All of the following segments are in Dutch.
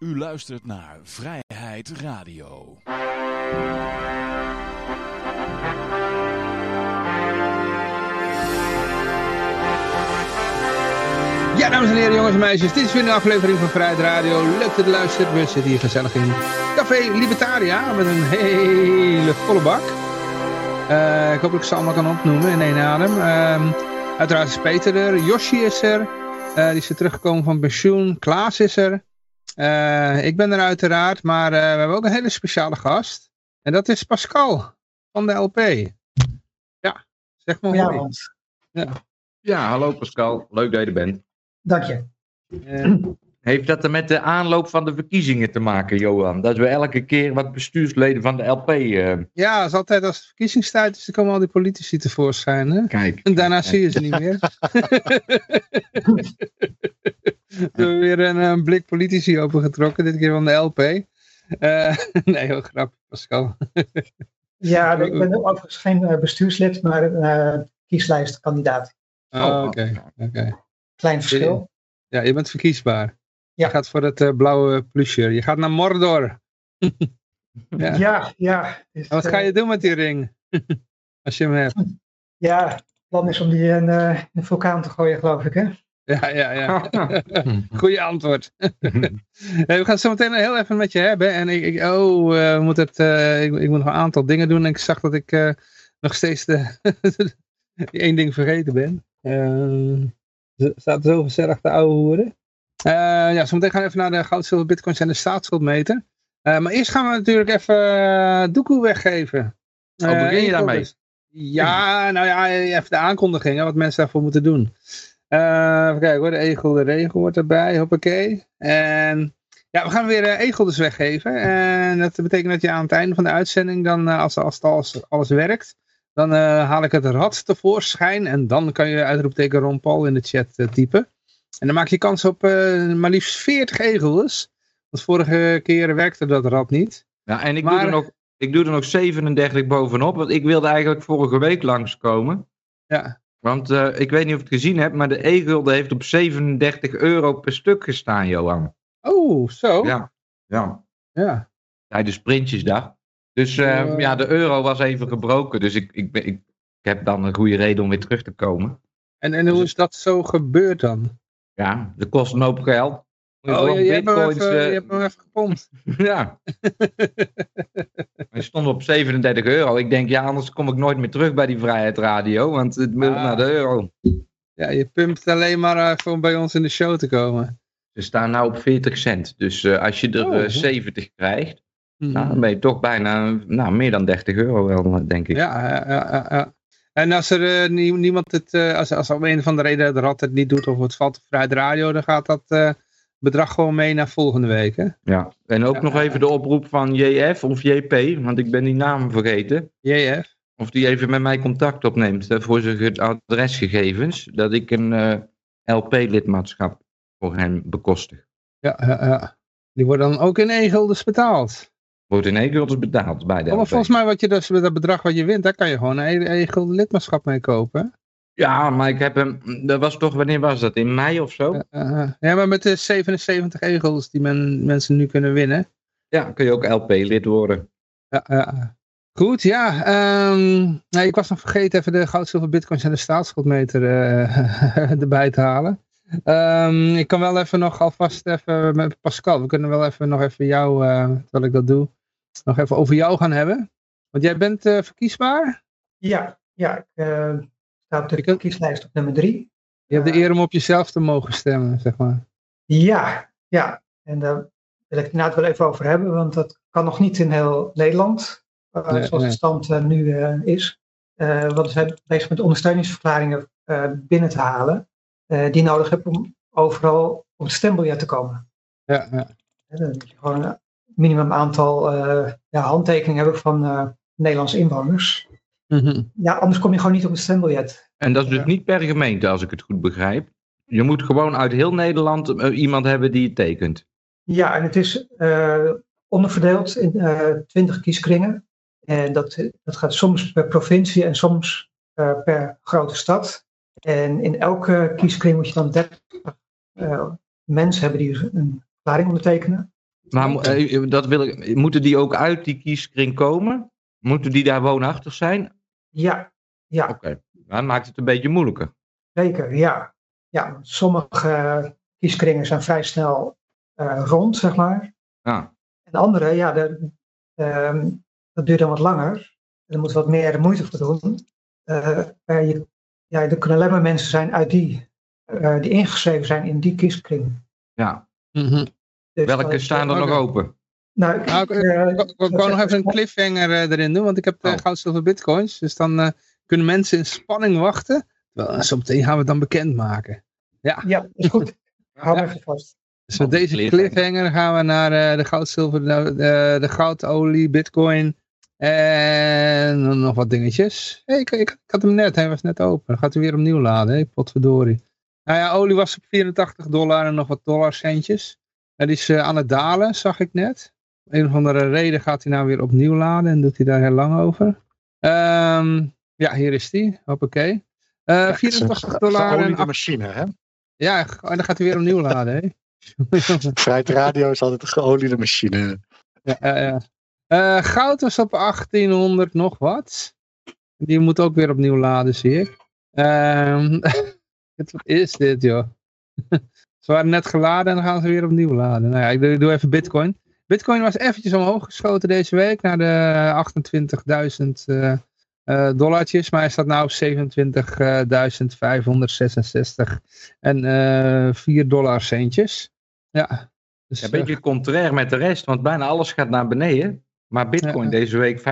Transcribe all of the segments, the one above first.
U luistert naar Vrijheid Radio. Ja, dames en heren, jongens en meisjes, dit is weer een aflevering van Vrijheid Radio. Leuk dat je luistert. We zitten hier gezellig in Café Libertaria met een hele volle bak. Uh, ik hoop dat ik ze allemaal kan opnoemen in één adem. Uh, uiteraard is Peter er, Yoshi is er, uh, die is er teruggekomen van pensioen, Klaas is er. Uh, ik ben er uiteraard, maar uh, we hebben ook een hele speciale gast. En dat is Pascal van de LP. Ja, zeg maar ja, ja. ja, hallo Pascal. Leuk dat je er bent. Dank je. Uh, Heeft dat er met de aanloop van de verkiezingen te maken, Johan? Dat we elke keer wat bestuursleden van de LP... Ja, als altijd als het verkiezingstijd is, dan komen al die politici tevoorschijn. Hè? Kijk. En daarna zie je ze niet meer. We hebben weer een, een, blik politici opengetrokken, dit keer van de LP. Uh, nee, heel grappig, Pascal. ja, ik ben overigens geen bestuurslid, maar een uh, kieslijstkandidaat. Oh, oké. Okay. Okay. Klein verschil. Ja, je bent verkiesbaar. Je gaat voor het uh, blauwe plusje. Je gaat naar Mordor. ja, ja. ja wat ga je doen met die ring? Als je hem hebt. Ja, het plan is om die in uh, een vulkaan te gooien, geloof ik, hè? Ja, ja, ja. Goeie antwoord. we gaan het zo meteen heel even met je hebben. En ik, ik oh, uh, we moeten het, uh, ik, ik, moet nog een aantal dingen doen. En ik zag dat ik nog steeds de, één ding vergeten ben. staat zo gezellig de oude hoeren. Ja, zometeen gaan we even naar de goud, zilver, bitcoins en de staatsschuldmeter. maar eerst gaan we natuurlijk even doekoe weggeven. Oh, begin je daarmee? Ja, nou ja, even de aankondigingen, wat mensen daarvoor moeten doen. Uh, even kijken hoor, de egel, de regel wordt erbij, hoppakee. En ja, we gaan weer uh, egel dus weggeven. En dat betekent dat je aan het einde van de uitzending, dan, uh, als, als, als alles werkt, dan haal ik het rad tevoorschijn. En dan kan je uitroepteken Ron Paul in de chat typen. En dan maak je kans op maar liefst 40 egels. Want vorige keer werkte dat rad niet. Ja, en ik, maar, doe er nog, ik doe er nog 37 bovenop, want ik wilde eigenlijk vorige week langskomen. Ja. Want uh, ik weet niet of je het gezien hebt, maar de e-gulden heeft op 37 euro per stuk gestaan, Johan. Oh, zo? Ja. Ja. ja. Tijdens Prinsjesdag. Dus uh, uh, ja, de euro was even gebroken. Dus ik, ik, ik, ik, heb dan een goede reden om weer terug te komen. En, en hoe dus, is dat zo gebeurd dan? Ja, dat kost een hoop geld. Oh, je, je, hebt even, je hebt hem even gepompt. ja. Hij stond op 37 euro. Ik denk, ja, anders kom ik nooit meer terug bij die Vrijheid Radio, want het moet ah. naar de euro. Ja, je pumpt alleen maar even om bij ons in de show te komen. Ze staan nou op 40 cent. Dus uh, als je er Oh. uh, 70 krijgt, Mhm. nou, dan ben je toch bijna nou, meer dan 30 euro wel, denk ik. Ja, ja, ja, ja. En als er uh, nie, niemand het, uh, als, als om een of andere reden de rad het niet doet of het valt op Vrijheid Radio, dan gaat dat uh, bedrag gewoon mee naar volgende week, hè? Ja, en ook Ja, nog even de oproep van JF of JP, want ik ben die naam vergeten. JF. Of die even met mij contact opneemt voor zijn adresgegevens, dat ik een LP-lidmaatschap voor hem bekostig. Ja, ja, ja. Die worden dan ook in e-guldens betaald. Wordt in e-guldens betaald bij de Oh, maar volgens mij wat je dus dat bedrag wat je wint, daar kan je gewoon een e-gulden lidmaatschap mee kopen. Ja, maar ik heb hem, dat was toch, wanneer was dat? In mei of zo? Ja, uh, ja, maar met de 77 e-guldens die men, mensen nu kunnen winnen. Ja, kun je ook LP-lid worden. Ja, ja. Goed, ja. Um, nee, ik was nog vergeten even de goud, zilver, bitcoins en de staatsschuldmeter uh, erbij te halen. Um, ik kan wel even nog alvast even met Pascal, we kunnen wel even nog even jou, uh, terwijl ik dat doe, nog even over jou gaan hebben. Want jij bent uh, verkiesbaar? Ja, ja. Ik uh, sta op de kieslijst op nummer drie. Je hebt de eer om op jezelf te mogen stemmen, zeg maar. Ja, ja. En daar wil ik het inderdaad wel even over hebben, want dat kan nog niet in heel Nederland, nee, zoals nee. de stand nu is. want we zijn bezig met ondersteuningsverklaringen binnen te halen, die nodig hebben om overal op het stembiljet te komen. Ja, ja. Dan moet je gewoon minimum aantal ja, handtekeningen hebben van Nederlandse inwoners. Mm -hmm. Ja, anders kom je gewoon niet op het stembiljet. En dat is dus niet per gemeente, als ik het goed begrijp. Je moet gewoon uit heel Nederland iemand hebben die het tekent. Ja, en het is uh, onderverdeeld in uh, 20 kieskringen. En dat, dat gaat soms per provincie en soms uh, per grote stad. En in elke kieskring moet je dan 30 mensen hebben die een verklaring ondertekenen. Maar eh, dat wil ik, moeten die ook uit die kieskring komen? Moeten die daar woonachtig zijn? Ja, ja. Oké, dan maakt het een beetje moeilijker. Zeker, ja. Ja, sommige kieskringen zijn vrij snel uh, rond, zeg maar. Ja. En andere, ja, de, uh, dat duurt dan wat langer. En er moet wat meer moeite voor doen. Uh, je, ja, er kunnen alleen maar mensen zijn uit die, die ingeschreven zijn in die kieskring. Ja. Mm -hmm. Dus, Welke staan er nog open? Nou, ik, nou, ik, ik wou nog even een cliffhanger erin doen, want ik heb oh. goud, zilver, bitcoins. Dus dan kunnen mensen in spanning wachten. Wel, zo meteen gaan we het dan bekendmaken. Ja, ja is goed. Hou ja. even vast. Dus met deze cliffhanger gaan we naar uh, de goud, zilver, de, de, de goudolie, bitcoin en nog wat dingetjes. Hey, ik, ik, ik, had hem net, hij was net open. Dan gaat hij weer opnieuw laden, hey, potverdorie. Nou ja, olie was op 84 dollar en nog wat dollarcentjes. Dat is uh, aan het dalen, zag ik net. Een of andere reden gaat hij nou weer opnieuw laden en doet hij daar heel lang over. Um, ja, hier is die. Hoppakee. Uh, ja, 84 dollar. Olie de machine, hè? Ja, en dan gaat hij weer opnieuw laden, hè? Vrijheid Radio is altijd een geoliede machine. Ja, ja, ja. Uh, goud was op 1800 nog wat. Die moet ook weer opnieuw laden, zie ik. Um, wat is dit, joh? Ze waren net geladen en dan gaan ze weer opnieuw laden. Nou ja, ik doe, doe even bitcoin. Bitcoin was eventjes omhoog geschoten deze week naar de 28.000 uh, uh, dollartjes, maar hij staat nu op 27.566 en uh, eh, 4 dollar centjes. Ja. Dus, een beetje contrair met de rest, want bijna alles gaat naar beneden. Maar bitcoin deze week 5%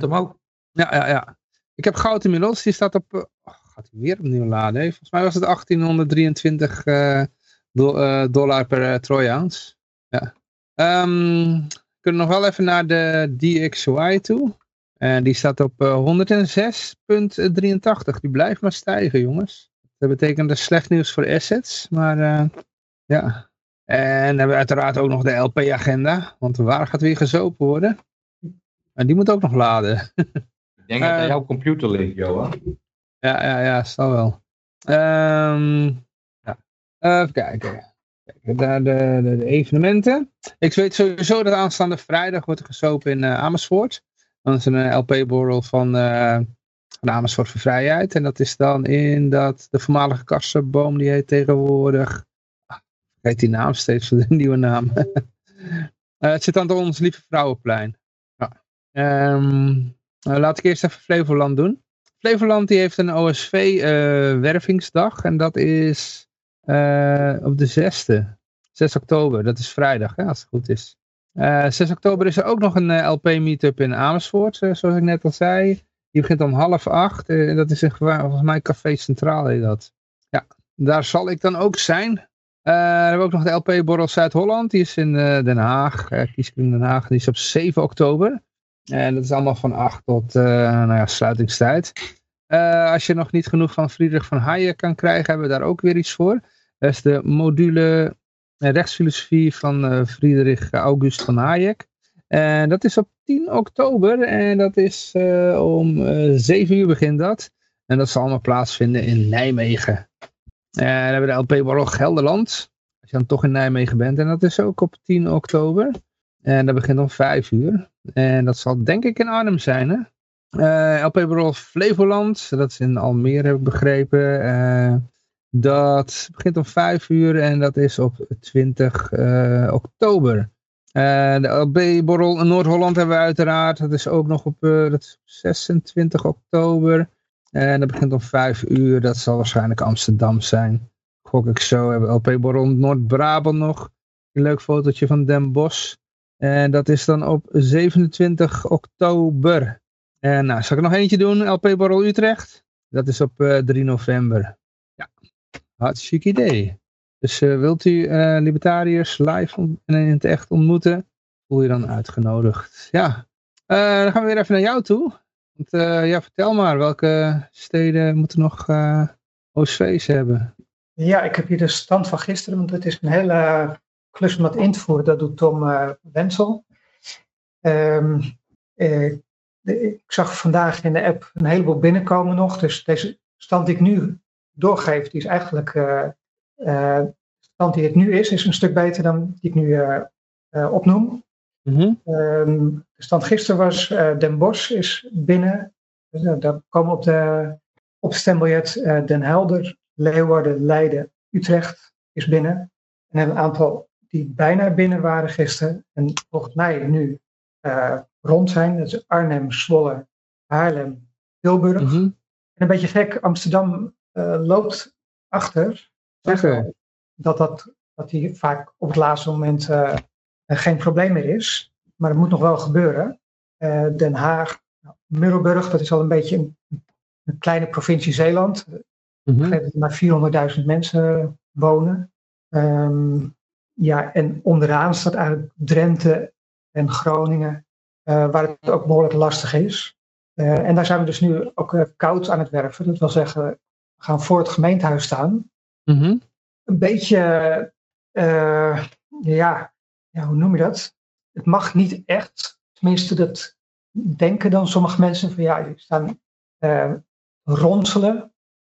omhoog. Ja, ja, ja. Ik heb goud inmiddels, die staat op, oh, gaat hij weer opnieuw laden. Hè? Volgens mij was het 1823 do dollar per troy ounce. Ja. Um, we kunnen nog wel even naar de DXY toe. En die staat op 106,83. Eh, die blijft maar stijgen, jongens. Dat betekent dus slecht nieuws voor assets. Maar ja. En dan hebben we uiteraard ook nog de LP-agenda. Want waar gaat weer gezopen worden? En die moet ook nog laden. Ik denk uh, dat jouw computer ligt, Johan. Ja, ja, ja, zal wel. Um. Even kijken. Kijk, de, de, evenementen. Ik weet sowieso dat aanstaande vrijdag wordt er gezopen in uh, Amersfoort. Dat is een eh, LP-borrel van, uh, van Amersfoort voor Vrijheid. En dat is dan in dat, de voormalige kassenboom, die heet tegenwoordig... Ah, heet die naam steeds, de nieuwe naam. uh, het zit aan ons Lieve Vrouwenplein. Ja. Um, laat ik eerst even Flevoland doen. Flevoland die heeft een OSV-wervingsdag. en dat is op de 6e. 6 oktober, dat is vrijdag, als het goed is. Uh, eh, 6 oktober is er ook nog een eh, LP-meetup in Amersfoort, zoals ik net al zei. Die begint om half acht. dat is in, volgens mij Café Centraal heet dat. Ja, daar zal ik dan ook zijn. we hebben ook nog de LP-borrel Zuid-Holland. Die is in Den Haag, uh, Kieskring Den Haag. Die is op 7 oktober. En dat is allemaal van 8 tot nou ja, sluitingstijd. als je nog niet genoeg van Friedrich van Hayek kan krijgen, hebben we daar ook weer iets voor. Dat is de module rechtsfilosofie van uh, Friedrich August van Hayek. En dat is op 10 oktober en dat is uh, om uh, eh, 7 uur begint dat. En dat zal allemaal plaatsvinden in Nijmegen. En dan hebben we de LP Barrel Gelderland. Als je dan toch in Nijmegen bent. En dat is ook op 10 oktober. En dat begint om 5 uur. En dat zal denk ik in Arnhem zijn. Hè? LP Barrel Flevoland. Dat is in Almere heb ik begrepen. Dat begint om 5 uur en dat is op 20 uh, eh, oktober. Uh, de LB-borrel in Noord-Holland hebben we uiteraard. Dat is ook nog op, uh, dat is 26 oktober. En dat begint om 5 uur. Dat zal waarschijnlijk Amsterdam zijn. Gok ik zo. We hebben LP-borrel Noord-Brabant nog. Een leuk fotootje van Den Bosch. En dat is dan op 27 oktober. En nou, zal ik nog eentje doen? LP-borrel Utrecht. Dat is op 3 november. Hartstikke idee. Dus uh, wilt u uh, libertariërs live en in het echt ontmoeten, voel je dan uitgenodigd. Ja, dan gaan we weer even naar jou toe. Want ja, vertel maar, welke steden moeten nog OSV's hebben? Ja, ik heb hier de stand van gisteren, want het is een hele klus om dat in te voeren. Dat doet Tom Wensel. Um, ik zag vandaag in de app een heleboel binnenkomen nog. Dus deze stand die ik nu doorgeeft, die is eigenlijk, uh, uh, de stand die het nu is, is een stuk beter dan die ik nu eh, opnoem. Mhm. Ehm, de stand gisteren was eh, Den Bosch is binnen. Dus, eh, daar komen op, de, op het stembiljet eh, Den Helder, Leeuwarden, Leiden, Utrecht is binnen. En een aantal die bijna binnen waren gisteren. En volgens mij nu eh, rond zijn. Dat is Arnhem, Zwolle, Haarlem, Tilburg. Mhm. En een beetje gek, Amsterdam eh, loopt achter. Dat, dat, dat die vaak op het laatste moment eh, eh, geen probleem meer is. Maar het moet nog wel gebeuren. Eh, Den Haag, nou, Middelburg, dat is al een beetje een, een kleine provincie Zeeland. Mhm. begreep dat er maar 400.000 mensen wonen. Ehm, ja, en onderaan staat eigenlijk Drenthe en Groningen, eh, waar het ook behoorlijk lastig is. Eh, en daar zijn we dus nu ook eh, koud aan het werven. Dat wil zeggen, gaan voor het gemeentehuis staan. Mhm. Een beetje, eh, ja, ja, hoe noem je dat? Het mag niet echt. Tenminste, dat denken dan sommige mensen van ja, die staan eh, ronselen.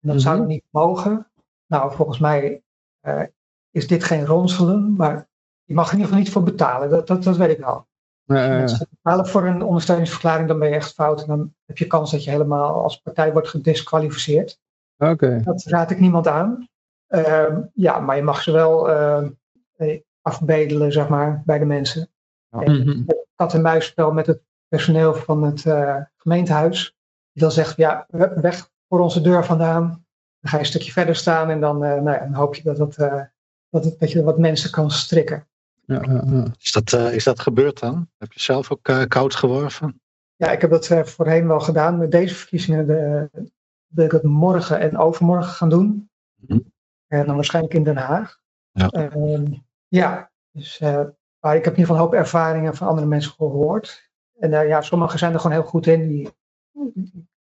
En dat zou Mhm. niet mogen. Nou, volgens mij eh, is dit geen ronselen, maar je mag er in ieder geval niet voor betalen. Dat, dat, dat weet ik wel. Eh, Als je betalen voor een ondersteuningsverklaring, dan ben je echt fout. En dan heb je kans dat je helemaal als partij wordt gedisqualificeerd. Oké. Dat raad ik niemand aan. Ehm, ja, maar je mag ze wel ehm, eh, afbedelen, zeg maar, bij de mensen. Ja. En Mhm. het kat-en-muisspel met het personeel van het eh, gemeentehuis. Die dan zegt, ja, we- weg voor onze deur vandaan. Dan ga je een stukje verder staan en dan, eh, nou ja, dan hoop je dat, eh, dat, het, dat je wat mensen kan strikken. Ja, ja, ja. Is dat, eh, is dat gebeurd dan? Heb je zelf ook koud geworven? Ja, ik heb dat voorheen wel gedaan. Met deze verkiezingen de, wil ik het morgen en overmorgen gaan doen. Mhm. En dan waarschijnlijk in Den Haag. Ja. Ehm, ja, dus, eh, maar ik heb in ieder geval een hoop ervaringen van andere mensen gehoord. En eh, ja, sommigen zijn er gewoon heel goed in. Die,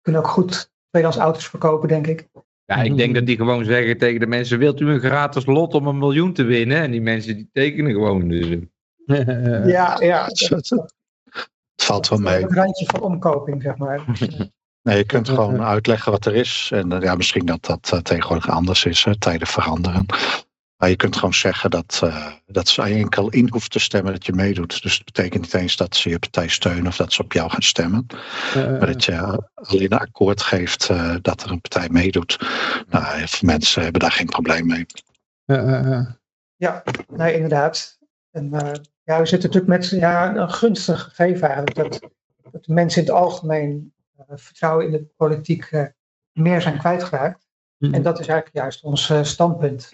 kunnen ook goed tweedehands auto's verkopen, denk ik. Ja, ik denk dat die gewoon zeggen tegen de mensen, wilt u een gratis lot om een miljoen te winnen? En die mensen die tekenen gewoon. Dus, Ja, ja. Het, valt wel mee. Het randje van omkoping, zeg maar. Nee, je kunt gewoon uitleggen wat er is. En eh, ja, misschien dat dat eh, tegenwoordig anders is. Hè, tijden veranderen. Maar je kunt gewoon zeggen dat, eh, dat ze enkel in hoeft te stemmen dat je meedoet. Dus het betekent niet eens dat ze je partij steunen of dat ze op jou gaan stemmen. Maar dat je alleen een akkoord geeft eh, dat er een partij meedoet. Nou, mensen hebben daar geen probleem mee. Ja, nee, inderdaad. En eh, ja, we zitten natuurlijk met ja, een gunstig gegeven eigenlijk. Dat, dat de mensen in het algemeen vertrouwen in de politiek eh, meer zijn kwijtgeraakt. Mhm. En dat is eigenlijk juist ons eh, standpunt.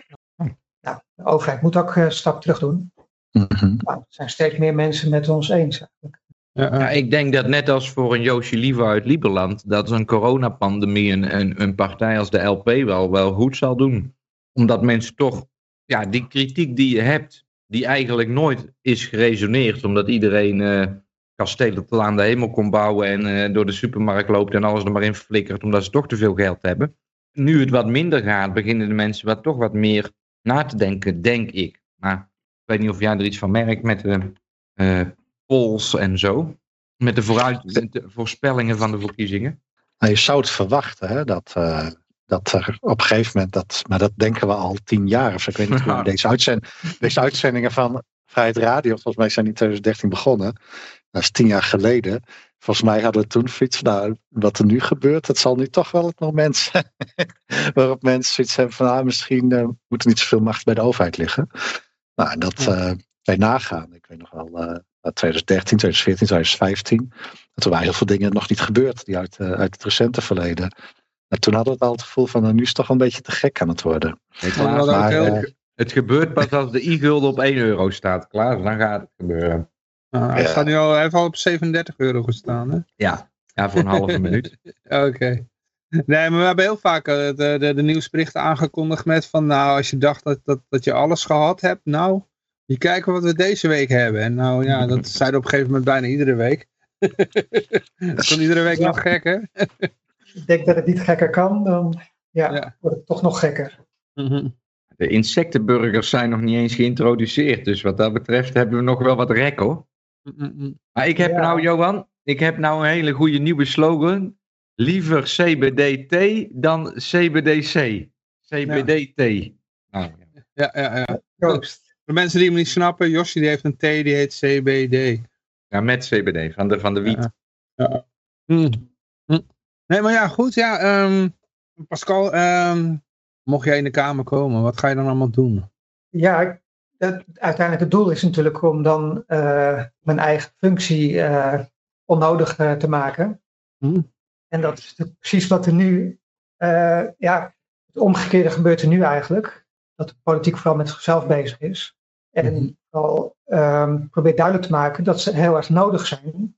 Nou, de overheid moet ook eh, een stap terug doen. Mhm. Nou, er zijn steeds meer mensen met ons eens. eigenlijk. Ja, ik denk dat net als voor een Joosje Liever uit Lieberland, dat een coronapandemie een, een, een partij als de LP wel, wel goed zal doen. Omdat mensen toch, ja, die kritiek die je hebt, die eigenlijk nooit is geresoneerd, omdat iedereen eh kastelen tot aan de hemel kon bouwen en eh, door de supermarkt loopt en alles er maar in flikkert, omdat ze toch te veel geld hebben. Nu het wat minder gaat, beginnen de mensen wat, toch wat meer na te denken, denk ik. Maar ik weet niet of jij er iets van merkt met de eh, polls en zo. Met de, vooruit, de voorspellingen van de verkiezingen. Nou, je zou het verwachten hè, dat, eh, dat er op een gegeven moment, dat, maar dat denken we al tien jaar of zo. Ik weet niet hoe deze, uitzend, deze uitzendingen van Vrijheid Radio, volgens mij zijn die in 2013 begonnen. Dat is tien jaar geleden. Volgens mij hadden we toen zoiets van, nou, wat er nu gebeurt, dat zal nu toch wel het moment zijn waarop mensen zoiets hebben van, ah, misschien eh, moet er niet zoveel macht bij de overheid liggen. Nou, en dat eh bij nagaan. Ik weet nog wel, eh 2013, 2014, 2015. Dat er waren heel veel dingen nog niet gebeurd, die uit, eh, uit het recente verleden. En toen hadden we al het gevoel van, nou, nu is het toch wel een beetje te gek aan het worden. Maar Klaas, Maar, eh, het gebeurt pas als de i-gulden op 1 euro staat. Klaas, dan gaat het gebeuren. Ah, hij Ja. staat nu al, hij heeft al op 37 euro gestaan, hè? Ja, ja voor een halve minuut. Oké. Nee, maar we hebben heel vaak eh, de, de, de nieuwsberichten aangekondigd met van, nou, als je dacht dat, dat, dat je alles gehad hebt, nou, je kijken wat we deze week hebben. En nou ja, dat zeiden op een gegeven moment bijna iedere week. Dat is dan iedere week Ja. nog gekker. Ik denk dat het niet gekker kan, dan ja, Ja. wordt het toch nog gekker. De insectenburgers zijn nog niet eens geïntroduceerd. Dus wat dat betreft hebben we nog wel wat rek hoor. Maar ik heb Ja. nou, Johan, ik heb nou een hele goede nieuwe slogan. Liever CBDT dan CBDC. CBDT. Nou, ja. Ja, ja, ja. Proost. de mensen die hem niet snappen, Josje die heeft een thee die heet CBD. Ja, met CBD, van de, van de wiet. Ja. Ja. Hm. Hm. Nee, maar ja, goed. Ja, ehm, Pascal, ehm, mocht jij in de Kamer komen, wat ga je dan allemaal doen? Ja, ik- het uiteindelijke doel is natuurlijk om dan eh, mijn eigen functie eh, onnodig eh, te maken. Hm. En dat is precies wat er nu, ja, het omgekeerde gebeurt er nu eigenlijk. Dat de politiek vooral met zichzelf bezig is. En Mhm. vooral ehm, probeert duidelijk te maken dat ze heel erg nodig zijn.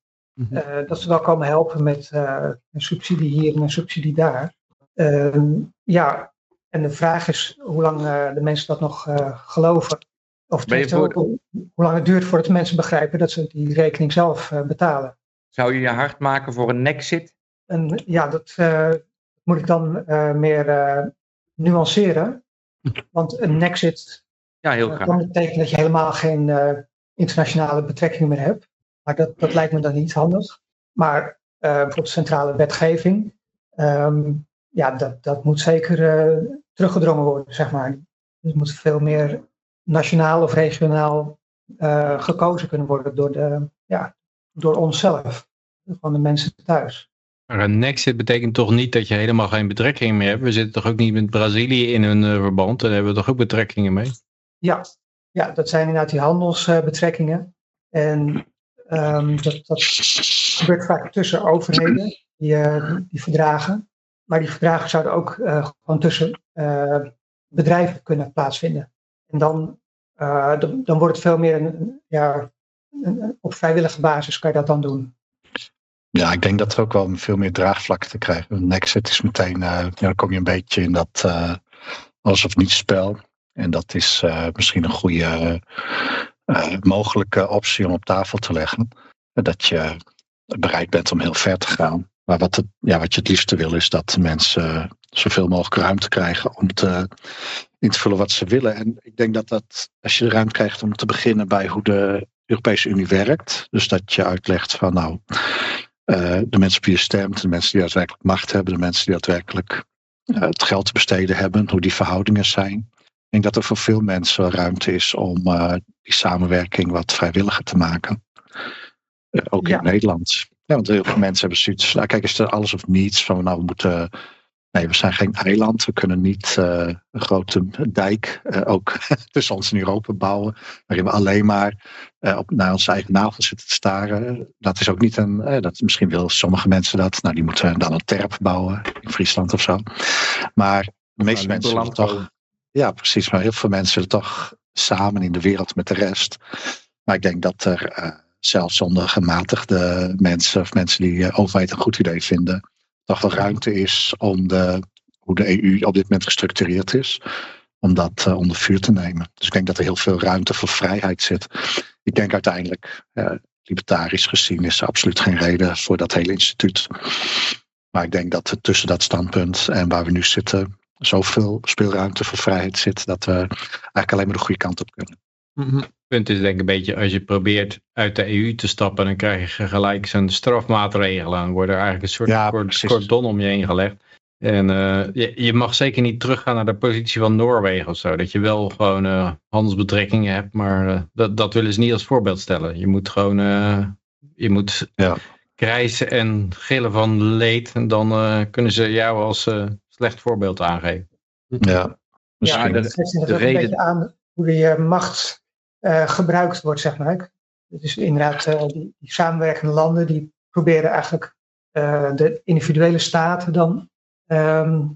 Eh, dat ze wel komen helpen met een subsidie hier en een subsidie daar. Ehm, ja, en de vraag is hoe lang de mensen dat nog geloven. Of voor- hoe, hoe lang het duurt voordat mensen begrijpen dat ze die rekening zelf eh, betalen. Zou je je hard maken voor een nexit? En ja, dat eh, moet ik dan eh, meer nuanceren. Want een nexit Ja, heel graag. kan betekenen dat je helemaal geen internationale betrekkingen meer hebt. Maar dat, dat lijkt me dan niet handig. Maar bijvoorbeeld centrale wetgeving, ehm, ja, dat, dat moet zeker teruggedrongen worden, zeg maar. Dus moet veel meer nationaal of regionaal eh, gekozen kunnen worden door, de, ja, door onszelf, van de mensen thuis. Maar een nexit betekent toch niet dat je helemaal geen betrekkingen meer hebt? We zitten toch ook niet met Brazilië in een eh, verband? Daar hebben we toch ook betrekkingen mee? Ja, ja dat zijn inderdaad die handelsbetrekkingen. En ehm, dat, dat gebeurt vaak tussen overheden, die, eh, die verdragen. Maar die verdragen zouden ook gewoon tussen bedrijven kunnen plaatsvinden. En dan, eh, dan, dan wordt het veel meer een, ja, op vrijwillige basis kan je dat dan doen. Ja, ik denk dat er ook wel veel meer draagvlak te krijgen. Een exit is meteen, eh, dan kom je een beetje in dat eh alles of niets spel. En dat is misschien een goede mogelijke optie om op tafel te leggen. Dat je bereid bent om heel ver te gaan. Maar wat, het, ja, wat je het liefste wil is dat mensen zoveel mogelijk ruimte krijgen om te, in te vullen wat ze willen. En ik denk dat dat, als je de ruimte krijgt om te beginnen bij hoe de Europese Unie werkt. Dus dat je uitlegt van nou, eh, de mensen op wie je stemt, de mensen die daadwerkelijk macht hebben, de mensen die daadwerkelijk eh, het geld te besteden hebben, hoe die verhoudingen zijn. Ik denk dat er voor veel mensen ruimte is om eh, die samenwerking wat vrijwilliger te maken. Ook Ja. in Nederland. Ja, want heel veel mensen hebben zoiets. Nou, kijk, is er alles of niets van nou, we moeten. Nee, we zijn geen eiland. We kunnen niet eh, een grote dijk eh, ook tussen ons en Europa bouwen. Waarin we alleen maar eh, op, naar onze eigen navel zitten te staren. Dat is ook niet een. dat, misschien willen sommige mensen dat. Nou, die moeten dan een terp bouwen in Friesland of zo. Maar de meeste Nou, mensen willen toch. Ja, precies. Maar heel veel mensen willen toch samen in de wereld met de rest. Maar ik denk dat er zelfs zonder gematigde mensen of mensen die overheid een goed idee vinden, toch wel ruimte is om de, hoe de EU op dit moment gestructureerd is, om dat eh, onder vuur te nemen. Dus ik denk dat er heel veel ruimte voor vrijheid zit. Ik denk uiteindelijk, eh, libertarisch gezien, is er absoluut geen reden voor dat hele instituut. Maar ik denk dat er tussen dat standpunt en waar we nu zitten, zoveel speelruimte voor vrijheid zit, dat we eigenlijk alleen maar de goede kant op kunnen. Mhm. Het punt is denk ik een beetje, als je probeert uit de EU te stappen, dan krijg je gelijk zo'n strafmaatregelen. Dan wordt er eigenlijk een soort Ja, cordon om je heen gelegd. En eh, je, je mag zeker niet teruggaan naar de positie van Noorwegen of zo. Dat je wel gewoon eh, handelsbetrekkingen hebt, maar eh, dat, dat willen ze niet als voorbeeld stellen. Je moet gewoon, eh, je moet Ja. krijsen en gillen van leed. En dan eh, kunnen ze jou als eh, slecht voorbeeld aangeven. Ja, Ja, misschien. dat geeft de reden- beetje aan hoe eh, macht eh, gebruikt wordt, zeg maar. Dus inderdaad, eh, die, die samenwerkende landen die proberen eigenlijk eh, de individuele staten dan ehm,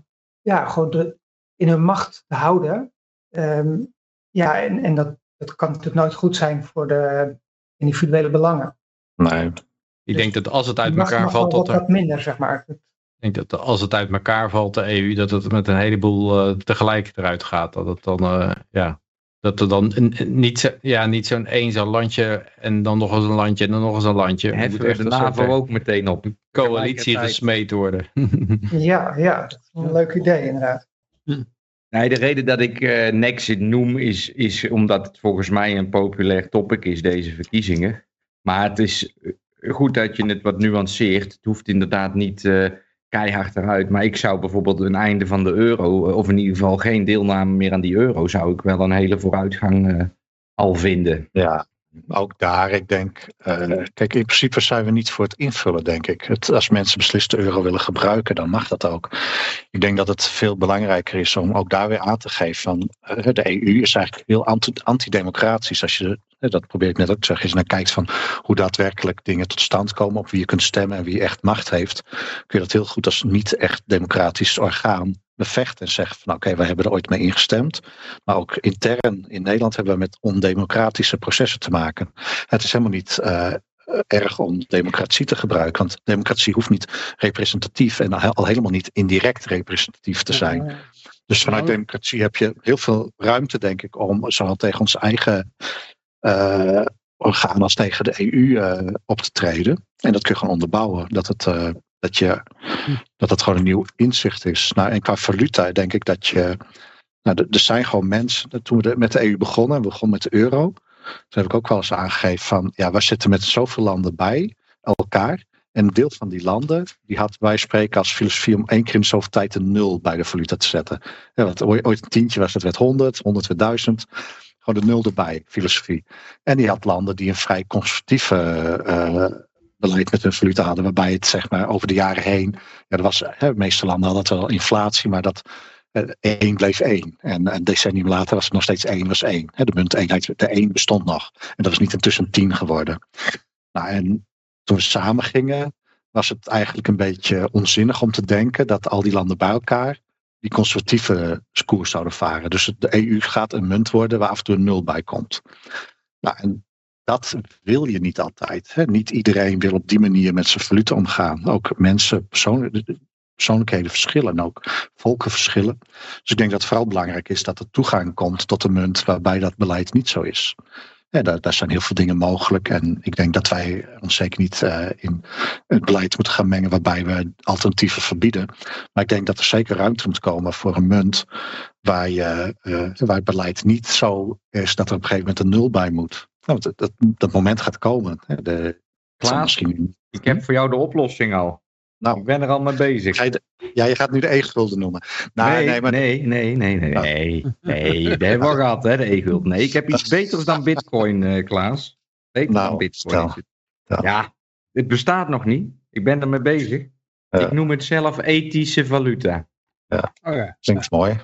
ja, gewoon de, in hun macht te houden. Ehm, ja, en, en dat, dat kan natuurlijk nooit goed zijn voor de individuele belangen. Nee. Ik Dus denk dat als het uit elkaar mag valt, dat wat, er minder, zeg maar. Ik denk dat als het uit elkaar valt, de EU, dat het met een heleboel tegelijk eruit gaat. Dat het dan, ja, dat er dan een- een- niet, zo- ja, niet zo'n één zo'n landje en dan nog eens een landje en dan nog eens een landje. Heffen moet we echt de een NAVO ook meteen op. coalitie tegelijkertijd. gesmeed worden. Ja, ja, een leuk idee inderdaad. Nee, de reden dat ik eh, Nexit noem is, is omdat het volgens mij een populair topic is, deze verkiezingen. Maar het is eh, goed dat je het wat nuanceert. Het hoeft inderdaad niet eh, keihard eruit. Maar ik zou bijvoorbeeld een einde van de euro, eh, of in ieder geval geen deelname meer aan die euro, zou ik wel een hele vooruitgang eh, al vinden. Ja, ook daar, ik denk, uh, kijk, in principe zijn we niet voor het invullen, denk ik. Het, als mensen beslist de euro willen gebruiken, dan mag dat ook. Ik denk dat het veel belangrijker is om ook daar weer aan te geven van de EU is eigenlijk heel antidemocratisch. Als je, dat probeer ik net ook te zeggen, als je naar kijkt van hoe daadwerkelijk dingen tot stand komen, op wie je kunt stemmen en wie echt macht heeft, kun je dat heel goed als niet echt democratisch orgaan bevechten en zeggen van oké, okay, wij hebben er ooit mee ingestemd. Maar ook intern in Nederland hebben we met ondemocratische processen te maken. Het is helemaal niet uh, erg om democratie te gebruiken, want democratie hoeft niet representatief en al helemaal niet indirect representatief te zijn. Dus vanuit democratie heb je heel veel ruimte, denk ik, om zowel tegen ons eigen orgaan als tegen de EU uh, op te treden. En dat kun je gewoon onderbouwen. Dat het dat, je, dat het gewoon een nieuw inzicht is. Nou, en qua valuta denk ik dat je. Nou, er zijn gewoon mensen. Toen we met de EU begonnen, we begonnen met de euro. Toen heb ik ook wel eens aangegeven van. Ja, we zitten met zoveel landen bij elkaar. En een deel van die landen, die had wij spreken als filosofie om één keer in zoveel tijd een nul bij de valuta te zetten. Ja, ooit een tientje was, dat werd 100, 100 werd 1000. Gewoon de nul erbij, filosofie. En die had landen die een vrij conservatieve uh, beleid met hun valuta hadden, waarbij het zeg maar over de jaren heen, ja, er was, hè, de meeste landen hadden wel inflatie, maar dat uh, één bleef één. En een decennium later was het nog steeds één was één. Hè, de munteenheid, de één bestond nog. En dat is niet intussen tien geworden. Nou, en toen we samen gingen, was het eigenlijk een beetje onzinnig om te denken dat al die landen bij elkaar die conservatieve koers zouden varen. Dus de EU gaat een munt worden waar af en toe een nul bij komt. Nou, en dat wil je niet altijd. Hè? Niet iedereen wil op die manier met zijn valuta omgaan. Ook mensen, persoonlijkheden verschillen en ook volken verschillen. Dus ik denk dat het vooral belangrijk is dat er toegang komt tot een munt waarbij dat beleid niet zo is. Ja, daar, daar, zijn heel veel dingen mogelijk. En ik denk dat wij ons zeker niet uh, in het beleid moeten gaan mengen waarbij we alternatieven verbieden. Maar ik denk dat er zeker ruimte moet komen voor een munt waar, je, uh, waar het beleid niet zo is dat er op een gegeven moment een nul bij moet. Nou, dat, dat, dat, moment gaat komen. De, Klaas, misschien... ik heb voor jou de oplossing al. Nou, ik ben er al mee bezig. Ja, je gaat nu de e-gulden noemen. Nou, nee, nee, maar... nee, nee, nee, nee, nee, nee, dat hebben we al gehad, hè, de e-gulden. Nee, ik heb iets beters dan bitcoin, uh, Klaas. Beter nou, dan bitcoin. Ja. ja, het bestaat nog niet. Ik ben er mee bezig. Ja. Ik noem het zelf ethische valuta. Ja, oh, ja. klinkt mooi.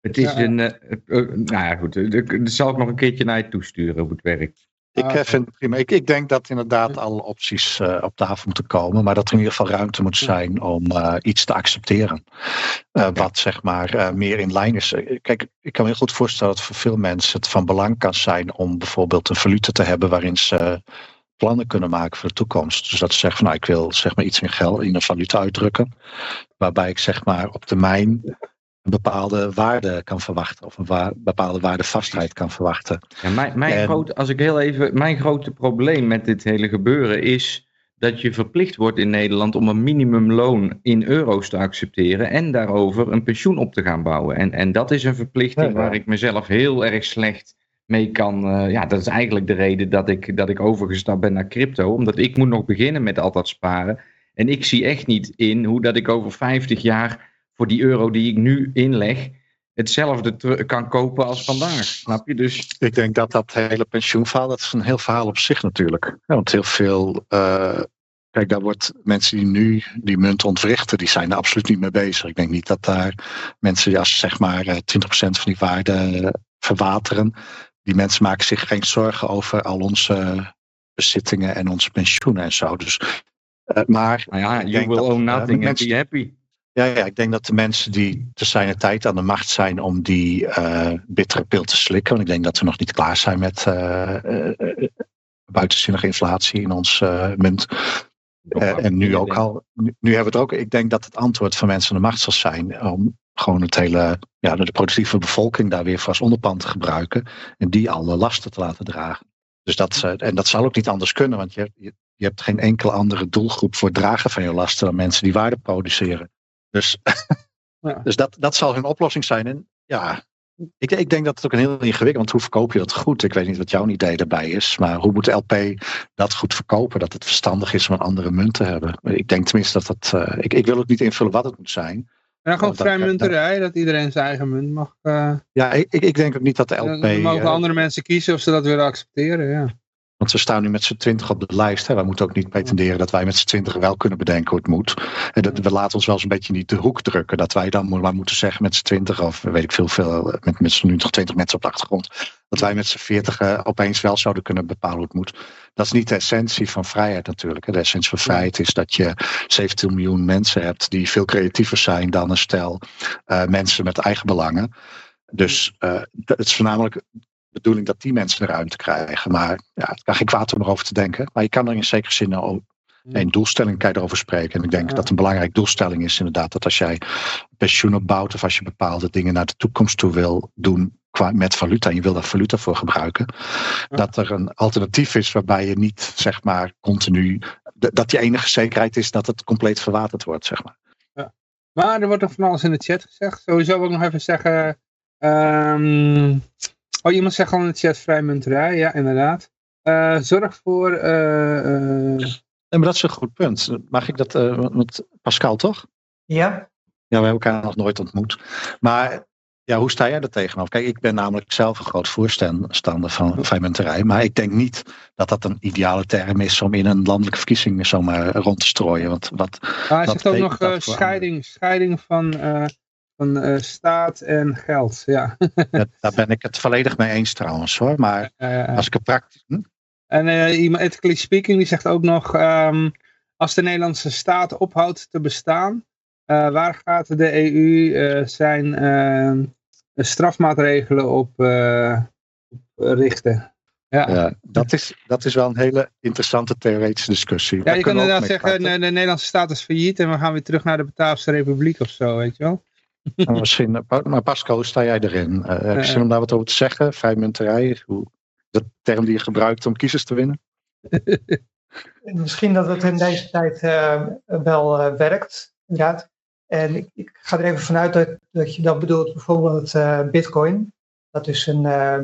Het is een, uh, uh, nou ja goed, dat zal ik nog een keertje naar je toesturen hoe het werkt. Ik ah, vind het prima. Ik, ik, denk dat inderdaad alle opties uh, op tafel moeten komen. Maar dat er in ieder geval ruimte moet zijn om uh, iets te accepteren. Uh, wat zeg maar meer in lijn is. Kijk, ik kan me heel goed voorstellen dat voor veel mensen het van belang kan zijn om bijvoorbeeld een valuta te hebben waarin ze plannen kunnen maken voor de toekomst. Dus dat ze zeggen van nou ik wil zeg maar iets in geld in een valuta uitdrukken. Waarbij ik zeg maar op termijn een bepaalde waarde kan verwachten. Of een wa bepaalde waardevastheid kan verwachten. Ja, mijn, mijn en... groot, als ik heel even. Mijn grote probleem met dit hele gebeuren is dat je verplicht wordt in Nederland om een minimumloon in euro's te accepteren en daarover een pensioen op te gaan bouwen. En, en dat is een verplichting ja, ja. waar ik mezelf heel erg slecht mee kan. Uh, ja, dat is eigenlijk de reden dat ik, dat ik overgestapt ben naar crypto. Omdat ik moet nog beginnen met al dat sparen. En ik zie echt niet in hoe dat ik over 50 jaar voor die euro die ik nu inleg, hetzelfde kan kopen als vandaag. Snap je? Dus... Ik denk dat dat hele pensioenverhaal, dat is een heel verhaal op zich natuurlijk. Ja, want heel veel, uh, kijk, daar wordt mensen die nu die munt ontwrichten, die zijn er absoluut niet mee bezig. Ik denk niet dat daar mensen, als zeg maar 20% van die waarde verwateren, die mensen maken zich geen zorgen over al onze bezittingen en onze pensioenen en zo. Dus, uh, maar. Ja, you will own nothing uh, and be happy. Ja, ja, ik denk dat de mensen die te zijn tijd aan de macht zijn om die uh, bittere pil te slikken. Want ik denk dat we nog niet klaar zijn met uh, uh, buitenzinnige inflatie in ons munt. en nu ook al. Nu, nu, hebben we het ook. Ik denk dat het antwoord van mensen aan de macht zal zijn om gewoon het hele, ja, de productieve bevolking daar weer voor als onderpand te gebruiken. En die alle lasten te laten dragen. Dus dat, en dat zal ook niet anders kunnen, want je, je, je hebt geen enkele andere doelgroep voor het dragen van je lasten dan mensen die waarde produceren. Dus, ja. dus dat, dat zal hun oplossing zijn. En ja, ik, ik denk dat het ook een heel ingewikkeld want hoe verkoop je dat goed? Ik weet niet wat jouw idee daarbij is, maar hoe moet LP dat goed verkopen? Dat het verstandig is om een andere munt te hebben. Ik denk tenminste dat dat. Uh, ik, ik wil ook niet invullen wat het moet zijn. Dan gewoon dat- vrijmunterij, dat iedereen zijn eigen munt mag. eh, Ja, ik, ik denk ook niet dat de LP... dan mogen eh, andere mensen kiezen of ze dat willen accepteren. Ja. Want we staan nu met z'n twintig op de lijst. Hè. Wij moeten ook niet pretenderen dat wij met z'n twintig wel kunnen bedenken hoe het moet. Dat, we laten ons wel eens een beetje niet de hoek drukken. Dat wij dan maar moeten zeggen met z'n twintig of weet ik veel, veel eh, met, met z'n nu twintig mensen op de achtergrond. Dat wij met z'n veertig eh, opeens wel zouden kunnen bepalen hoe het moet. Dat is niet de essentie van vrijheid natuurlijk. De essentie van vrijheid is dat je 17 miljoen mensen hebt die veel creatiever zijn dan een stel eh, mensen met eigen belangen. Dus het is voornamelijk bedoeling dat die mensen de ruimte krijgen. Maar ja, het kan geen kwaad om erover te denken. Maar je kan er in zekere zin ook een doelstelling kan je erover spreken. En ik denk Ja. dat een belangrijke doelstelling is inderdaad dat als jij pensioen opbouwt of als je bepaalde dingen naar de toekomst toe wil doen qua, met valuta en je wil daar valuta voor gebruiken, Ja. dat er een alternatief is waarbij je niet zeg maar continu, dat je enige zekerheid is dat het compleet verwaterd wordt, zeg maar. Maar er wordt nog van alles in de chat gezegd. Sowieso wil ik nog even zeggen. ehm, oh, iemand zegt al in de chat vrijmunterij. Ja, inderdaad. Eh, zorg voor. eh, eh, Nee, maar dat is een goed punt. Mag ik dat eh, met Pascal toch? Ja, Ja, we hebben elkaar nog nooit ontmoet. Maar ja, hoe sta jij er tegenover? Kijk, ik ben namelijk zelf een groot voorstander van vrijmunterij. Maar ik denk niet dat dat een ideale term is om in een landelijke verkiezing zomaar rond te strooien. Want wat, ah, hij zegt ook nog eh, scheiding, scheiding van, eh, van eh, staat en geld. Ja. dat- daar ben ik het volledig mee eens trouwens hoor. Maar als ik het praktisch. Hm? En eh, iemand, ethically speaking, die zegt ook nog, ehm, als de Nederlandse staat ophoudt te bestaan, eh, waar gaat de EU zijn strafmaatregelen op, op richten? Ja. Ja, Ja, dat, is, dat is wel een hele interessante theoretische discussie. Daar je kan inderdaad zeggen, de, de Nederlandse staat is failliet en we gaan weer terug naar de Bataafse Republiek of zo, weet je wel? Maar Misschien, eh, maar Pascal, hoe sta jij erin? Eh, heb je zin om daar wat over te zeggen? Vrijmunterij, hoe, dat term die je gebruikt om kiezers te winnen? misschien dat het in deze tijd eh, wel eh, werkt, inderdaad. En ik, ik ga er even vanuit dat, dat je dat bedoelt bijvoorbeeld eh, bitcoin. Dat is een, eh,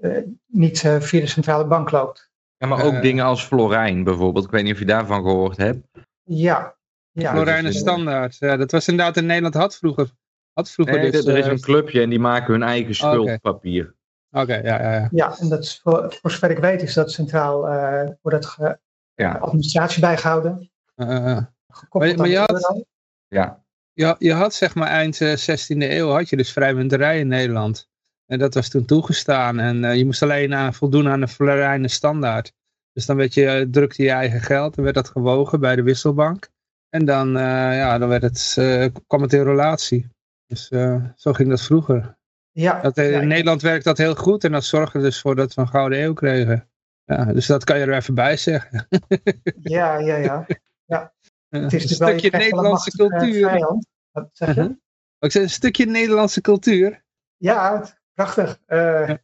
eh, niet eh, via de centrale bank loopt. Ja, maar ook Eh. dingen als Florijn bijvoorbeeld. Ik weet niet of je daarvan gehoord hebt. Ja, ja. Florijnen dus, eh, Standaard. Ja, dat was inderdaad in Nederland had vroeger. Had vroeger Nee, dit, er is eh, een clubje en die maken hun eigen Oké. schuldpapier. Oké, ja, ja, ja. Ja, en dat is voor, voor zover ik weet is dat centraal eh wordt dat ge- Ja. administratie bijgehouden. Eh, eh. gekoppeld Maar- maar je had-. Ja. Je, je had zeg maar eind eh, 16e eeuw had je dus vrijmunterij in Nederland. En dat was toen toegestaan. En eh, je moest alleen aan, voldoen aan de Florijnen standaard. Dus dan werd je, eh, drukte je eigen geld en werd dat gewogen bij de wisselbank. En dan, eh, ja, dan werd het, eh, kwam het in relatie. Dus eh, zo ging dat vroeger. Ja, Dat, eh, ja, in Nederland werkt dat heel goed en dat zorgde dus voor dat we een gouden eeuw kregen. Ja, dus dat kan je er even bij zeggen. ja, ja, ja. Ja, Het is een stukje Nederlandse eh, cultuur. vijand. Wat zeg je? Uh-huh. Ik zei, een stukje Nederlandse cultuur. Ja, prachtig. Ja,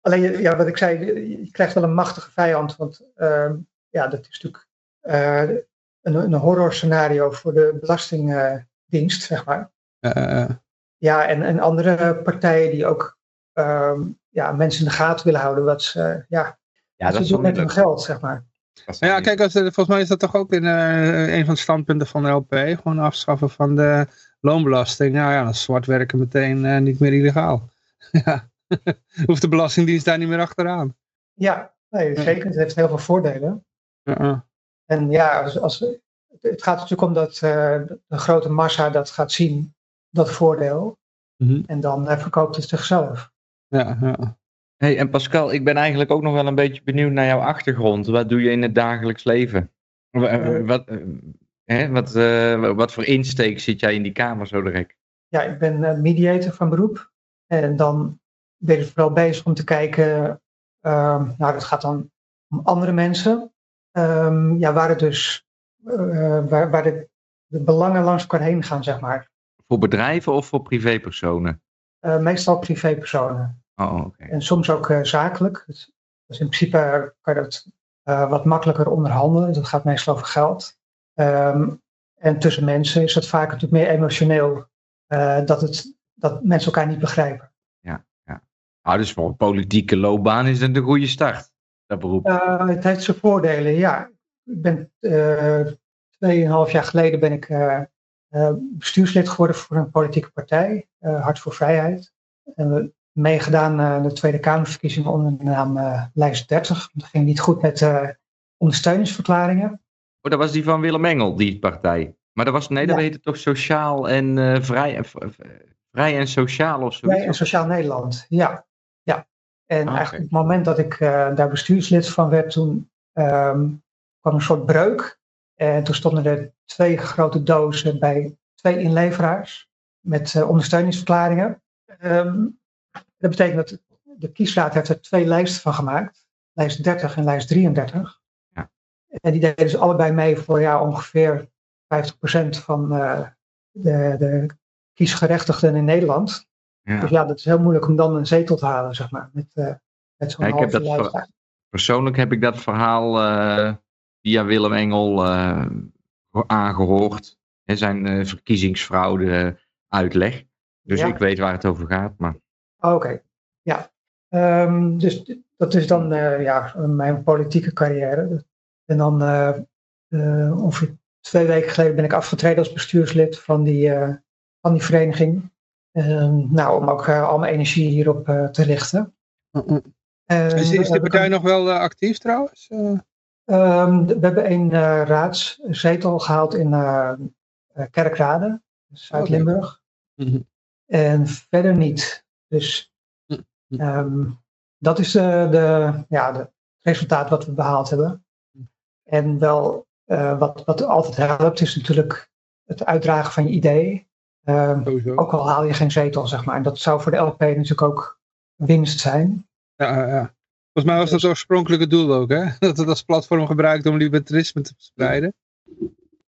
alleen, ja, wat ik zei, je krijgt wel een machtige vijand. Want ehm, ja, dat is natuurlijk een, een horror scenario voor de belastingdienst, zeg maar. Eh, Ja, en, en andere partijen die ook ehm, ja, mensen in de gaten willen houden. Wat ze, ja, Ja, dat ze is doen met hun geld, zeg maar. Ja, kijk, als, volgens mij is dat toch ook in, eh, een van de standpunten van de LP. Gewoon afschaffen van de loonbelasting. Nou ja, dan is zwart werken meteen eh, niet meer illegaal. ja. Hoeft de Belastingdienst daar niet meer achteraan. Ja, nee, zeker. Het heeft heel veel voordelen. En ja, als, als, het gaat natuurlijk om dat eh, de grote massa dat gaat zien, dat voordeel. Mhm. En dan eh, verkoopt het zichzelf. Ja, ja. Hey, en Pascal, ik ben eigenlijk ook nog wel een beetje benieuwd naar jouw achtergrond. Wat doe je in het dagelijks leven? Wa- Eh. Wat, eh, hè, wat, eh, wat voor insteek zit jij in die kamer zo direct? Ja, ik ben eh, mediator van beroep. En dan ben ik vooral bezig om te kijken, ehm, nou dat gaat dan om andere mensen. Ehm, ja, waar het dus, eh, waar, waar de, de belangen langs elkaar heen gaan, zeg maar. Voor bedrijven of voor privépersonen? Eh, meestal privépersonen. Oh, oké. En soms ook eh, zakelijk. Dus, dus in principe eh, kan je dat wat makkelijker onderhandelen. Dat gaat meestal over geld. Ehm, en tussen mensen is het vaak natuurlijk meer emotioneel. dat, het, dat mensen elkaar niet begrijpen. Ah, dus voor een politieke loopbaan is het een goede start, dat beroep. Het heeft zijn voordelen, ja. Ik ben tweeënhalf jaar geleden ben ik bestuurslid geworden voor een politieke partij, Hart voor Vrijheid. En meegedaan aan de Tweede Kamerverkiezingen onder de naam Lijst 30. Dat ging niet goed met ondersteuningsverklaringen. Oh, dat was die van Willem Engel, die partij. Maar dat was, nee, dat ja. heette toch sociaal en uh, vrij, vrij en sociaal of zo? Vrij en sociaal Nederland, ja. ja. En ah, eigenlijk op het moment dat ik uh, daar bestuurslid van werd, toen um, kwam een soort breuk. En toen stonden er twee grote dozen bij twee inleveraars met uh, ondersteuningsverklaringen. Um, dat betekent dat de kiesraad heeft er twee lijsten van gemaakt. Lijst 30 en lijst 33. Ja. En die deden dus allebei mee voor ja, ongeveer 50% van uh, de, de kiesgerechtigden in Nederland. Ja. Dus ja, dat is heel moeilijk om dan een zetel te halen, zeg maar. Met, uh, met zo'n ja, ik heb dat Persoonlijk heb ik dat verhaal via Willem Engel aangehoord. En zijn verkiezingsfraude uitleg. Dus ja. ik weet waar het over gaat. Maar... Oh, Oké, okay. ja. Um, dus dat is dan ja, mijn politieke carrière. En dan ongeveer twee weken geleden ben ik afgetreden als bestuurslid van die, uh, van die vereniging. Uh, nou, om ook uh, al mijn energie hierop te richten. is, is de partij nog wel actief trouwens? Um, we hebben een raadszetel gehaald in Kerkrade, Zuid-Limburg. Okay. Mm -hmm. En verder niet. Dus um, dat is de, de, ja, het resultaat wat we behaald hebben. En wel uh, wat, wat altijd helpt is natuurlijk het uitdragen van je idee. Uh, ook al haal je geen zetel, zeg maar. En dat zou voor de LP natuurlijk ook winst zijn. Ja, ja. Volgens mij was dat het oorspronkelijke doel ook, hè? Dat het als platform gebruikt om libertarisme te verspreiden.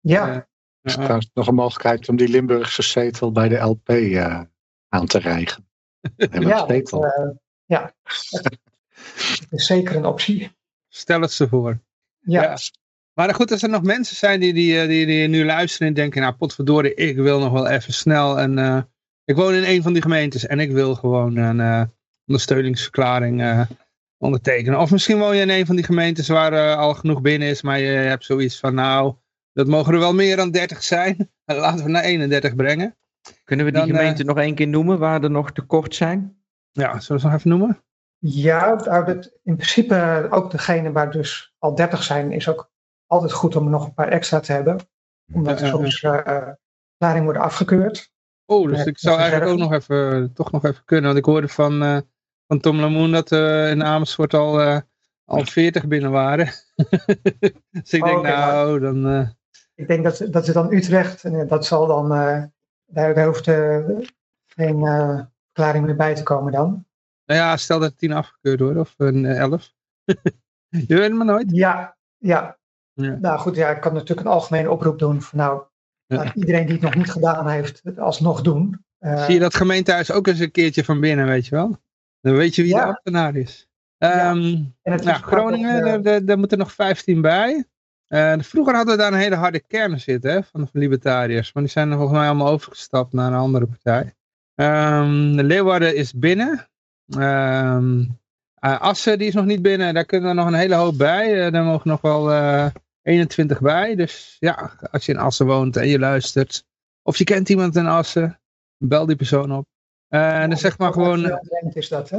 Ja. Uh, is trouwens nog een mogelijkheid om die Limburgse zetel bij de LP uh, aan te rijgen. ja, dat, uh, ja. dat is zeker een optie. Stel het ze voor. Ja. ja. Maar goed, als er nog mensen zijn die, die, die, die nu luisteren en denken, nou potverdorie, ik wil nog wel even snel. En uh, ik woon in een van die gemeentes en ik wil gewoon een uh, ondersteuningsverklaring uh, ondertekenen. Of misschien woon je in een van die gemeentes waar al genoeg binnen is, maar je hebt zoiets van, nou, dat mogen er wel meer dan 30 zijn. Laten we naar 31 brengen. Kunnen we die dan, gemeente nog één keer noemen waar er nog tekort zijn? Ja, zullen we ze nog even noemen? Ja, in principe ook degene waar dus al 30 zijn, is ook altijd goed om er nog een paar extra te hebben. Omdat er soms uh, verklaringen worden afgekeurd. Oh, dus ik zou eigenlijk ook nog even, toch nog even kunnen. Want ik hoorde van, uh, van Tom Lamoen dat uh, in Amersfoort al, uh, al 40 binnen waren. dus ik oh, denk, okay, nou, dan... Ik denk dat, dat het dan Utrecht, en dat zal dan, daar, daar hoeft geen verklaring meer bij te komen dan. Nou ja, stel dat 10 afgekeurd worden, of een 11. Je weet het maar nooit. Ja, ja, ja. Nou goed, ja, ik kan natuurlijk een algemene oproep doen van nou, ja. iedereen die het nog niet gedaan heeft, het alsnog doen. Uh, Zie je dat gemeentehuis ook eens een keertje van binnen, weet je wel? Dan weet je wie ja. de ambtenaar is. Um, nou, Groningen, daar, daar moeten nog 15 bij. Uh, vroeger hadden we daar een hele harde kern zitten hè, van de libertariërs. Maar die zijn er volgens mij allemaal overgestapt naar een andere partij. Um, de Leeuwarden is binnen. Um, uh, Assen die is nog niet binnen. Daar kunnen we nog een hele hoop bij. Uh, daar mogen nog wel 21 bij. Dus ja, als je in Assen woont en je luistert. Of je kent iemand in Assen. Bel die persoon op. Uh, en dan zeg maar gewoon... is dat, hè?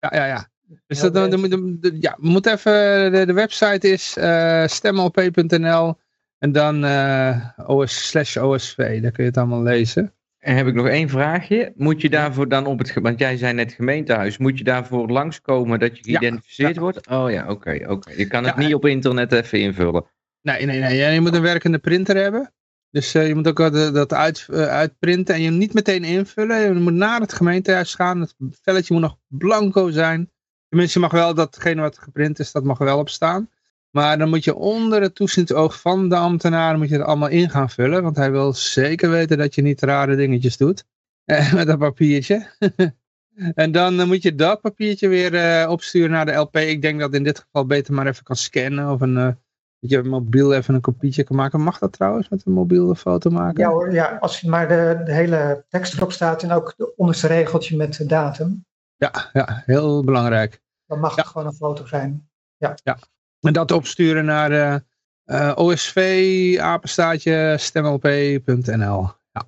Ja, ja, ja. Dus dat, de, de, de, ja, we moeten even... De, de website is uh, stemlp.nl en dan uh, OS, slash OSV. Daar kun je het allemaal lezen. En heb ik nog één vraagje. Moet je daarvoor dan op het, want jij zei net gemeentehuis, moet je daarvoor langskomen dat je geïdentificeerd ja, wordt? Oh ja, oké, oké. Je kan het niet op internet even invullen. Nee, nee, nee. Je moet een werkende printer hebben. Dus uh, je moet ook dat, uit, uh, uitprinten en je niet meteen invullen. Je moet naar het gemeentehuis gaan. Het velletje moet nog blanco zijn. Tenminste, je mag wel datgene wat geprint is, dat mag wel op staan. Maar dan moet je onder het toezichtsoog van de ambtenaar moet je het allemaal in gaan vullen. Want hij wil zeker weten dat je niet rare dingetjes doet. Eh, met dat papiertje. en dan moet je dat papiertje weer opsturen naar de LP. Ik denk dat in dit geval beter maar even kan scannen. Of een, dat je mobiel even een kopietje kan maken. Mag dat trouwens met een mobiele foto maken? Ja hoor, ja, als maar de, de hele tekst erop staat en ook het onderste regeltje met de datum. Ja, ja heel belangrijk. Dan mag het gewoon een foto zijn. Ja. ja. En dat opsturen naar Eh, OSV, apenstaatje, stemlp.nl. Ja.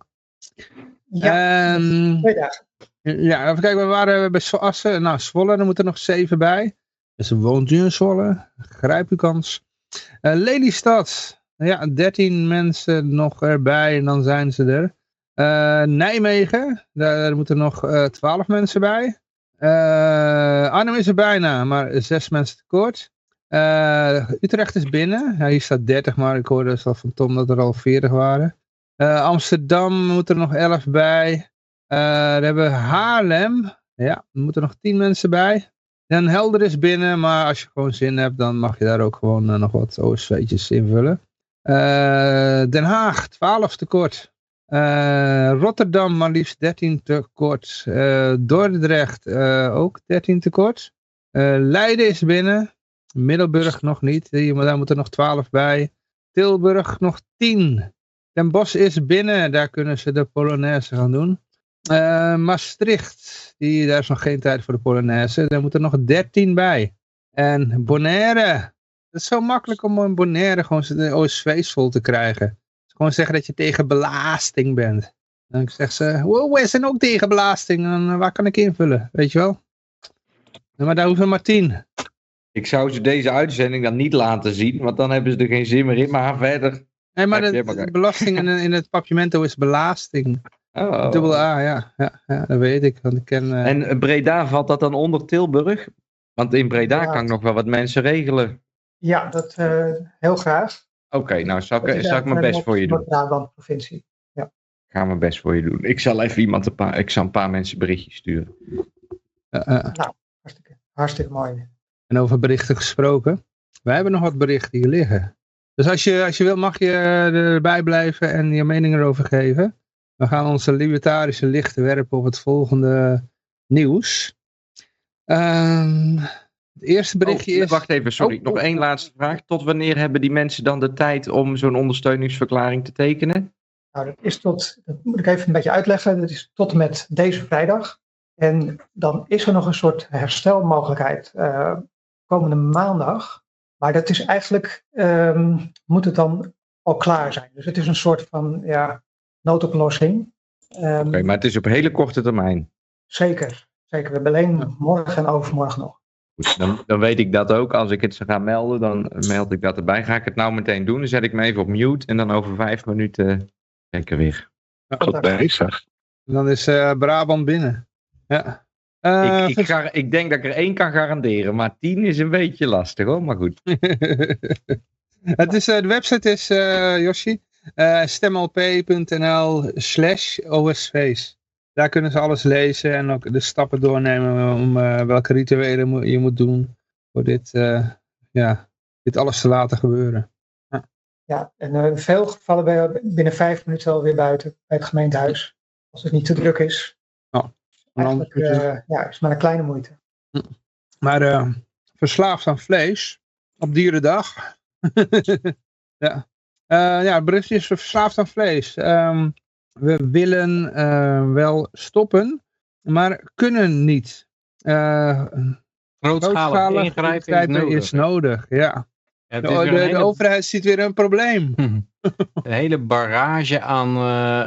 Ja, twee dagen. ja, even kijken, we waren bij Assen. Nou, Zwolle, er moeten er nog zeven bij. Dus woont u in Zwolle? Grijp uw kans. Eh, Lelystad. Ja, 13 mensen nog erbij en dan zijn ze er. Eh, Nijmegen, daar moeten nog eh 12 mensen bij. Eh, Arnhem is er bijna, maar zes mensen tekort. Eh, Utrecht is binnen. Hier staat 30, maar ik hoorde dus van Tom dat er al 40 waren. Eh, Amsterdam moet er nog 11 bij. Eh dan hebben Haarlem. Ja, moeten nog 10 mensen bij. Den Helder is binnen, maar als je gewoon zin hebt, dan mag je daar ook gewoon eh, nog wat OSV'tjes invullen. Eh, Den Haag, 12 tekort. Eh, Rotterdam, maar liefst 13 tekort. Dordrecht, ook 13 tekort. Leiden is binnen. Middelburg nog niet. Daar moeten nog 12 bij. Tilburg nog 10. Den Bosch is binnen. Daar kunnen ze de Polonaise gaan doen. Eh, Maastricht, die, daar is nog geen tijd voor de Polonaise. Daar moeten nog 13 bij. En Bonaire. Het is zo makkelijk om in Bonaire gewoon de OSV's vol te krijgen. Gewoon zeggen dat je tegen belasting bent. Dan zeggen ze, wow, wij zijn ook tegen belasting. En, eh, waar kan ik invullen? Weet je wel? Ja, Maar daar hoeven maar 10. Ik zou ze deze uitzending dan niet laten zien, want dan hebben ze er geen zin meer in. Maar verder. Nee, maar de, belasting in, in het papimento is belasting. Oh. Dubbel A, ja. ja. Ja, dat weet ik. Want ik ken... eh, En Breda valt dat dan onder Tilburg? Want in Breda Ja. kan ik nog wel wat mensen regelen. Ja, dat eh, heel graag. Oké, nou zal ik, zal ik mijn best voor je doen. Noord-Brabant provincie. Ik ga mijn best voor je doen. Ik zal even iemand een paar, ik zal een paar mensen berichtjes sturen. eh, eh. Hartstikke, hartstikke mooi. En over berichten gesproken. Wij hebben nog wat berichten hier liggen. Dus als je, als je wilt mag je erbij blijven en je mening erover geven. We gaan onze libertarische lichten werpen op het volgende nieuws. Ehm, het eerste berichtje Oh, is... Wacht even, sorry. Oh, nog oh, één oh. laatste vraag. Tot wanneer hebben die mensen dan de tijd om zo'n ondersteuningsverklaring te tekenen? Nou, dat is tot, dat moet ik even een beetje uitleggen. Dat is tot en met deze vrijdag. En dan is er nog een soort herstelmogelijkheid eh, komende maandag. Maar dat is eigenlijk, ehm, moet het dan al klaar zijn. Dus het is een soort van ja, noodoplossing. Ehm, Oké, maar het is op hele korte termijn. Zeker, zeker. We hebben alleen morgen en overmorgen nog. Goed, dan, dan weet ik dat ook. Als ik het ga melden, dan meld ik dat erbij. Ga ik het nou meteen doen? Dan zet ik me even op mute en dan over vijf minuten ben ik er weer. Goed bezig. Dan is eh, Brabant binnen. Ja. Eh, ik, ik, ga, ik denk dat ik er één kan garanderen, maar tien is een beetje lastig hoor, maar goed. het is, eh, de website is, eh Yoshi, eh stemlp.nl slash osv's. Daar kunnen ze alles lezen en ook de stappen doornemen om eh, welke rituelen je moet doen voor dit, eh, ja, dit alles te laten gebeuren. Ja, en eh, in veel gevallen ben je binnen vijf minuten alweer buiten bij het gemeentehuis. Als het niet te druk is. En dan Eigenlijk ja, is maar een kleine moeite. Maar eh, verslaafd aan vlees op dierendag. ja. Eh, ja, berichtje is verslaafd aan vlees. Ehm, we willen eh, wel stoppen, maar kunnen niet. Eh Grootschalig ingrijpen is nodig. is nodig. Ja. Ja, De, hele- overheid ziet weer een probleem. een hele barrage aan,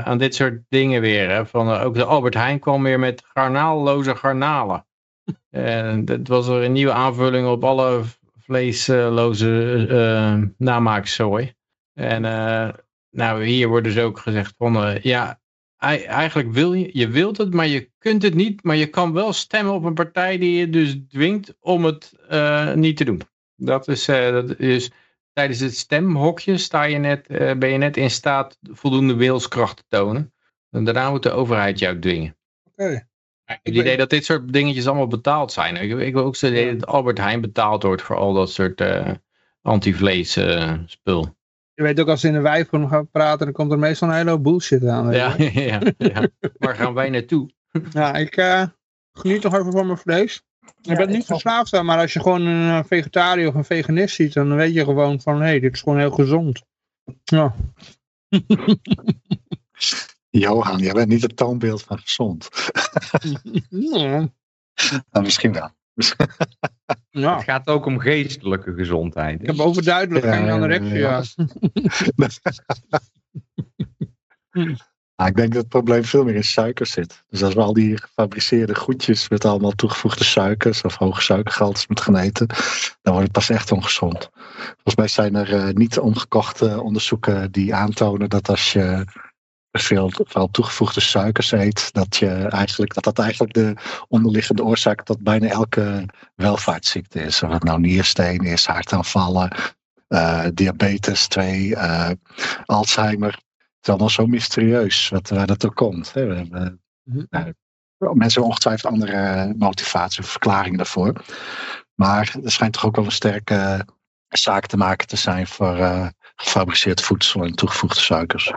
aan dit soort dingen weer. Hè? Van, ook de Albert Heijn kwam weer met garnaalloze garnalen. En dat was er een nieuwe aanvulling op alle vleesloze eh namaakzooi. En eh, nou, hier wordt dus ook gezegd van, eh, ja, ei- eigenlijk wil je, je wilt het, maar je kunt het niet. Maar je kan wel stemmen op een partij die je dus dwingt om het eh, niet te doen. Dat is, dat is tijdens het stemhokje sta je net, ben je net in staat voldoende wilskracht te tonen. En daarna moet de overheid jou dwingen. Oké. Ik het idee dat dit soort dingetjes allemaal betaald zijn. Ik, ik wil ook zo idee dat Albert Heijn betaald wordt voor al dat soort anti-vlees spul. Je weet ook als ze in de wijvorm gaan praten, dan komt er meestal een hele hoop bullshit aan. Ja, ja, ja. Waar gaan wij naartoe? Ja, ik eh, geniet nog even van mijn vlees. Ik Ja, ben niet verslaafd aan, maar als je gewoon een eh, vegetariër of een veganist ziet, dan weet je gewoon van, hé, hey, dit is gewoon heel gezond. Ja, Johan, jij bent niet het toonbeeld van gezond. Ja, Nou, misschien wel. Ja, Het gaat ook om geestelijke gezondheid. ik heb overduidelijk geen Ja, anorexia. Ah, ik denk dat het probleem veel meer in suiker zit. Dus als we al die gefabriceerde goedjes met allemaal toegevoegde suikers of hoge suikergehaltes met gaan eten, dan wordt het pas echt ongezond. Volgens mij zijn er eh, niet omgekochte onderzoeken die aantonen dat als je veel vooral toegevoegde suikers eet, dat, je eigenlijk, dat dat eigenlijk de onderliggende oorzaak tot bijna elke welvaartsziekte is. Of het nou niersteen is, hartaanvallen, eh, diabetes 2, eh, Alzheimer. Het is allemaal zo mysterieus wat, waar dat door komt. Hè. We hebben, Mhm. nou, mensen hebben ongetwijfeld andere motivatie of verklaringen daarvoor. Maar er schijnt toch ook wel een sterke zaak te maken te zijn voor eh, gefabriceerd voedsel en toegevoegde suikers.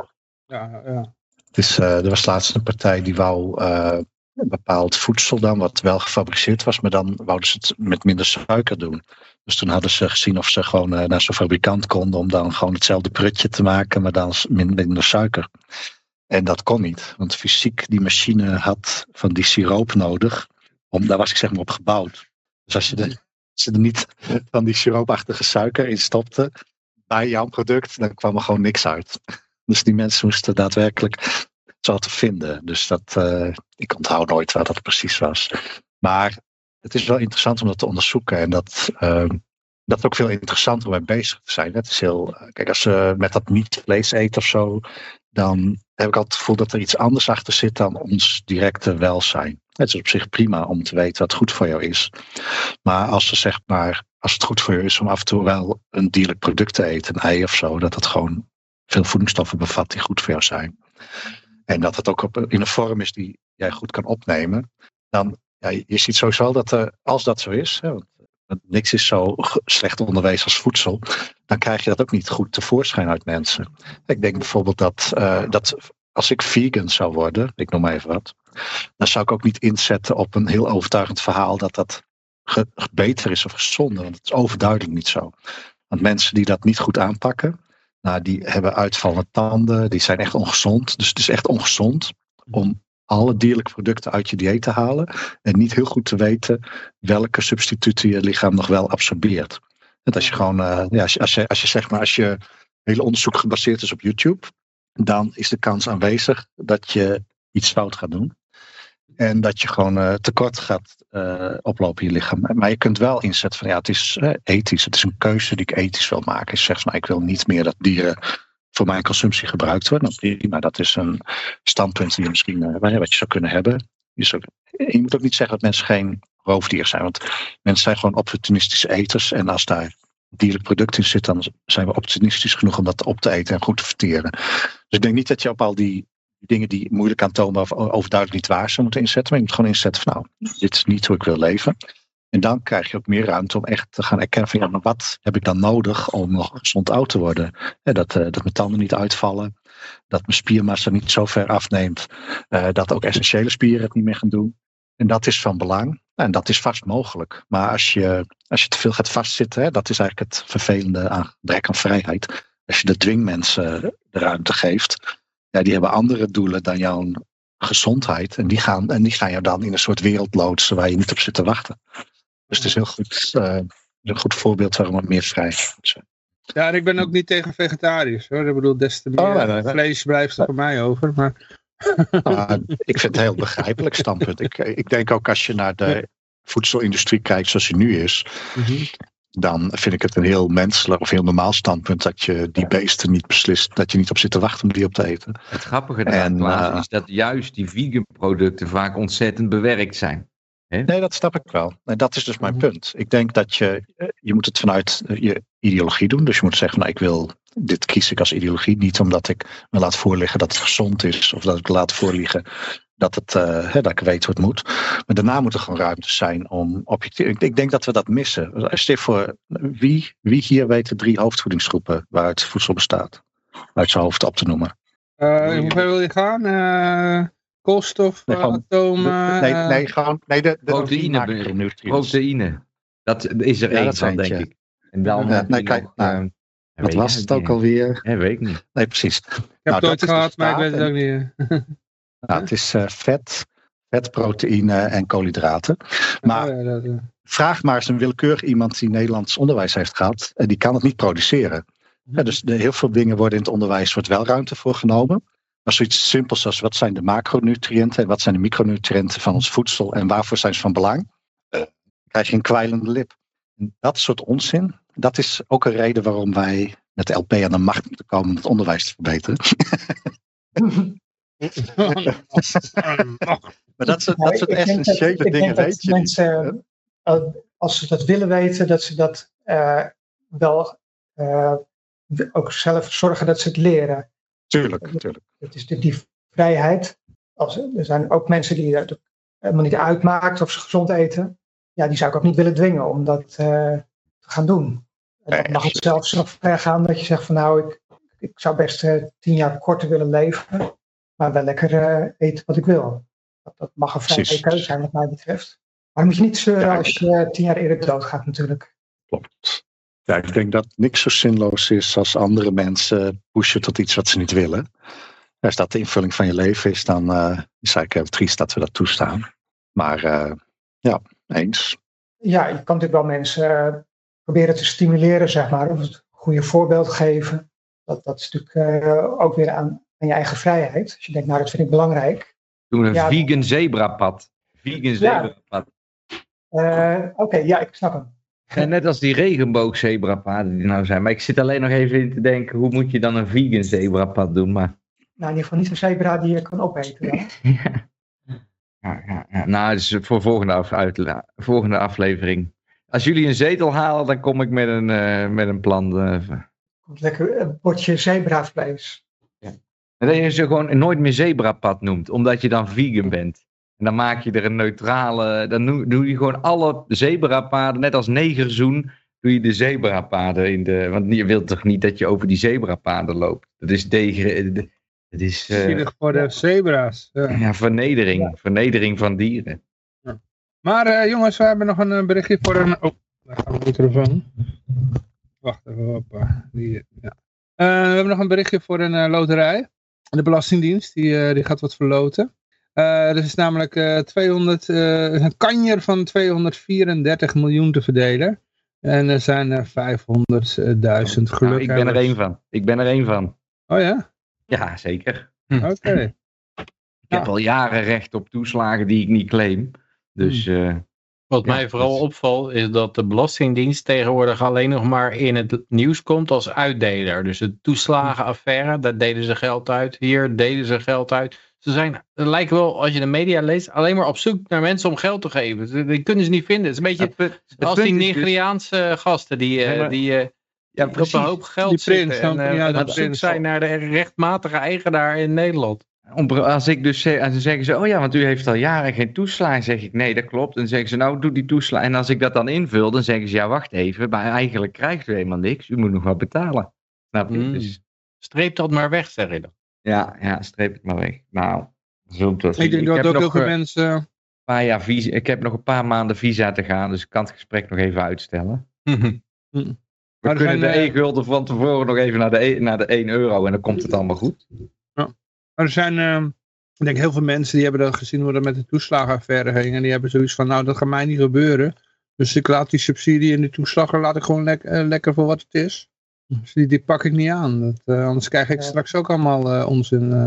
Ja, ja. Eh, er was laatst een partij die wou eh, een bepaald voedsel dan, wat wel gefabriceerd was, maar dan wouden ze het met minder suiker doen. Dus toen hadden ze gezien of ze gewoon eh, naar zo'n fabrikant konden om dan gewoon hetzelfde prutje te maken, maar dan minder suiker. En dat kon niet, want fysiek die machine had van die siroop nodig. Om, daar was ik zeg maar op gebouwd. Dus als je, de, als er niet van die siroopachtige suiker in stopte bij jouw product, dan kwam er gewoon niks uit. Dus die mensen moesten daadwerkelijk zo te vinden. Dus dat, eh, ik onthoud nooit waar dat precies was. Maar het is wel interessant om dat te onderzoeken. En dat, eh, dat is ook veel interessanter om mee bezig te zijn. Het is heel, eh, kijk, als ze met dat niet vlees eten of zo, dan heb ik altijd het gevoel dat er iets anders achter zit dan ons directe welzijn. Het is op zich prima om te weten wat goed voor jou is. Maar als ze zeg maar, als het goed voor je is om af en toe wel een dierlijk product te eten, een ei of zo, dat het gewoon veel voedingsstoffen bevat die goed voor jou zijn. En dat het ook op, in een vorm is die jij goed kan opnemen. Dan, ja, je ziet sowieso dat er, als dat zo is, hè, want niks is zo slecht onderwezen als voedsel, dan krijg je dat ook niet goed tevoorschijn uit mensen. Ik denk bijvoorbeeld dat, eh, dat als ik vegan zou worden, ik noem maar even wat, dan zou ik ook niet inzetten op een heel overtuigend verhaal dat dat beter is of gezonder. Want het is overduidelijk niet zo. Want mensen die dat niet goed aanpakken, nou, die hebben uitvallende tanden, die zijn echt ongezond. Dus het is echt ongezond om alle dierlijke producten uit je dieet te halen en niet heel goed te weten welke substituten je lichaam nog wel absorbeert. En als je gewoon, eh, ja, als je, als je, als je zeg maar, als je hele onderzoek gebaseerd is op YouTube, dan is de kans aanwezig dat je iets fout gaat doen. En dat je gewoon eh, tekort gaat eh, oplopen in je lichaam. Maar je kunt wel inzetten van ja, het is eh, ethisch. Het is een keuze die ik ethisch wil maken. Zegt van nou, ik wil niet meer dat dieren voor mijn consumptie gebruikt worden. Nou, prima, dat is een standpunt die je misschien, eh, wat je zou kunnen hebben. Je, zou- je moet ook niet zeggen dat mensen geen roofdieren zijn. Want mensen zijn gewoon opportunistische eters. En als daar dierlijk product in zit, dan zijn we opportunistisch genoeg om dat op te eten en goed te verteren. Dus ik denk niet dat je op al die dingen die moeilijk aantoonbaar of overduidelijk niet waar zijn moeten inzetten. Maar je moet gewoon inzetten van nou, dit is niet hoe ik wil leven. En dan krijg je ook meer ruimte om echt te gaan erkennen van ja, maar wat heb ik dan nodig om nog gezond oud te worden? Ja, dat, eh, dat mijn tanden niet uitvallen, dat mijn spiermassa niet zo ver afneemt, eh, dat ook essentiële spieren het niet meer gaan doen. En dat is van belang. En dat is vast mogelijk. Maar als je, als je te veel gaat vastzitten, hè, dat is eigenlijk het vervelende aan gebrek aan vrijheid. Als je de dwingmensen de ruimte geeft, ja, die hebben andere doelen dan jouw gezondheid. En die gaan, en die gaan jou dan in een soort wereld loodsen waar je niet op zit te wachten. Dus het is heel goed, eh, een goed voorbeeld waarom het meer moet zijn. Ja, en ik ben ook niet tegen vegetarisch hoor. Ik bedoel, des te meer Oh, nee, nee, nee. vlees blijft er voor mij over. Maar Maar ik vind het een heel begrijpelijk standpunt. Ik, ik denk ook als je naar de voedselindustrie kijkt zoals die nu is, dan vind ik het een heel menselijk of heel normaal standpunt dat je die beesten niet beslist, dat je niet op zit te wachten om die op te eten. Het grappige daaraan Klaas, eh, is dat juist die vegan producten vaak ontzettend bewerkt zijn. Nee, dat snap ik wel. En dat is dus mijn Mhm. punt. Ik denk dat je, eh, je moet het vanuit eh, je ideologie doen. Dus je moet zeggen, nou, ik wil, dit kies ik als ideologie. Niet omdat ik me laat voorliggen dat het gezond is. Of dat ik laat voorliggen dat, het, eh, hè, dat ik weet hoe het moet. Maar daarna moet er gewoon ruimte zijn om objectief. Ik, ik denk dat we dat missen. Stel voor, wie, wie hier weet de drie hoofdvoedingsgroepen waaruit voedsel bestaat? Uit zijn hoofd op te noemen. eh, in hoever wil je gaan? Eh, koolstof, Nee, gewoon atomen? nee, eh, nee, gewoon, nee, de, de Proteïne. Proteïne. Dat is er Ja, één van, denk ik. En dan Ja, nee, kijk, nou, Wat was het ook alweer? Ja, weet ik niet. Nee, precies. ik heb Nou, het ooit gehad, maar ik weet het ook niet. Nou, het is eh, vet, vet, proteïne en koolhydraten. Maar Oh, ja, dat, eh, vraag maar eens een willekeurig iemand die Nederlands onderwijs heeft gehad. En die kan het niet produceren. Ja, dus de, heel veel dingen worden in het onderwijs wordt wel ruimte voor genomen. Maar zoiets simpels als wat zijn de macronutriënten en wat zijn de micronutriënten van ons voedsel en waarvoor zijn ze van belang, eh, krijg je een kwijlende lip. Dat soort onzin, dat is ook een reden waarom wij met de LP aan de macht moeten komen om het onderwijs te verbeteren. Maar dat soort, dat soort dat- essentiële dingen dat weet je niet. mensen, eh, als ze dat willen weten, dat ze dat eh, wel eh, ook zelf zorgen dat ze het leren. Tuurlijk, tuurlijk. Het is de, die vrijheid. Als, er zijn ook mensen die het helemaal niet uitmaakt of ze gezond eten. Ja, die zou ik ook niet willen dwingen om dat eh, te gaan doen. En dan mag het zelfs zo ver gaan dat je zegt van nou, ik, ik zou best eh, tien jaar korter willen leven. Maar wel lekker eh, eten wat ik wil. Dat, dat mag een vrije keuze zijn wat mij betreft. Maar dan moet je niet zeuren Ja, als je tien jaar eerder doodgaat natuurlijk. Klopt. Ja, ik denk dat niks zo zinloos is als andere mensen pushen tot iets wat ze niet willen. Als dat de invulling van je leven is, dan eh, is het eigenlijk heel triest dat we dat toestaan. Maar eh, ja, eens. Ja, je kan natuurlijk wel mensen eh, proberen te stimuleren, zeg maar. Of het goede voorbeeld geven. Dat, dat is natuurlijk eh, ook weer aan, aan je eigen vrijheid. Als je denkt, nou, dat vind ik belangrijk. Doen een Ja. vegan zebrapad. Vegan zebrapad. Eh, Oké, ja, ik snap hem. En net als die regenboogzebrapaden die nou zijn. Maar ik zit alleen nog even in te denken, hoe moet je dan een vegan zebrapad doen? Maar Nou, in ieder geval niet een zebra die je kan opeten. Dan. ja. Ja, ja, ja. Nou, dat is voor volgende, af, uitla- volgende aflevering. Als jullie een zetel halen, dan kom ik met een, eh, met een plan. eh, Komt lekker een bordje zebravlees. En dat je ze gewoon nooit meer zebrapad noemt, omdat je dan vegan bent. En dan maak je er een neutrale. Dan doe, je gewoon alle zebrapaden, net als negerzoen, doe je de zebrapaden in de. Want je wilt toch niet dat je over die zebrapaden loopt? Dat is tegen. Dat is eh, Zielig voor de zebra's. Ja. ja, vernedering. Vernedering van dieren. Maar eh, jongens, we hebben nog een eh, berichtje voor een... Oh, daar gaat de microfoon. Wacht even, hoppa. Die, ja. Eh, we hebben nog een berichtje voor een eh, loterij. De Belastingdienst, die, eh, die gaat wat verloten. Eh er is namelijk eh 200, eh, een kanjer van 234 miljoen te verdelen. En er zijn er 500.000 Nou, gelukkig. ik ben er één van. Ik ben er één van. Oh ja? Ja, zeker. Oké. Ik heb al jaren recht op toeslagen die ik niet claim. Dus eh, Wat Ja, mij vooral opvalt is dat de Belastingdienst tegenwoordig alleen nog maar in het nieuws komt als uitdeler. Dus de toeslagenaffaire, daar deden ze geld uit. Hier deden ze geld uit. Ze zijn, het lijkt wel, als je de media leest, alleen maar op zoek naar mensen om geld te geven. Ze- Die kunnen ze niet vinden. Het is een beetje het punt- het als die dus- Nigeriaanse gasten die, eh, maar- die, eh, ja, op precies. een hoop geld Die prins, zitten en eh, ja, de op zoek zijn naar de rechtmatige eigenaar in Nederland. Als ik dus zeg, en dan zeggen ze, oh ja, want u heeft al jaren geen toeslagen. zeg ik, nee, dat klopt. En dan zeggen ze, nou, doe die toeslagen. En als ik dat dan invul, dan zeggen ze, ja, wacht even. Maar eigenlijk krijgt u helemaal niks. U moet nog wat betalen. Snap je? Mm. Dus, Streep dat maar weg, zeg je dan. ja, ja, streep het maar weg. Nou, zo zien. Ik denk dat heb ook nog, heel veel eh, mensen... jaar visa, ik heb nog een paar maanden visa te gaan. Dus ik kan het gesprek nog even uitstellen. We Maar er kunnen zijn, de eh, e-gulden van tevoren nog even naar de, e- naar de 1 euro. En dan komt het allemaal goed. Maar er zijn, ehm, ik denk heel veel mensen die hebben dan gezien hoe dat met de toeslagenaffaire ging. En die hebben zoiets van, nou dat gaat mij niet gebeuren. Dus ik laat die subsidie en die toeslagen laat ik gewoon lek- eh, lekker voor wat het is. Dus die, die pak ik niet aan. Dat, eh, anders krijg ik Ja. straks ook allemaal eh, onzin. eh.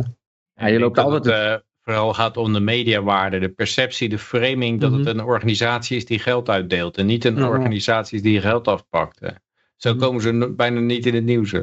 Ja, je loopt altijd... dat het eh, vooral gaat om de mediawaarde, de perceptie, de framing dat het Mhm. een organisatie is die geld uitdeelt en niet een organisatie is die geld afpakt. hè. Zo Mhm. komen ze bijna niet in het nieuws.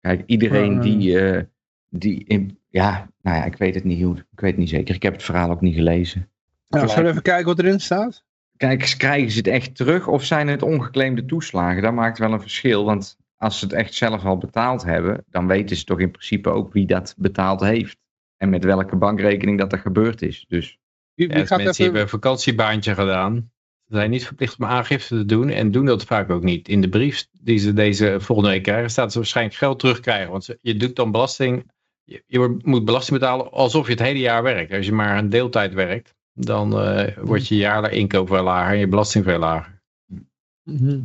Kijk, iedereen die, eh, die in, ja, nou ja, ik weet het niet hoe, ik weet het niet zeker. Ik heb het verhaal ook niet gelezen. Nou, zullen we even kijken wat erin staat? Kijk, krijgen ze het echt terug of zijn het ongeclaimde toeslagen? Dat maakt wel een verschil, want als ze het echt zelf al betaald hebben, dan weten ze toch in principe ook wie dat betaald heeft. En met welke bankrekening dat er gebeurd is. Dus Wie, Ja, wie gaat mensen even... hebben een vakantiebaantje gedaan. Ze zijn niet verplicht om aangifte te doen en doen dat vaak ook niet. In de brief die ze deze volgende week krijgen, staat dat ze waarschijnlijk geld terugkrijgen. Want je doet dan belasting, je, je moet belasting betalen alsof je het hele jaar werkt. Als je maar een deeltijd werkt, dan eh, wordt je jaarlijks inkoop veel lager en je belasting veel lager. Mhm.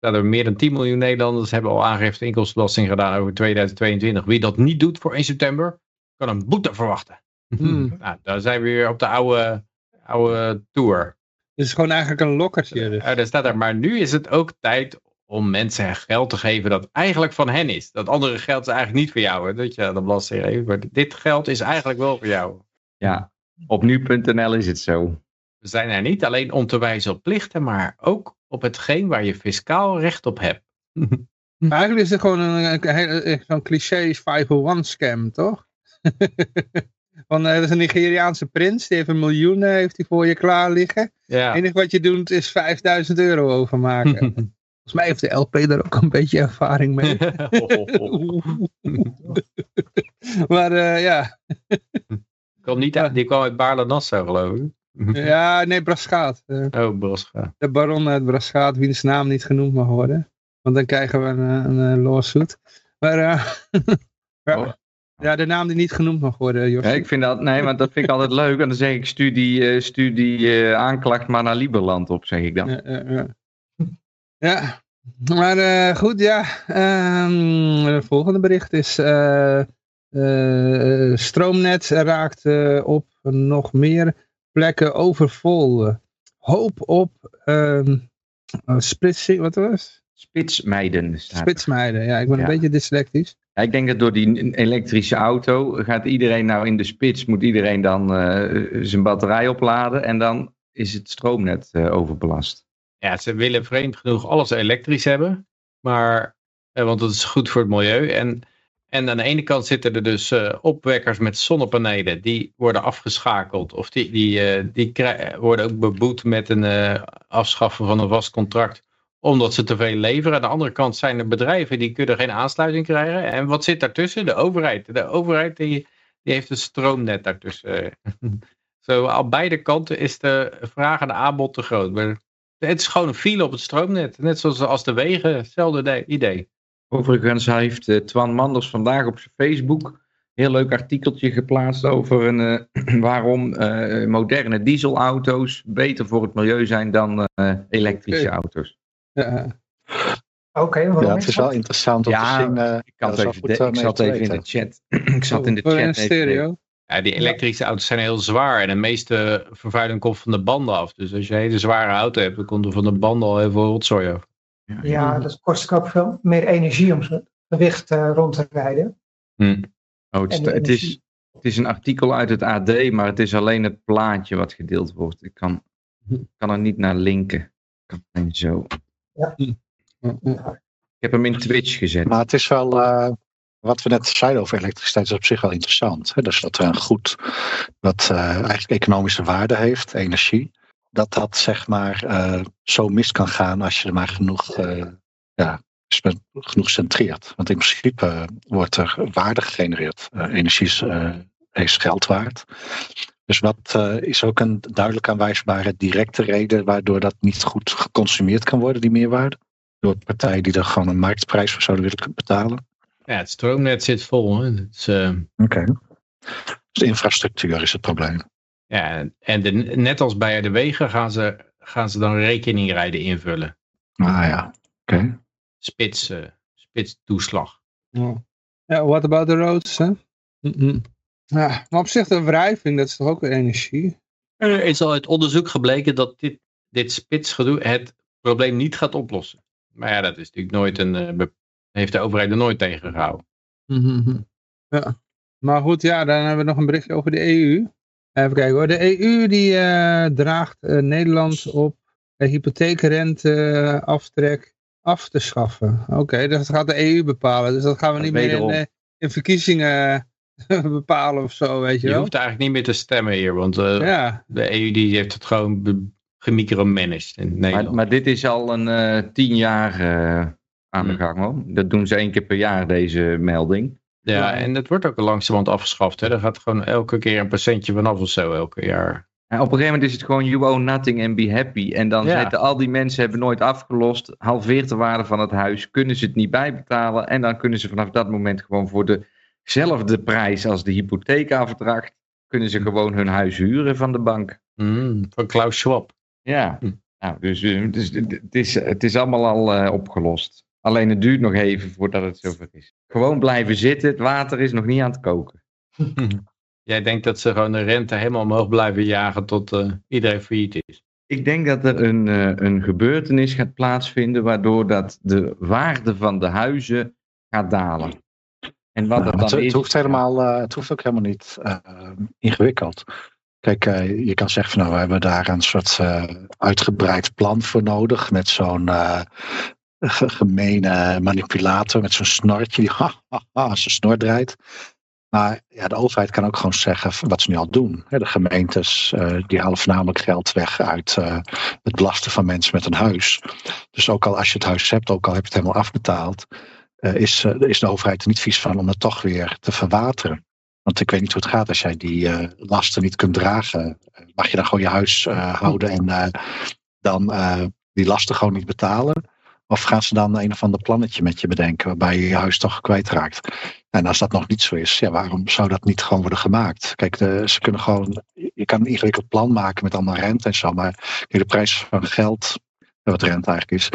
Nou, er meer dan 10 miljoen Nederlanders hebben al aangifte inkomstenbelasting gedaan over 2022. Wie dat niet doet voor 1 september, kan een boete verwachten. Hmm. Nou, daar zijn we weer op de oude, oude tour. Het is gewoon eigenlijk een lokkertje. Dus. Uh, daar staat er, maar nu is het ook tijd om mensen geld te geven dat eigenlijk van hen is. Dat andere geld is eigenlijk niet voor jou. Hè? Dat je de belasting heeft. Maar dit geld is eigenlijk wel voor jou. Ja, op nu.nl is het zo. We zijn er niet alleen om te wijzen op plichten, maar ook op hetgeen waar je fiscaal recht op hebt. Maar eigenlijk is het gewoon een, een, een, zo'n cliché 501 scam, toch? Want er is een Nigeriaanse prins, die heeft een miljoen heeft hij voor je klaar liggen. Ja. Het enige wat je doet is 5000 euro overmaken. Volgens mij heeft de LP daar ook een beetje ervaring mee. maar uh, ja. Kwam niet uit, die kwam uit Baarle-Nassau geloof ik. ja, nee, Braschaat. Uh, oh, Braschaat. De baron uit Braschaat, wiens naam niet genoemd mag worden. Want dan krijgen we een, een, een lawsuit. Maar uh, oh. ja, de naam die niet genoemd mag worden, Jos. Ja, ik vind dat, nee, maar dat vind ik altijd leuk. En dan zeg ik studie, uh, studie uh, aanklacht maar naar Lieberland op, zeg ik dan. Ja, ja, ja. Maar uh, goed, ja. Um, het volgende bericht is... Uh, uh, stroomnet raakt op nog meer plekken overvol. Hoop op um, splitsing, wat was Spitsmeiden. Spitsmeiden, ja. Ik ben ja. een beetje dyslectisch. Ja, ik denk dat door die elektrische auto gaat iedereen nou in de spits, moet iedereen dan zijn batterij opladen en dan is het stroomnet overbelast. Ja, ze willen vreemd genoeg alles elektrisch hebben. Maar, eh, want dat is goed voor het milieu. En, en aan de ene kant zitten er dus uh, opwekkers met zonnepanelen. Die worden afgeschakeld. Of die, die, uh, die worden ook beboet met een afschaffen van een vast contract. Omdat ze te veel leveren. Aan de andere kant zijn er bedrijven die kunnen geen aansluiting krijgen. En wat zit daartussen? De overheid. De overheid die, die heeft een stroomnet daartussen. Zo, aan beide kanten is de vraag en de aanbod te groot. Het is gewoon een file op het stroomnet. Net zoals als de wegen, hetzelfde idee. Overigens heeft uh, Twan Manders vandaag op zijn Facebook een heel leuk artikeltje geplaatst over een, uh, waarom uh, moderne dieselauto's beter voor het milieu zijn dan elektrische okay. auto's. Ja. Oké, okay, ja, het is wel interessant om ja, te zien. ik, kan even, de, ik zat even in de chat. ik zat in de chat. In stereo. Ja, die elektrische auto's zijn heel zwaar en de meeste vervuiling komt van de banden af. Dus als je een hele zware auto hebt, dan komt er van de banden al heel veel rotzooi af. Ja, ja dat kost ook veel meer energie om gewicht uh, rond te rijden. Hm. Oh, het, is, het, is, het is een artikel uit het AD, maar het is alleen het plaatje wat gedeeld wordt. Ik kan, kan er niet naar linken. Ik kan alleen zo. Ja. Ik heb hem in Twitch gezet. Maar het is wel... Uh wat we net zeiden over elektriciteit is op zich wel interessant. Hè? Dus dat er een goed, wat uh, eigenlijk economische waarde heeft, energie, dat dat zeg maar uh, zo mis kan gaan als je er maar genoeg, uh, ja, genoeg centreert. Want in principe wordt er waarde gegenereerd. energie is, is geld waard. Dus wat is ook een duidelijk aanwijsbare directe reden waardoor dat niet goed geconsumeerd kan worden, die meerwaarde? Door partijen die er gewoon een marktprijs voor zouden willen betalen. Ja, het stroomnet zit vol. Hè. Uh... Oké. Okay. Dus de infrastructuur is het probleem. Ja, en de, net als bij de wegen gaan ze, gaan ze dan rekeningrijden invullen. Ah ja, oké. Okay. Spits, uh, spitstoeslag. Ja. ja, what about the roads? Hè? Mm -mm. Ja, maar op zich de wrijving, dat is toch ook weer energie? Er is al uit onderzoek gebleken dat dit, dit spitsgedoe het probleem niet gaat oplossen. Maar ja, dat is natuurlijk nooit een uh, heeft de overheid er nooit tegen gehouden. Mm -hmm. Ja. Maar goed, ja, dan hebben we nog een berichtje over de EU. Even kijken hoor. De EU die uh, draagt uh, Nederland op de hypotheekrente aftrek af te schaffen. Oké, okay, dat gaat de EU bepalen. Dus dat gaan we niet Wederom. meer in, in verkiezingen bepalen of zo, weet je Je wel. hoeft eigenlijk niet meer te stemmen hier, want uh, ja. de EU die heeft het gewoon gemicromanaged in Nederland. Maar, maar dit is al een tien jaar aan de gang hoor. Dat doen ze één keer per jaar, deze melding. Ja, en het wordt ook langzamerhand afgeschaft. Hè? Er gaat gewoon elke keer een procentje vanaf of zo, elke jaar. En op een gegeven moment is het gewoon you own nothing and be happy. En dan Ja. zitten al die mensen hebben nooit afgelost, halveert de waarde van het huis, kunnen ze het niet bijbetalen. En dan kunnen ze vanaf dat moment gewoon voor dezelfde prijs als de hypotheekaanverdracht, kunnen ze gewoon hun huis huren van de bank. Mm, van Klaus Schwab. Ja, Hm. nou, dus eh, het is, het, is, het is allemaal al eh, opgelost. Alleen het duurt nog even voordat het zover is. Gewoon blijven zitten, het water is nog niet aan het koken. Jij denkt dat ze gewoon de rente helemaal omhoog blijven jagen tot uh, iedereen failliet is? Ik denk dat er een, uh, een gebeurtenis gaat plaatsvinden waardoor dat de waarde van de huizen gaat dalen. En wat dat dan het, is, het, hoeft helemaal, uh, het hoeft ook helemaal niet ingewikkeld. Kijk, je kan zeggen van nou, we hebben daar een soort uitgebreid plan voor nodig met zo'n gemene manipulator met zo'n snortje die ha, ha, ha, zijn snor draait. Maar ja, de overheid kan ook gewoon zeggen wat ze nu al doen. De gemeentes uh, die halen voornamelijk geld weg uit uh, het belasten van mensen met een huis. Dus ook al als je het huis hebt, ook al heb je het helemaal afbetaald, uh, is, is de overheid er niet vies van om het toch weer te verwateren. Want ik weet niet hoe het gaat als jij die lasten niet kunt dragen. Mag je dan gewoon je huis houden en dan die lasten gewoon niet betalen? Of gaan ze dan een of ander plannetje met je bedenken waarbij je je huis toch kwijtraakt? En als dat nog niet zo is, ja, waarom zou dat niet gewoon worden gemaakt? Kijk, ze kunnen gewoon, je kan een ingewikkeld plan maken met allemaal rente en zo, maar de prijs van geld, wat rente eigenlijk is,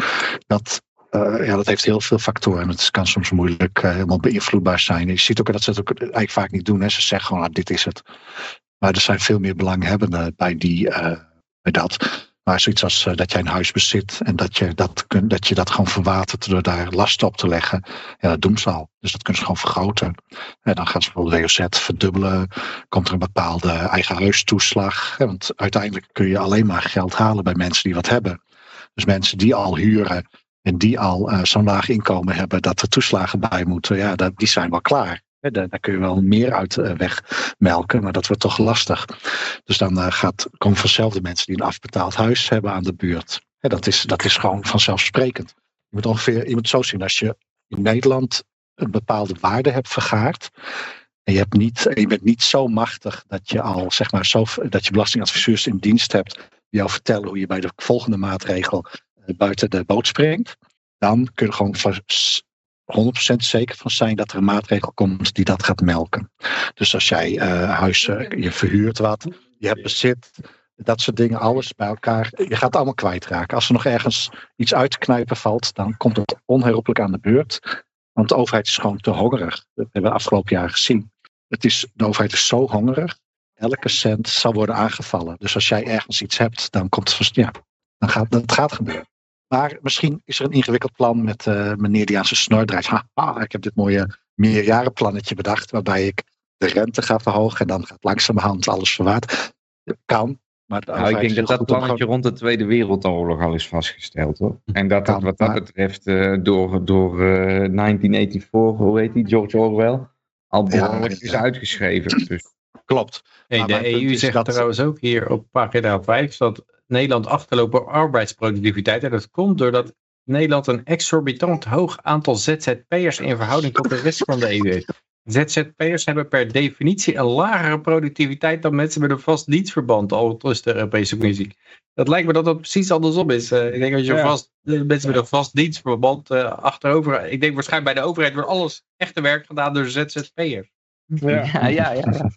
dat, uh, ja, dat heeft heel veel factoren. En het kan soms moeilijk uh, helemaal beïnvloedbaar zijn. Je ziet ook dat ze het ook eigenlijk vaak niet doen. Hè. Ze zeggen gewoon, ah, dit is het. Maar er zijn veel meer belanghebbenden bij, die, uh, bij dat. Maar zoiets als uh, dat jij een huis bezit en dat je dat, kun, dat je dat gewoon verwatert door daar last op te leggen. Ja, dat doen ze al. Dus dat kunnen ze gewoon vergroten. En dan gaan ze bijvoorbeeld WOZ verdubbelen. Komt er een bepaalde eigen huistoeslag. Want uiteindelijk kun je alleen maar geld halen bij mensen die wat hebben. Dus mensen die al huren en die al uh, zo'n laag inkomen hebben dat er toeslagen bij moeten. Ja, dat, die zijn wel klaar. Daar, kun je wel meer uit uh, wegmelken, maar dat wordt toch lastig. Dus dan uh, gaat, komen vanzelf de mensen die een afbetaald huis hebben aan de buurt. dat, is, dat is gewoon vanzelfsprekend. Je moet ongeveer je zo zien, als je in Nederland een bepaalde waarde hebt vergaard. En je, hebt niet, je bent niet zo machtig dat je al, zeg maar, zo, dat je belastingadviseurs in dienst hebt die jou vertellen hoe je bij de volgende maatregel uh, buiten de boot springt. Dan kun je gewoon 100% zeker van zijn dat er een maatregel komt die dat gaat melken. Dus als jij uh, huis, je verhuurt wat, je hebt bezit, dat soort dingen, alles bij elkaar. Je gaat het allemaal kwijtraken. Als er nog ergens iets uit te knijpen valt, dan komt het onherroepelijk aan de beurt. Want de overheid is gewoon te hongerig. Dat hebben we de afgelopen jaren gezien. Het is, de overheid is zo hongerig. Elke cent zal worden aangevallen. Dus als jij ergens iets hebt, dan komt het ja, dan gaat dat gaat gebeuren. Maar misschien is er een ingewikkeld plan met uh, meneer die aan zijn snor draait. Ha, ik heb dit mooie meerjarenplannetje bedacht waarbij ik de rente ga verhogen en dan gaat langzamerhand alles verwaard. Kan, maar nou, ik denk dat dat plannetje rond de Tweede Wereldoorlog al is vastgesteld hoor. En dat dat wat dat betreft uh, door, door uh, eh, 1984, hoe heet die, George Orwell, al behoorlijk ja, is uitgeschreven. Dus. Klopt. Hey, de EU zegt dat... trouwens ook hier op pagina 5 dat Nederland achterlopen op arbeidsproductiviteit. En dat komt doordat Nederland een exorbitant hoog aantal ZZP'ers in verhouding tot de rest van de EU heeft. ZZP'ers hebben per definitie een lagere productiviteit dan mensen met een vast dienstverband, al is de Europese Commissie. Dat lijkt me dat dat precies andersom is. Uh, ik denk als je vast, mensen met een vast dienstverband uh, achterover, ik denk waarschijnlijk bij de overheid wordt alles echte werk gedaan door ZZP'ers. Ja, ja, ja. ja.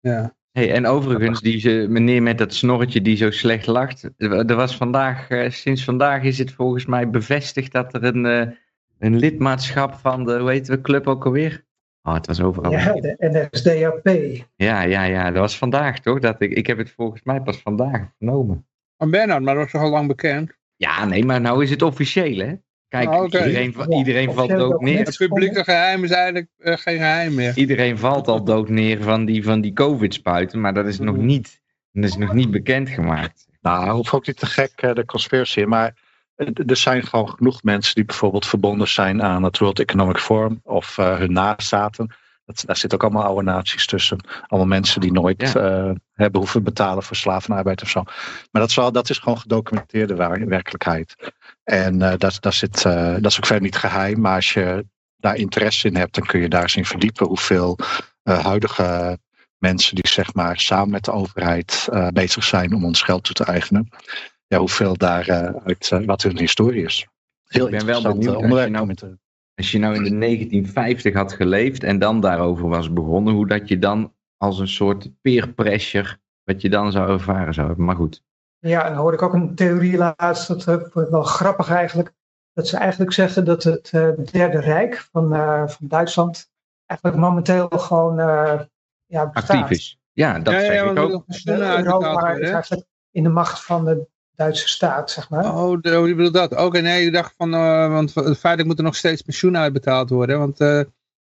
ja. Hey, en overigens, die meneer met dat snorretje die zo slecht lacht. Er was vandaag, uh, sinds vandaag is het volgens mij bevestigd dat er een, uh, een lidmaatschap van de, hoe heet de club ook alweer? Oh, het was overal. Ja, de NSDAP. Ja, ja, ja, dat was vandaag toch? Dat ik, ik heb het volgens mij pas vandaag genomen. Maar Bernard, maar dat is toch al lang bekend? Ja, nee, maar nou is het officieel, hè? Kijk, oh, iedereen, iedereen valt dood neer. Het publieke geheim is eigenlijk uh, geen geheim meer. Iedereen valt al dood neer van die, van die covid-spuiten, maar dat is nog mm. niet, dat is nog niet bekendgemaakt. Nou, hoeft ook niet te gek uh, de conspiracy, maar er zijn gewoon genoeg mensen die bijvoorbeeld verbonden zijn aan het World Economic Forum of uh, hun nazaten. Dat, daar zitten ook allemaal oude naties tussen. Allemaal mensen die nooit ja. hebben hoeven betalen voor slavenarbeid of zo. Maar dat is, wel, dat is gewoon gedocumenteerde werkelijkheid. En uh, dat, dat, zit, uh, dat is ook verder niet geheim. Maar als je daar interesse in hebt, dan kun je daar eens in verdiepen hoeveel uh, huidige mensen die zeg maar samen met de overheid bezig zijn om ons geld toe te eigenen. Ja, hoeveel daar uit wat hun historie is. Heel Ik ben wel benieuwd als je, nou, als je nou in de 1950 had geleefd en dan daarover was begonnen, hoe dat je dan als een soort peer pressure, wat je dan zou ervaren zou hebben. Maar goed. Ja, en dan hoorde ik ook een theorie laatst, dat uh, wel grappig eigenlijk, dat ze eigenlijk zeggen dat het uh, Derde Rijk van, uh, van Duitsland eigenlijk momenteel gewoon ja, bestaat. actief is. Ja, dat ja, zeg ja, ik ook. Europa is eigenlijk in de macht van de Duitse staat, zeg maar. Oh, de, oh, je bedoelt dat. Oké, nee, ik dacht van, eh, want feitelijk moet er nog steeds pensioen uitbetaald worden. Want, eh,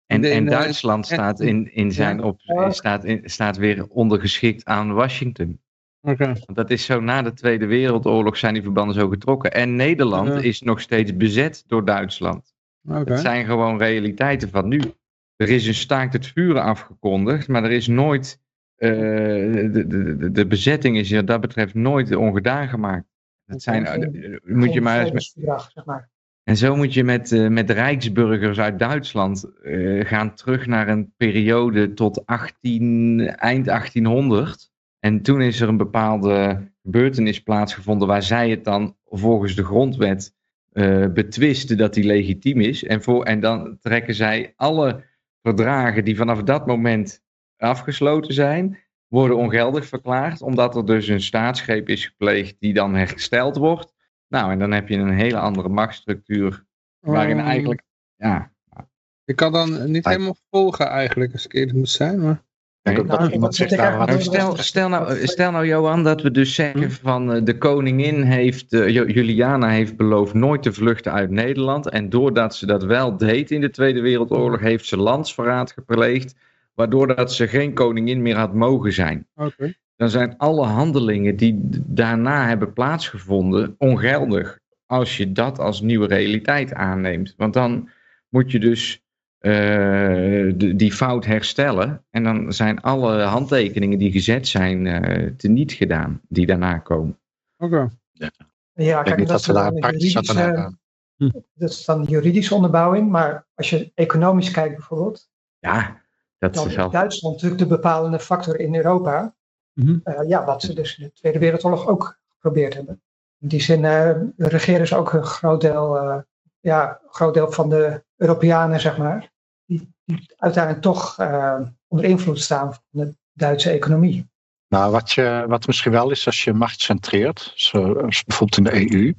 En, en Duitsland staat, in, in zijn op, staat, in, staat weer ondergeschikt aan Washington. Want dat is zo na de Tweede Wereldoorlog zijn die verbanden zo getrokken. En Nederland is nog steeds bezet door Duitsland. oké. Het zijn gewoon realiteiten van nu. Er is een staakt het vuren afgekondigd, maar er is nooit. eh, de, de, de, de bezetting is wat dat betreft nooit ongedaan gemaakt. Dat zijn, Geen- eh, moet je maar eens met, zeg maar. en zo moet je met, eh, met Rijksburgers uit Duitsland eh, gaan terug naar een periode tot 18, eind 1800. En toen is er een bepaalde gebeurtenis plaatsgevonden waar zij het dan volgens de grondwet eh, betwisten dat die legitiem is. En, voor, en dan trekken zij alle verdragen die vanaf dat moment afgesloten zijn, worden ongeldig verklaard, omdat er dus een staatsgreep is gepleegd die dan hersteld wordt. Nou, en dan heb je een hele andere machtsstructuur, waarin Oh, eigenlijk, ja, Ik kan dan niet helemaal volgen eigenlijk, als ik eerlijk moet zijn. Maar... Denk ook dat iemand Nou, stel, stel, nou, stel nou, Johan, dat we dus zeggen van eh, de koningin heeft, eh, Juliana heeft beloofd nooit te vluchten uit Nederland. En doordat ze dat wel deed in de Tweede Wereldoorlog, heeft ze landsverraad gepleegd. Waardoor dat ze geen koningin meer had mogen zijn. Oké. Dan zijn alle handelingen die daarna hebben plaatsgevonden ongeldig. Als je dat als nieuwe realiteit aanneemt. Want dan moet je dus de- die fout herstellen. En dan zijn alle handtekeningen die gezet zijn eh teniet gedaan. Die daarna komen. Oké. Ja, denk kijk, dat dat daar praktisch aan hebben. dat is dan juridische onderbouwing, maar als je economisch kijkt bijvoorbeeld, Ja, dat dan is. Duitsland natuurlijk de bepalende factor in Europa. Mhm. Eh, ja, wat ze dus in de Tweede Wereldoorlog ook geprobeerd hebben. In die zin eh, regeren ze ook een groot deel, eh, ja, groot deel van de Europeanen, zeg maar, uiteindelijk toch eh, onder invloed staan van de Duitse economie. Nou, wat, je, wat misschien wel is als je macht centreert, zoals bijvoorbeeld in de EU,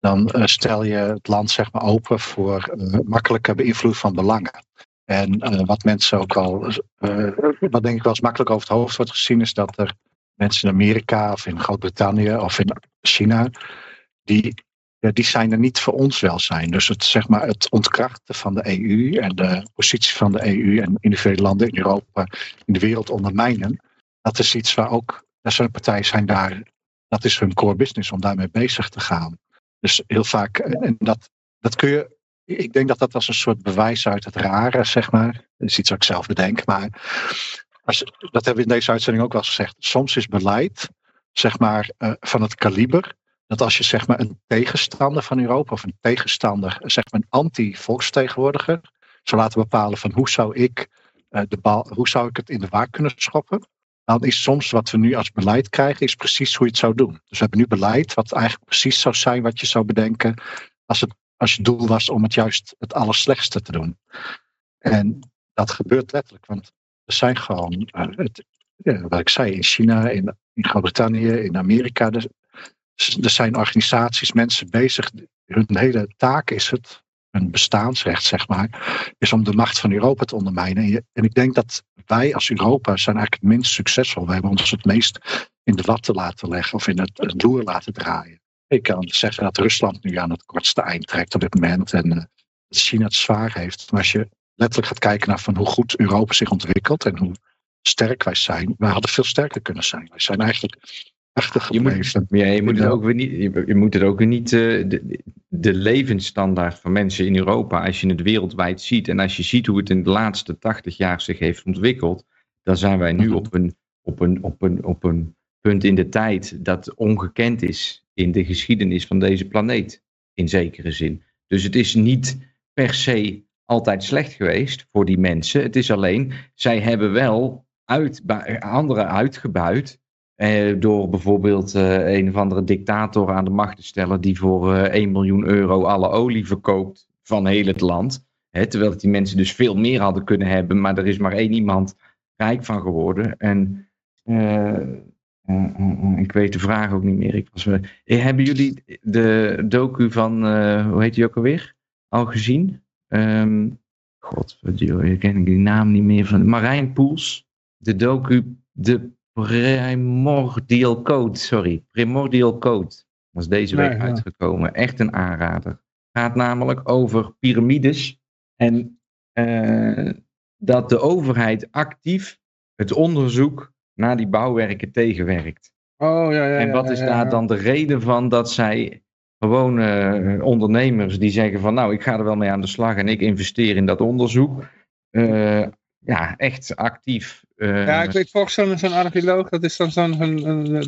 dan eh, stel je het land zeg maar open voor eh, makkelijke beïnvloeding van belangen. En wat mensen ook al, wat denk ik wel eens makkelijk over het hoofd wordt gezien, is dat er mensen in Amerika of in Groot-Brittannië of in China, die, ja, die zijn er niet voor ons welzijn. Dus het, zeg maar, het ontkrachten van de EU en de positie van de EU en individuele landen in Europa in de wereld ondermijnen, dat is iets waar ook, er zijn partijen zijn daar, dat is hun core business om daarmee bezig te gaan. Dus heel vaak, en dat, dat kun je, ik denk dat dat als een soort bewijs uit het rare, zeg maar, dat is iets wat ik zelf bedenk, maar als, dat hebben we in deze uitzending ook wel eens gezegd, soms is beleid, zeg maar, eh, van het kaliber, dat als je zeg maar een tegenstander van Europa of een tegenstander, zeg maar een anti-volksvertegenwoordiger, zou laten bepalen van hoe zou ik eh, de bal, hoe zou ik het in de waar kunnen schoppen, dan is soms wat we nu als beleid krijgen, is precies hoe je het zou doen. Dus we hebben nu beleid wat eigenlijk precies zou zijn wat je zou bedenken als, het, als je doel was om het juist het allerslechtste te doen. En dat gebeurt letterlijk, want er zijn gewoon, eh, het, ja, wat ik zei, in China, in, in Groot-Brittannië, in Amerika, er, er zijn organisaties, mensen bezig, hun hele taak is het, hun bestaansrecht zeg maar, is om de macht van Europa te ondermijnen. En, en ik denk dat wij als Europa zijn eigenlijk het minst succesvol. We hebben ons het meest in de watten laten leggen of in het, loer laten draaien. Ik kan zeggen dat Rusland nu aan het kortste eind trekt op dit moment en dat China het zwaar heeft. Maar als je letterlijk gaat kijken naar van hoe goed Europa zich ontwikkelt en hoe sterk wij zijn, wij hadden veel sterker kunnen zijn. Wij zijn eigenlijk Je moet, ja, je moet het ook weer niet, je, je moet het ook weer niet eh, de, de levensstandaard van mensen in Europa, als je het wereldwijd ziet en als je ziet hoe het in de laatste 80 jaar zich heeft ontwikkeld, dan zijn wij nu Mhm. op een, op een, op een, op een punt in de tijd dat ongekend is in de geschiedenis van deze planeet, in zekere zin. Dus het is niet per se altijd slecht geweest voor die mensen. Het is alleen, zij hebben wel uit, anderen uitgebuit eh, door bijvoorbeeld eh, een of andere dictator aan de macht te stellen die voor eh 1 miljoen euro alle olie verkoopt van heel het land. Hè, terwijl die mensen dus veel meer hadden kunnen hebben, maar er is maar één iemand rijk van geworden. En eh, eh, eh, ik weet de vraag ook niet meer. Ik was, hebben jullie de docu van, hoe heet die ook alweer, al gezien? Ehm, God, ik ken die naam niet meer van. Marijn Poels. de docu De Primordial Code, sorry, Primordial Code was deze week ja. uitgekomen. Echt een aanrader. Gaat namelijk over piramides en eh, dat de overheid actief het onderzoek naar die bouwwerken tegenwerkt. Oh, ja, ja. En wat is daar dan de reden van dat zij gewone eh, ondernemers die zeggen van nou ik ga er wel mee aan de slag en ik investeer in dat onderzoek. eh, ja, echt actief. eh, Ja, ik weet volgens zo'n archeoloog, dat is dan zo'n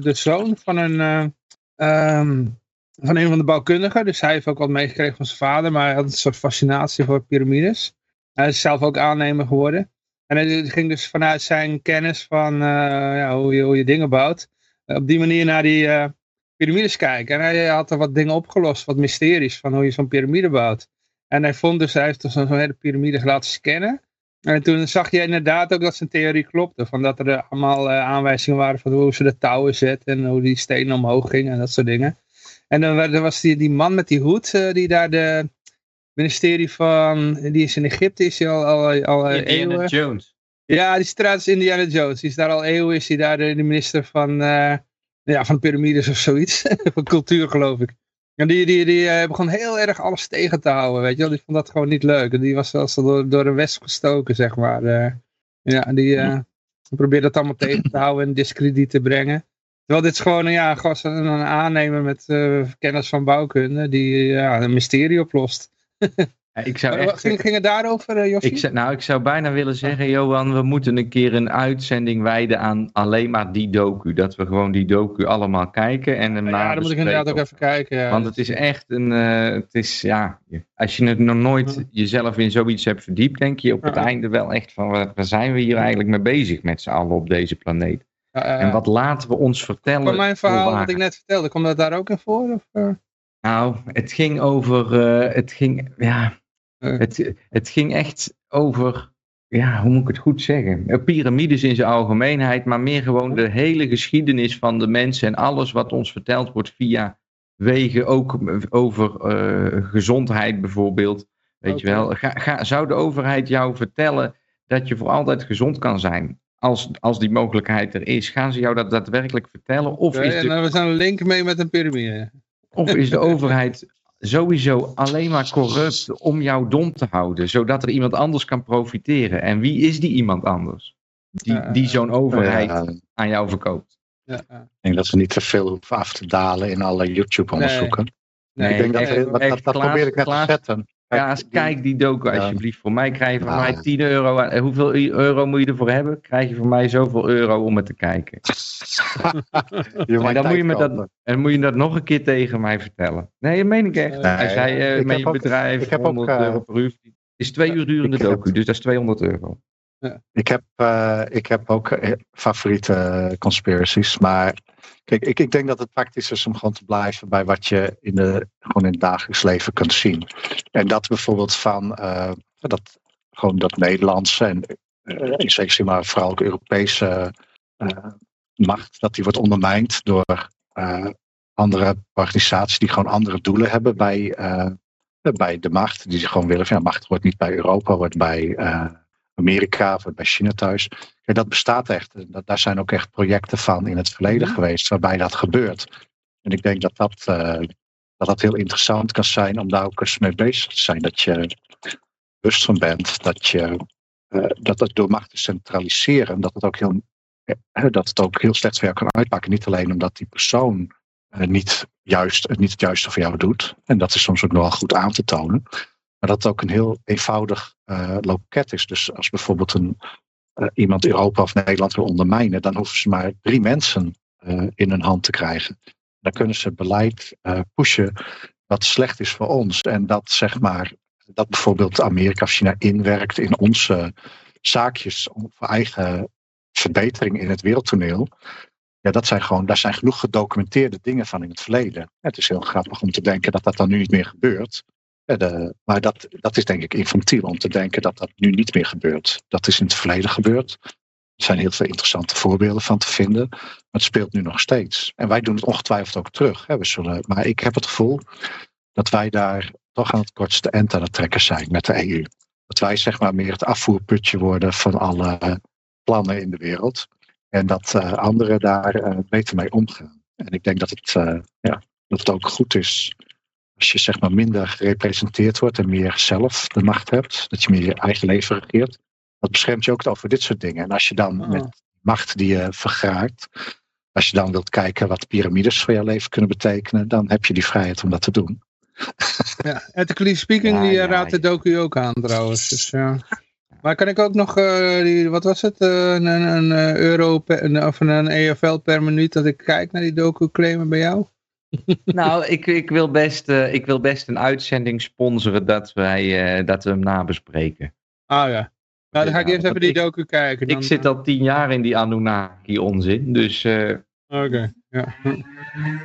de zoon van een, eh, ehm, van een van de bouwkundigen. Dus hij heeft ook wat meegekregen van zijn vader, maar hij had een soort fascinatie voor piramides. Hij is zelf ook aannemer geworden. En hij ging dus vanuit zijn kennis van eh, ja, hoe, je, hoe je dingen bouwt, op die manier naar die piramides kijken. En hij had er wat dingen opgelost, wat mysteries van hoe je zo'n piramide bouwt. En hij vond dus, hij heeft dus zo'n hele piramide laten scannen. En toen zag je inderdaad ook dat zijn theorie klopte. Van dat er eh, allemaal eh, aanwijzingen waren van hoe ze de touwen zetten. En hoe die stenen omhoog gingen en dat soort dingen. En dan er was die, die man met die hoed. eh, die daar de ministerie van... Die is in Egypte. Is hij al, al, al Indiana eeuwen. Jones. Ja, die straat is Indiana Jones. Die is daar al eeuwen. Is hij daar de, minister van... eh, ja, van de piramides of zoiets. van cultuur geloof ik. En die, die, die eh, begon heel erg alles tegen te houden, weet je wel. Die vond dat gewoon niet leuk. En die was zelfs door, door een wesp gestoken, zeg maar. eh. ja, die eh, probeerde dat allemaal tegen te houden en discrediet te brengen. Terwijl dit is gewoon ja, een gast, een aannemer met kennis van bouwkunde, die een mysterie oplost. Ik zou echt, ging, ging het daarover, uh, ik zou, nou, ik zou bijna willen zeggen, Johan, we moeten een keer een uitzending wijden aan alleen maar die docu. Dat we gewoon die docu allemaal kijken en hem Ja, dan moet ik inderdaad ook even kijken. Ja. Want het is echt een, eh, het is ja, als je het nog nooit jezelf in zoiets hebt verdiept, denk je op het einde wel echt van, waar zijn we hier eigenlijk mee bezig met z'n allen op deze planeet? En wat laten we ons vertellen? Van mijn verhaal wat ik net vertelde, komt dat daar ook in voor? Of, eh? Nou, het ging over, eh, het ging, ja, Eh. Het, het ging echt over, ja, hoe moet ik het goed zeggen? Eh, Piramides in zijn algemeenheid, maar meer gewoon de hele geschiedenis van de mensen en alles wat ons verteld wordt via wegen, ook over eh, gezondheid bijvoorbeeld. Weet je wel, ga, ga, zou de overheid jou vertellen dat je voor altijd gezond kan zijn? Als, als die mogelijkheid er is, gaan ze jou dat daadwerkelijk vertellen? Of is de dan we zijn een link mee met een piramide. of is de overheid sowieso alleen maar corrupt om jou dom te houden, zodat er iemand anders kan profiteren? En wie is die iemand anders? Die, die zo'n overheid ik aan jou verkoopt. Ja, ja. denk dat ze niet te veel hoeven af te dalen in alle YouTube-onderzoeken. Nee, ik denk dat, echt- dat, dat, echt, dat Klaas- probeer ik net Klaas- te zetten. Ja, eens kijk die docu Ja. alsjeblieft. Voor mij krijg je van Ja. mij 10 euro. aan- eh, Hoeveel euro moet je ervoor hebben? Krijg je van mij zoveel euro om het te kijken. Je En dan moet je, me dat, en dan moet je dat nog een keer tegen mij vertellen. Nee, dat meen ik echt. Nee, Hij zei eh, ik met heb je ook- bedrijf ik heb ook, 100 eh, euro per uur. Het is twee uur durende heb- docu, dus dat is 200 euro. Ik heb, eh, ik heb ook eh, favoriete eh, conspiracies. Maar kijk, ik, ik denk dat het praktisch is om gewoon te blijven bij wat je in, de, gewoon in het dagelijks leven kunt zien. En dat bijvoorbeeld van eh, dat, gewoon dat Nederlandse en eh, in zekere maar vooral ook Europese eh, macht, dat die wordt ondermijnd door andere organisaties die gewoon andere doelen hebben bij, bij de macht. Die ze gewoon willen ja, macht wordt niet bij Europa, wordt bij Amerika of bij China thuis. Kijk, dat bestaat echt. Dat, daar zijn ook echt projecten van in het verleden geweest waarbij dat gebeurt. En ik denk dat dat, eh, dat dat heel interessant kan zijn om daar ook eens mee bezig te zijn. Dat je bewust van bent dat, je, eh, dat het door macht te centraliseren, dat het ook heel, eh, dat het ook heel slecht voor jou kan uitpakken. Niet alleen omdat die persoon niet, juist, het niet het juiste voor jou doet. En dat is soms ook nogal goed aan te tonen. Maar dat het ook een heel eenvoudig eh, loket is. Dus als bijvoorbeeld een, eh, iemand Europa of Nederland wil ondermijnen, dan hoeven ze maar drie mensen eh, in hun hand te krijgen. Dan kunnen ze beleid pushen wat slecht is voor ons. En dat zeg maar, dat bijvoorbeeld Amerika of China inwerkt in onze zaakjes voor eigen verbetering in het wereldtoneel. Ja, dat zijn gewoon, daar zijn genoeg gedocumenteerde dingen van in het verleden. Het is heel grappig om te denken dat dat dan nu niet meer gebeurt. De- maar dat, dat is denk ik infantiel om te denken dat dat nu niet meer gebeurt. Dat is in het verleden gebeurd. Er zijn heel veel interessante voorbeelden van te vinden. Maar het speelt nu nog steeds. En wij doen het ongetwijfeld ook terug. Hè. We zullen, maar ik heb het gevoel dat wij daar toch aan het kortste eind aan het trekken zijn met de EU. Dat wij zeg maar meer het afvoerputje worden van alle plannen in de wereld. En dat uh, anderen daar uh, beter mee omgaan. En ik denk dat het, ja, dat het ook goed is als je zeg maar minder gerepresenteerd wordt en meer zelf de macht hebt. Dat je meer je eigen leven regeert. Dat beschermt je ook over dit soort dingen. En als je dan oh. met macht die je vergaart, als je dan wilt kijken wat piramides voor jouw leven kunnen betekenen, dan heb je die vrijheid om dat te doen. Ja, ethically speaking, ja, die ja, raadt de docu ook aan trouwens. Dus, ja. Maar kan ik ook nog, uh, die, wat was het, uh, een, een, euro per, of een EFL per minuut dat ik kijk naar die docu claimen bij jou? nou, ik, ik, wil best, uh, ik wil best een uitzending sponsoren dat, wij, dat we hem nabespreken. Ah ja. Nou, dan ga ik eerst even die docu kijken. Dan, ik zit al tien jaar in die Anunnaki onzin, dus... Oké, okay, ja.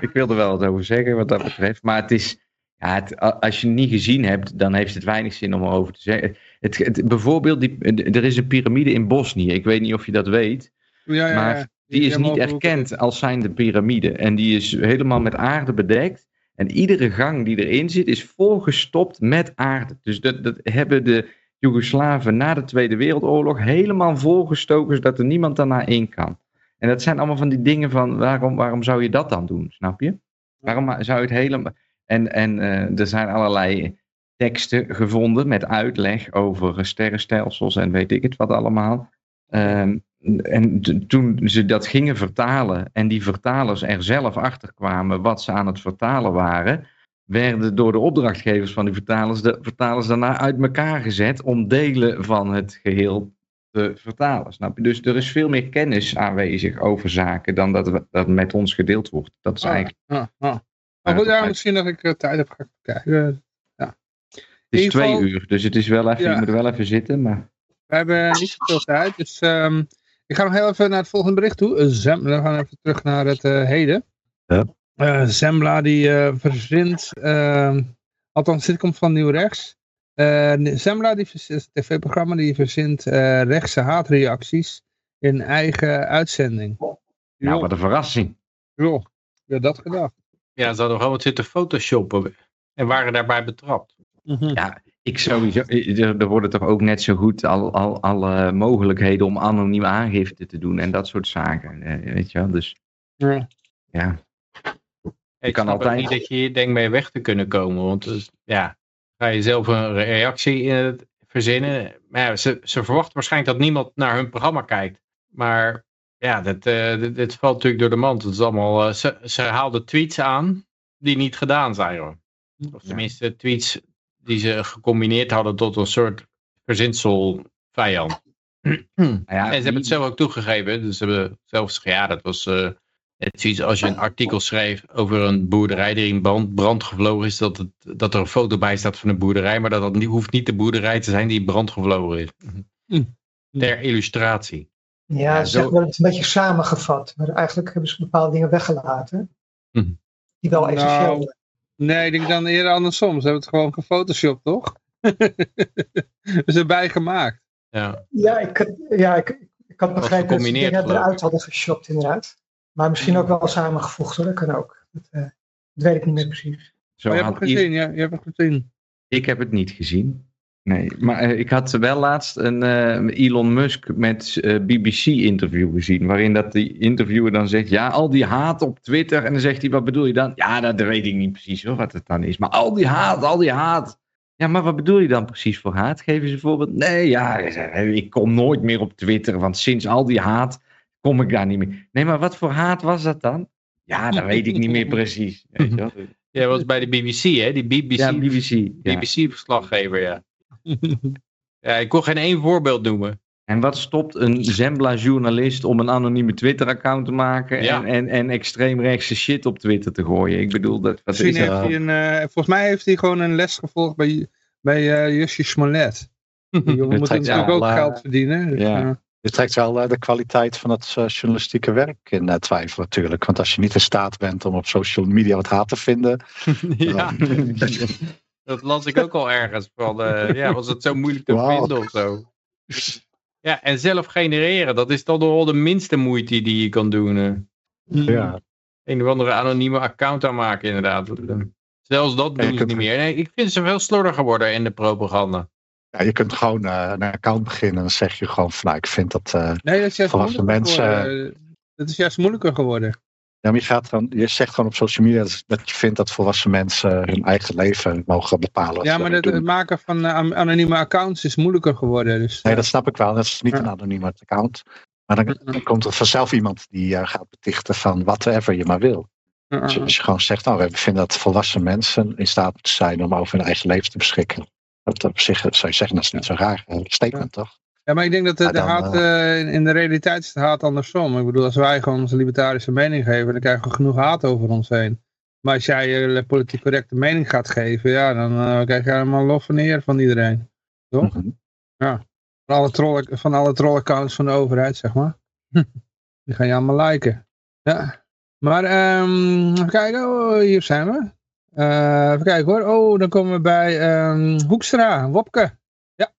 ik wil er wel wat over zeggen wat dat betreft, maar het is... Ja, het, als je het niet gezien hebt, dan heeft het weinig zin om erover te zeggen. Het, het, bijvoorbeeld, die, er is een piramide in Bosnië. Ik weet niet of je dat weet. Ja, ja, maar die is niet erkend als zijnde piramide. En die is helemaal met aarde bedekt. En iedere gang die erin zit, is volgestopt met aarde. Dus dat, dat hebben de Joegoslaven na de Tweede Wereldoorlog helemaal volgestoken, zodat er niemand daarna in kan. En dat zijn allemaal van die dingen van, waarom, waarom zou je dat dan doen, snap je? Waarom zou je het helemaal... En, en uh, er zijn allerlei teksten gevonden met uitleg over sterrenstelsels en weet ik het wat allemaal. Um, en toen ze dat gingen vertalen en die vertalers er zelf achter kwamen wat ze aan het vertalen waren, werden door de opdrachtgevers van die vertalers de vertalers daarna uit elkaar gezet om delen van het geheel te vertalen. Snap je? Dus er is veel meer kennis aanwezig over zaken dan dat, dat met ons gedeeld wordt. Dat is ah, eigenlijk. Ah, ah. Maar goed, ja, misschien dat ik uh, tijd heb kijken. Het is twee uur, dus het is wel even, ja. je moet wel even zitten. Maar... We hebben niet zoveel tijd, dus um, ik ga nog heel even naar het volgende bericht toe. Uh, Zem, we gaan even terug naar het uh, heden. Ja. Uh, Zembla die verzint, ehm, althans dit komt van Nieuw Rechts. Zembla, die het tv-programma, die verzint rechtse haatreacties in eigen uitzending. Nou, wat een verrassing. Jo, wie dat gedacht? Ja, ze hadden gewoon wat zitten photoshoppen en waren daarbij betrapt. Mm -hmm. Ja, ik sowieso. Er worden toch ook net zo goed al, al, alle mogelijkheden om anoniem aangifte te doen en dat soort zaken. Weet je wel, dus. Ja. ja. Ik kan altijd niet dat je hier denkt mee weg te kunnen komen, want dus, ja, ga je zelf een reactie uh, verzinnen. Maar ja, ze, ze verwachten waarschijnlijk dat niemand naar hun programma kijkt. Maar ja, dit, uh, dit, dit, valt natuurlijk door de mand. Het is allemaal, uh, ze, ze haalden tweets aan die niet gedaan zijn. Hoor. Of tenminste tweets die ze gecombineerd hadden tot een soort verzinsel vijand. Ja, en ze hebben het zelf ook toegegeven. Dus ze hebben zelf gezegd, ja, dat was uh, het zoiets als je een artikel schreef over een boerderij die in brand, brand gevlogen is, dat, het, dat er een foto bij staat van een boerderij, maar dat, dat niet, hoeft niet de boerderij te zijn die in brand gevlogen is. Hm. Ter illustratie. Ja, ja ze hebben het een beetje samengevat, maar eigenlijk hebben ze bepaalde dingen weggelaten. Hm. Die wel essentieel nou, Nee, ik denk dan eerder andersom. Ze hebben het gewoon gefotoshopt, toch? Ze erbij gemaakt. Ja, ja, ik, ja ik, ik had begrepen dat ze dingen eruit hadden geshopt, inderdaad. Maar misschien ook wel samengevoegd, hoor. Dat kan ook. Dat, uh, dat weet ik niet meer precies. Zo maar je hebt het gezien, ja, je hebt het gezien. Ik heb het niet gezien. Nee, maar uh, ik had wel laatst een uh, Elon Musk met uh, BBC-interview gezien. Waarin dat die interviewer dan zegt: Ja, al die haat op Twitter. En dan zegt hij: Wat bedoel je dan? Ja, dat weet ik niet precies hoor, wat het dan is. Maar al die haat, al die haat. Ja, maar wat bedoel je dan precies voor haat? Geef eens een voorbeeld. Nee, ja, ik kom nooit meer op Twitter. Want sinds al die haat kom ik daar niet meer. Nee, maar wat voor haat was dat dan? Ja, dat weet ik niet meer precies. Weet je wel? Jij was bij de BBC, hè? Die BBC, ja, BBC. BBC-verslaggever, ja. Ja, ik kon geen één voorbeeld noemen. En wat stopt een Zembla-journalist om een anonieme Twitter-account te maken en, en, en extreemrechtse shit op Twitter te gooien? Ik bedoel, dat, wat is heeft hij een, uh, volgens mij heeft hij gewoon een les gevolgd bij, bij uh, Jussi Smollett. Die jongen moet natuurlijk ook geld verdienen. Dus, ja. Uh, je trekt wel de kwaliteit van het journalistieke werk in twijfel natuurlijk. Want als je niet in staat bent om op social media wat haat te vinden. ja. Dat las ik ook al ergens. Van, uh, ja, was het zo moeilijk te wow. vinden of zo? Ja, en zelf genereren, dat is toch wel de minste moeite die je kan doen. Uh. Ja. Een of andere anonieme account aanmaken, inderdaad. Zelfs dat doen ze niet meer. Nee, ik vind ze veel slordiger geworden in de propaganda. Ja, je kunt gewoon uh, een account beginnen en dan zeg je gewoon van nou, ik vind dat uh, nee, dat is juist volwassen mensen... Dat is juist moeilijker geworden. Ja, maar je, gaat dan, je zegt gewoon op social media dat je vindt dat volwassen mensen hun eigen leven mogen bepalen. Ja, maar het, het, maken van uh, anonieme accounts is moeilijker geworden. Dus, nee, dat snap ik wel. Dat is niet een anonieme account. Maar dan, dan, komt er vanzelf iemand die uh, gaat betichten van whatever je maar wil. Dus als je gewoon zegt, nou, we vinden dat volwassen mensen in staat moeten zijn om over hun eigen leven te beschikken. Dat op zich zou je zeggen, dat is niet zo raar. Statement toch? Ja, maar ik denk dat de, de haat, uh, in de realiteit is de haat andersom. Ik bedoel, als wij gewoon onze libertarische mening geven, dan krijgen we genoeg haat over ons heen. Maar als jij je politiek correcte mening gaat geven, ja, dan uh, krijg je helemaal lof en eer van iedereen. Toch? Mm -hmm. Ja. Van alle, troll, van alle trollaccounts van de overheid, zeg maar. Die gaan je allemaal liken. Ja. Maar, um, even kijken. Oh, hier zijn we. Uh, even kijken hoor. Oh, dan komen we bij um, Hoekstra, Wopke. Ja.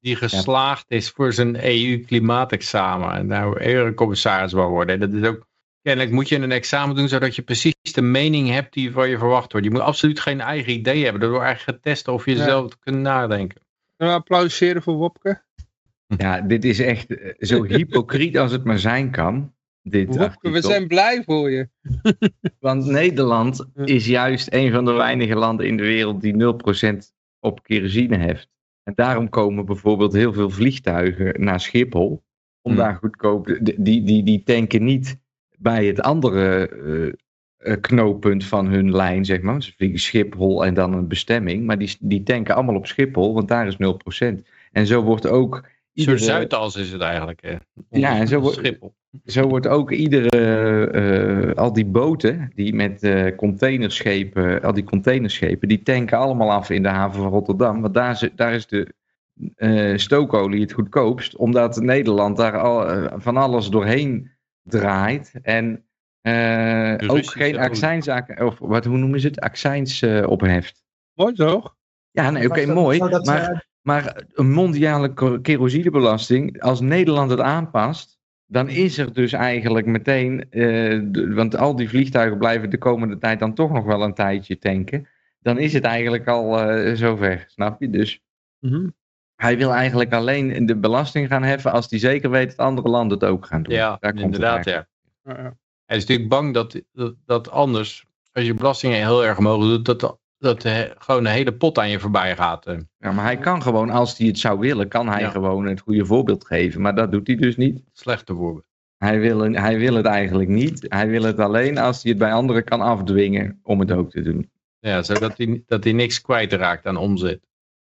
Die geslaagd is voor zijn EU-klimaatexamen. En nou eurocommissaris wil worden. Dat is ook, kennelijk moet je een examen doen zodat je precies de mening hebt die van je verwacht wordt. Je moet absoluut geen eigen idee hebben. Dat wordt eigenlijk getest of je ja. zelf kunt nadenken. We applaudisseren voor Wopke. Ja, dit is echt zo hypocriet als het maar zijn kan. Dit Wopke, we zijn blij voor je. Want Nederland is juist een van de weinige landen in de wereld die 0% op kerosine heeft. En daarom komen bijvoorbeeld heel veel vliegtuigen naar Schiphol. Om hmm. daar goedkoop. Die, die, die tanken niet bij het andere uh, knooppunt van hun lijn, zeg maar. Ze vliegen Schiphol en dan een bestemming. Maar die, die tanken allemaal op Schiphol, want daar is 0%. En zo wordt ook. Iedere... Zuidas is het eigenlijk. Hè? Ja, en zo Schiphol. zo wordt ook iedere. Uh, al die boten die met uh, containerschepen. Al die containerschepen. die tanken allemaal af in de haven van Rotterdam. Want daar is, daar is de. Uh, stookolie het goedkoopst, omdat Nederland daar al, van alles doorheen draait. En ook geen accijnszaken, of wat, hoe noemen ze het? Accijns opheft. Mooi toch? Ja, nee, oké, okay, mooi. Dat, maar, maar een mondiale kerosinebelasting, als Nederland het aanpast, dan is er dus eigenlijk meteen, uh, de, want al die vliegtuigen blijven de komende tijd dan toch nog wel een tijdje tanken. Dan is het eigenlijk al uh, zover, snap je? Dus mm -hmm. hij wil eigenlijk alleen de belasting gaan heffen als hij zeker weet dat andere landen het ook gaan doen. Ja, Daar komt inderdaad, ja. Hij is natuurlijk bang dat, dat, dat anders, als je belastingen heel erg omhoog doet, dat dat de, gewoon een hele pot aan je voorbij gaat. Ja, maar hij kan gewoon, als hij het zou willen, kan hij ja. gewoon het goede voorbeeld geven. Maar dat doet hij dus niet. Slechte voorbeeld. Hij wil, hij wil het eigenlijk niet. Hij wil het alleen als hij het bij anderen kan afdwingen om het ook te doen. Ja, zodat hij, dat hij niks kwijtraakt aan omzet.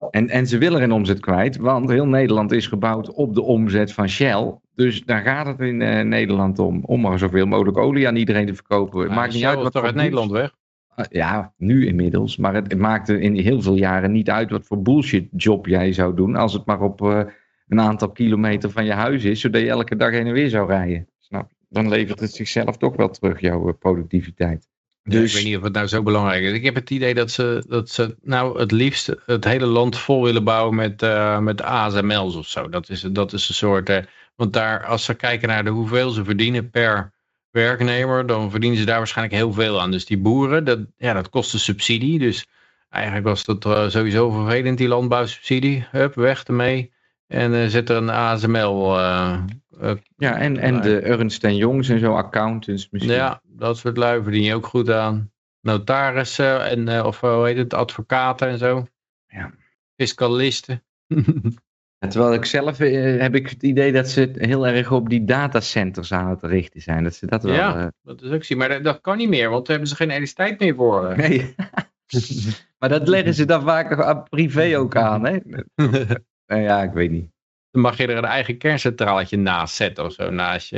En, en ze willen geen omzet kwijt, want heel Nederland is gebouwd op de omzet van Shell. Dus daar gaat het in uh, Nederland om. Om maar zoveel mogelijk olie aan iedereen te verkopen. Het maakt niet uit wat toch uit Nederland weg? Ja, nu inmiddels. Maar het, maakte in heel veel jaren niet uit wat voor bullshit job jij zou doen. Als het maar op uh, een aantal kilometer van je huis is. Zodat je elke dag heen en weer zou rijden. Snap Dan levert het zichzelf toch wel terug, jouw uh, productiviteit. Dus... Ja, ik weet niet of het nou zo belangrijk is. Ik heb het idee dat ze, dat ze nou het liefst het hele land vol willen bouwen met, uh, met ASML's of zo. Dat is, dat is een soort... want daar, als ze kijken naar de hoeveel ze verdienen per werknemer, dan verdienen ze daar waarschijnlijk heel veel aan. Dus die boeren, dat, ja, dat kost een subsidie. Dus eigenlijk was dat uh, sowieso vervelend, die landbouwsubsidie. Hup, weg ermee. En uh, zet er een ASML. Uh, ja, en, en de Ernst Jongs en zo, accountants misschien. Ja, dat soort lui verdien je ook goed aan. Notarissen en, of hoe heet het, advocaten en zo. Ja. Fiscalisten. terwijl ik zelf eh, heb ik het idee dat ze heel erg op die datacenters aan het richten zijn. Dat ze dat wel, ja, uh... dat is ook zien. Maar dat, dat, kan niet meer, want daar hebben ze geen elektriciteit meer voor. Uh. Nee. maar dat leggen ze dan vaak privé ook aan, hè? ja, ik weet niet. Dan mag je er een eigen kerncentraaltje naast zetten of zo, naast je.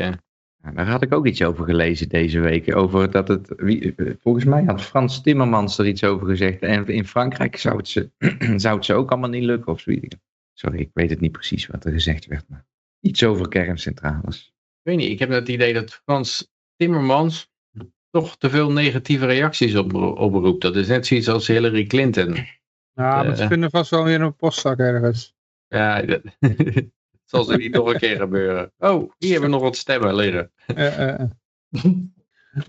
Ja, daar had ik ook iets over gelezen deze week. Over dat het, wie, volgens mij had Frans Timmermans er iets over gezegd. En in Frankrijk zou het ze, zou het ze ook allemaal niet lukken of zoiets. Sorry, ik weet het niet precies wat er gezegd werd, maar iets over kerncentrales. Ik weet niet, ik heb het idee dat Frans Timmermans toch te veel negatieve reacties op, oproept. Dat is net zoiets als Hillary Clinton. Ja, maar ze vinden vast wel weer een postzak ergens. Ja, dat zal ze niet nog een keer gebeuren. Oh, hier hebben we nog wat stemmen liggen. Uh, uh.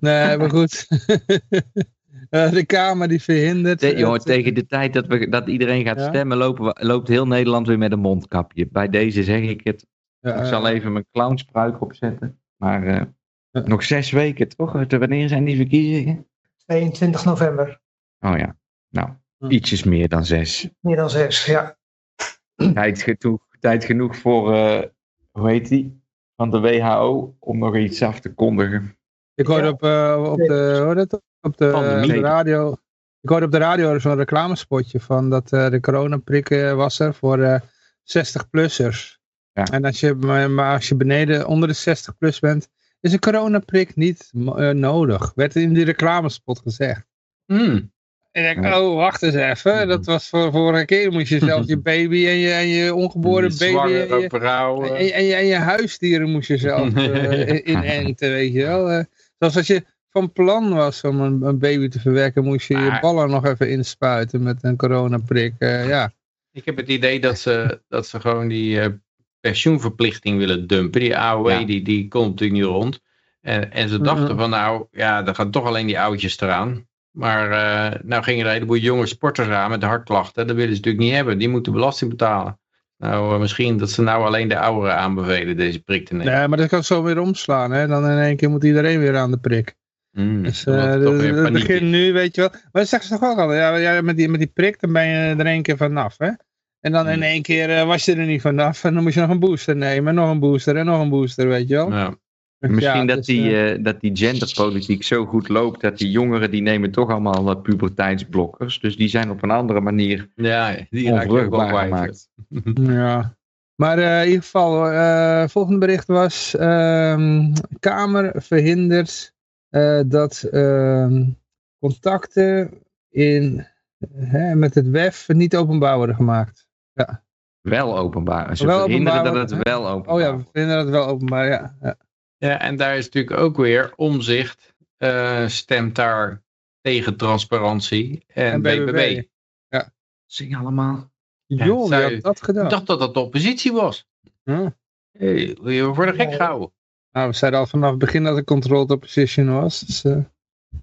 nee, maar goed. Eh, de Kamer die verhindert... Te- jongen, het- tegen de tijd dat, we, dat iedereen gaat Ja? stemmen, lopen we- loopt heel Nederland weer met een mondkapje. Bij deze zeg ik het. Ja, ik zal eh, even mijn clownspruik opzetten. Maar eh, Ja. nog zes weken, toch? Wanneer zijn die verkiezingen? 22 november. Oh ja, nou, Hm. ietsjes meer dan zes. Meer dan zes, ja. tijd, genoeg, tijd genoeg voor, eh, hoe heet die? Van de WHO om nog iets af te kondigen. Ik hoorde Ja. op, eh, op de, het? Op de, radio. Ik hoorde op de radio zo'n reclamespotje van dat eh, de coronaprik eh, was er voor eh 60-plussers. Ja. En als je, maar, als je beneden onder de 60 plus bent, is een coronaprik niet eh, nodig. Werd in die reclamespot gezegd. Hmm. En ik denk, oh, wacht eens even. Dat was voor vorige keer. Moest je zelf je baby en je, en je ongeboren baby en je, en, eh, je- en, je, en je huisdieren moest je zelf eh, in- inenten, weet je wel. Eh, zoals als je van plan was om een, een baby te verwekken, moest je je ballen nog even inspuiten met een coronaprik. eh, ja. Ik heb het idee dat ze, dat ze gewoon die eh, pensioenverplichting willen dumpen. Die AOW, Ja. die, die komt natuurlijk niet rond. En, en ze dachten Mhm. van nou, ja, dan gaan toch alleen die oudjes eraan. Maar eh, nou gingen er een heleboel jonge sporters aan met hartklachten. Dat willen ze natuurlijk niet hebben. Die moeten belasting betalen. Nou, misschien dat ze nou alleen de ouderen aanbevelen deze prik te nemen. Nee, maar dat kan zo weer omslaan. Hè? Dan in één keer moet iedereen weer aan de prik. Hmm, Dus eh, het begint is. nu, weet je wel. Maar dat zeggen ze toch ook al. Ja, ja, met, die, met die prik, dan ben je er één keer vanaf. Hè? En dan in Hmm. één keer eh, was je er niet vanaf. En dan moest je nog een booster nemen. En nog een booster en nog een booster, weet je wel. Ja. Dus Misschien ja, dat, dus, die, eh, dat die genderpolitiek zo goed loopt dat die jongeren die nemen toch allemaal eh, puberteitsblokkers. Dus die zijn op een andere manier ja, die onvruchtbaar kwijt. gemaakt. Ja. Maar eh, in ieder geval, eh volgende bericht was, ehm, Kamer verhindert dat ehm, contacten in, hè, met het WEF niet openbaar worden gemaakt. Wel openbaar. Ze Wel verhinderen openbaar dat het wel openbaar Oh ja, we vinden dat wel openbaar, ja. ja. Ja, en daar is natuurlijk ook weer omzicht eh, stemt daar tegen transparantie en, En BBB. BBB. Zing allemaal. Ja, Joh, wie zou- had dat gedaan? Ik dacht dat dat de oppositie was. Hm. Hey, wil je worden gek Nee. gehouden? Nou, we zeiden al vanaf het begin dat het controlled opposition was. Dus, eh,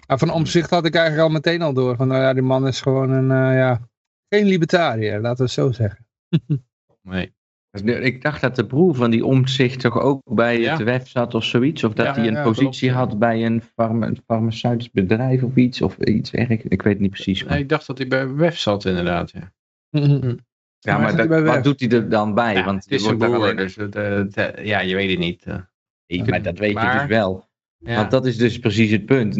maar van omzicht had ik eigenlijk al meteen al door. Van nou ja, die man is gewoon een, eh, ja, geen libertariër, laten we het zo zeggen. Nee. Ik dacht dat de broer van die omzicht toch ook bij Ja. het WEF zat of zoiets. Of dat Ja, hij een ja, positie klopt. had bij een, farma- een farmaceutisch bedrijf of iets. Of iets erg. Ik weet niet precies. Nee, ik dacht dat hij bij WEF zat inderdaad. Ja, ja, maar dat- wat doet hij er dan bij? Ja, Want het is een wordt daar broer, alleen- dus het, het, eh, ja, je weet het niet. Maar dat weet je dus wel. Ja. Want dat is dus precies het punt.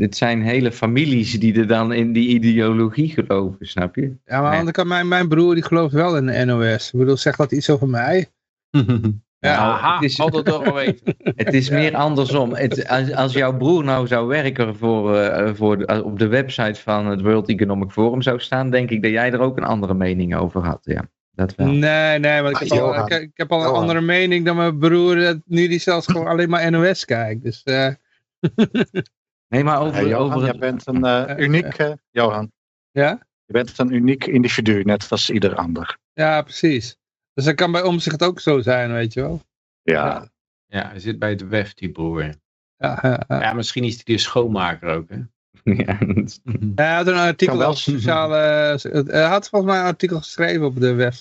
Het zijn hele families die er dan in die ideologie geloven, snap je? Ja, maar mijn, mijn broer die gelooft wel in de NOS. Ik bedoel, zegt dat iets over mij? Ja, Aha, het is- het toch geweten. Het is meer andersom. Het, als, als jouw broer nou zou werken voor, eh, voor de- op de website van het World Economic Forum zou staan, denk ik dat jij er ook een andere mening over had. Ja, dat wel. Nee, nee, want ik Ah, heb, al, ik, ik heb al een Johan. andere mening dan mijn broer, nu die zelfs gewoon alleen maar NOS kijkt. Dus eh, Nee, maar over, Johan, over jij het, bent een eh, uniek, eh, Johan, ja? je bent een uniek individu, net als ieder ander. Ja, precies. Dus dat kan bij omzicht ook zo zijn, weet je wel. Ja, Ja, hij zit bij het WEF, die broer. Ja, ja, ja. Ja, misschien is hij de schoonmaker ook. Hè? ja, Hij had een artikel Kan wel. over sociale... Hij had volgens mij een artikel geschreven op de web.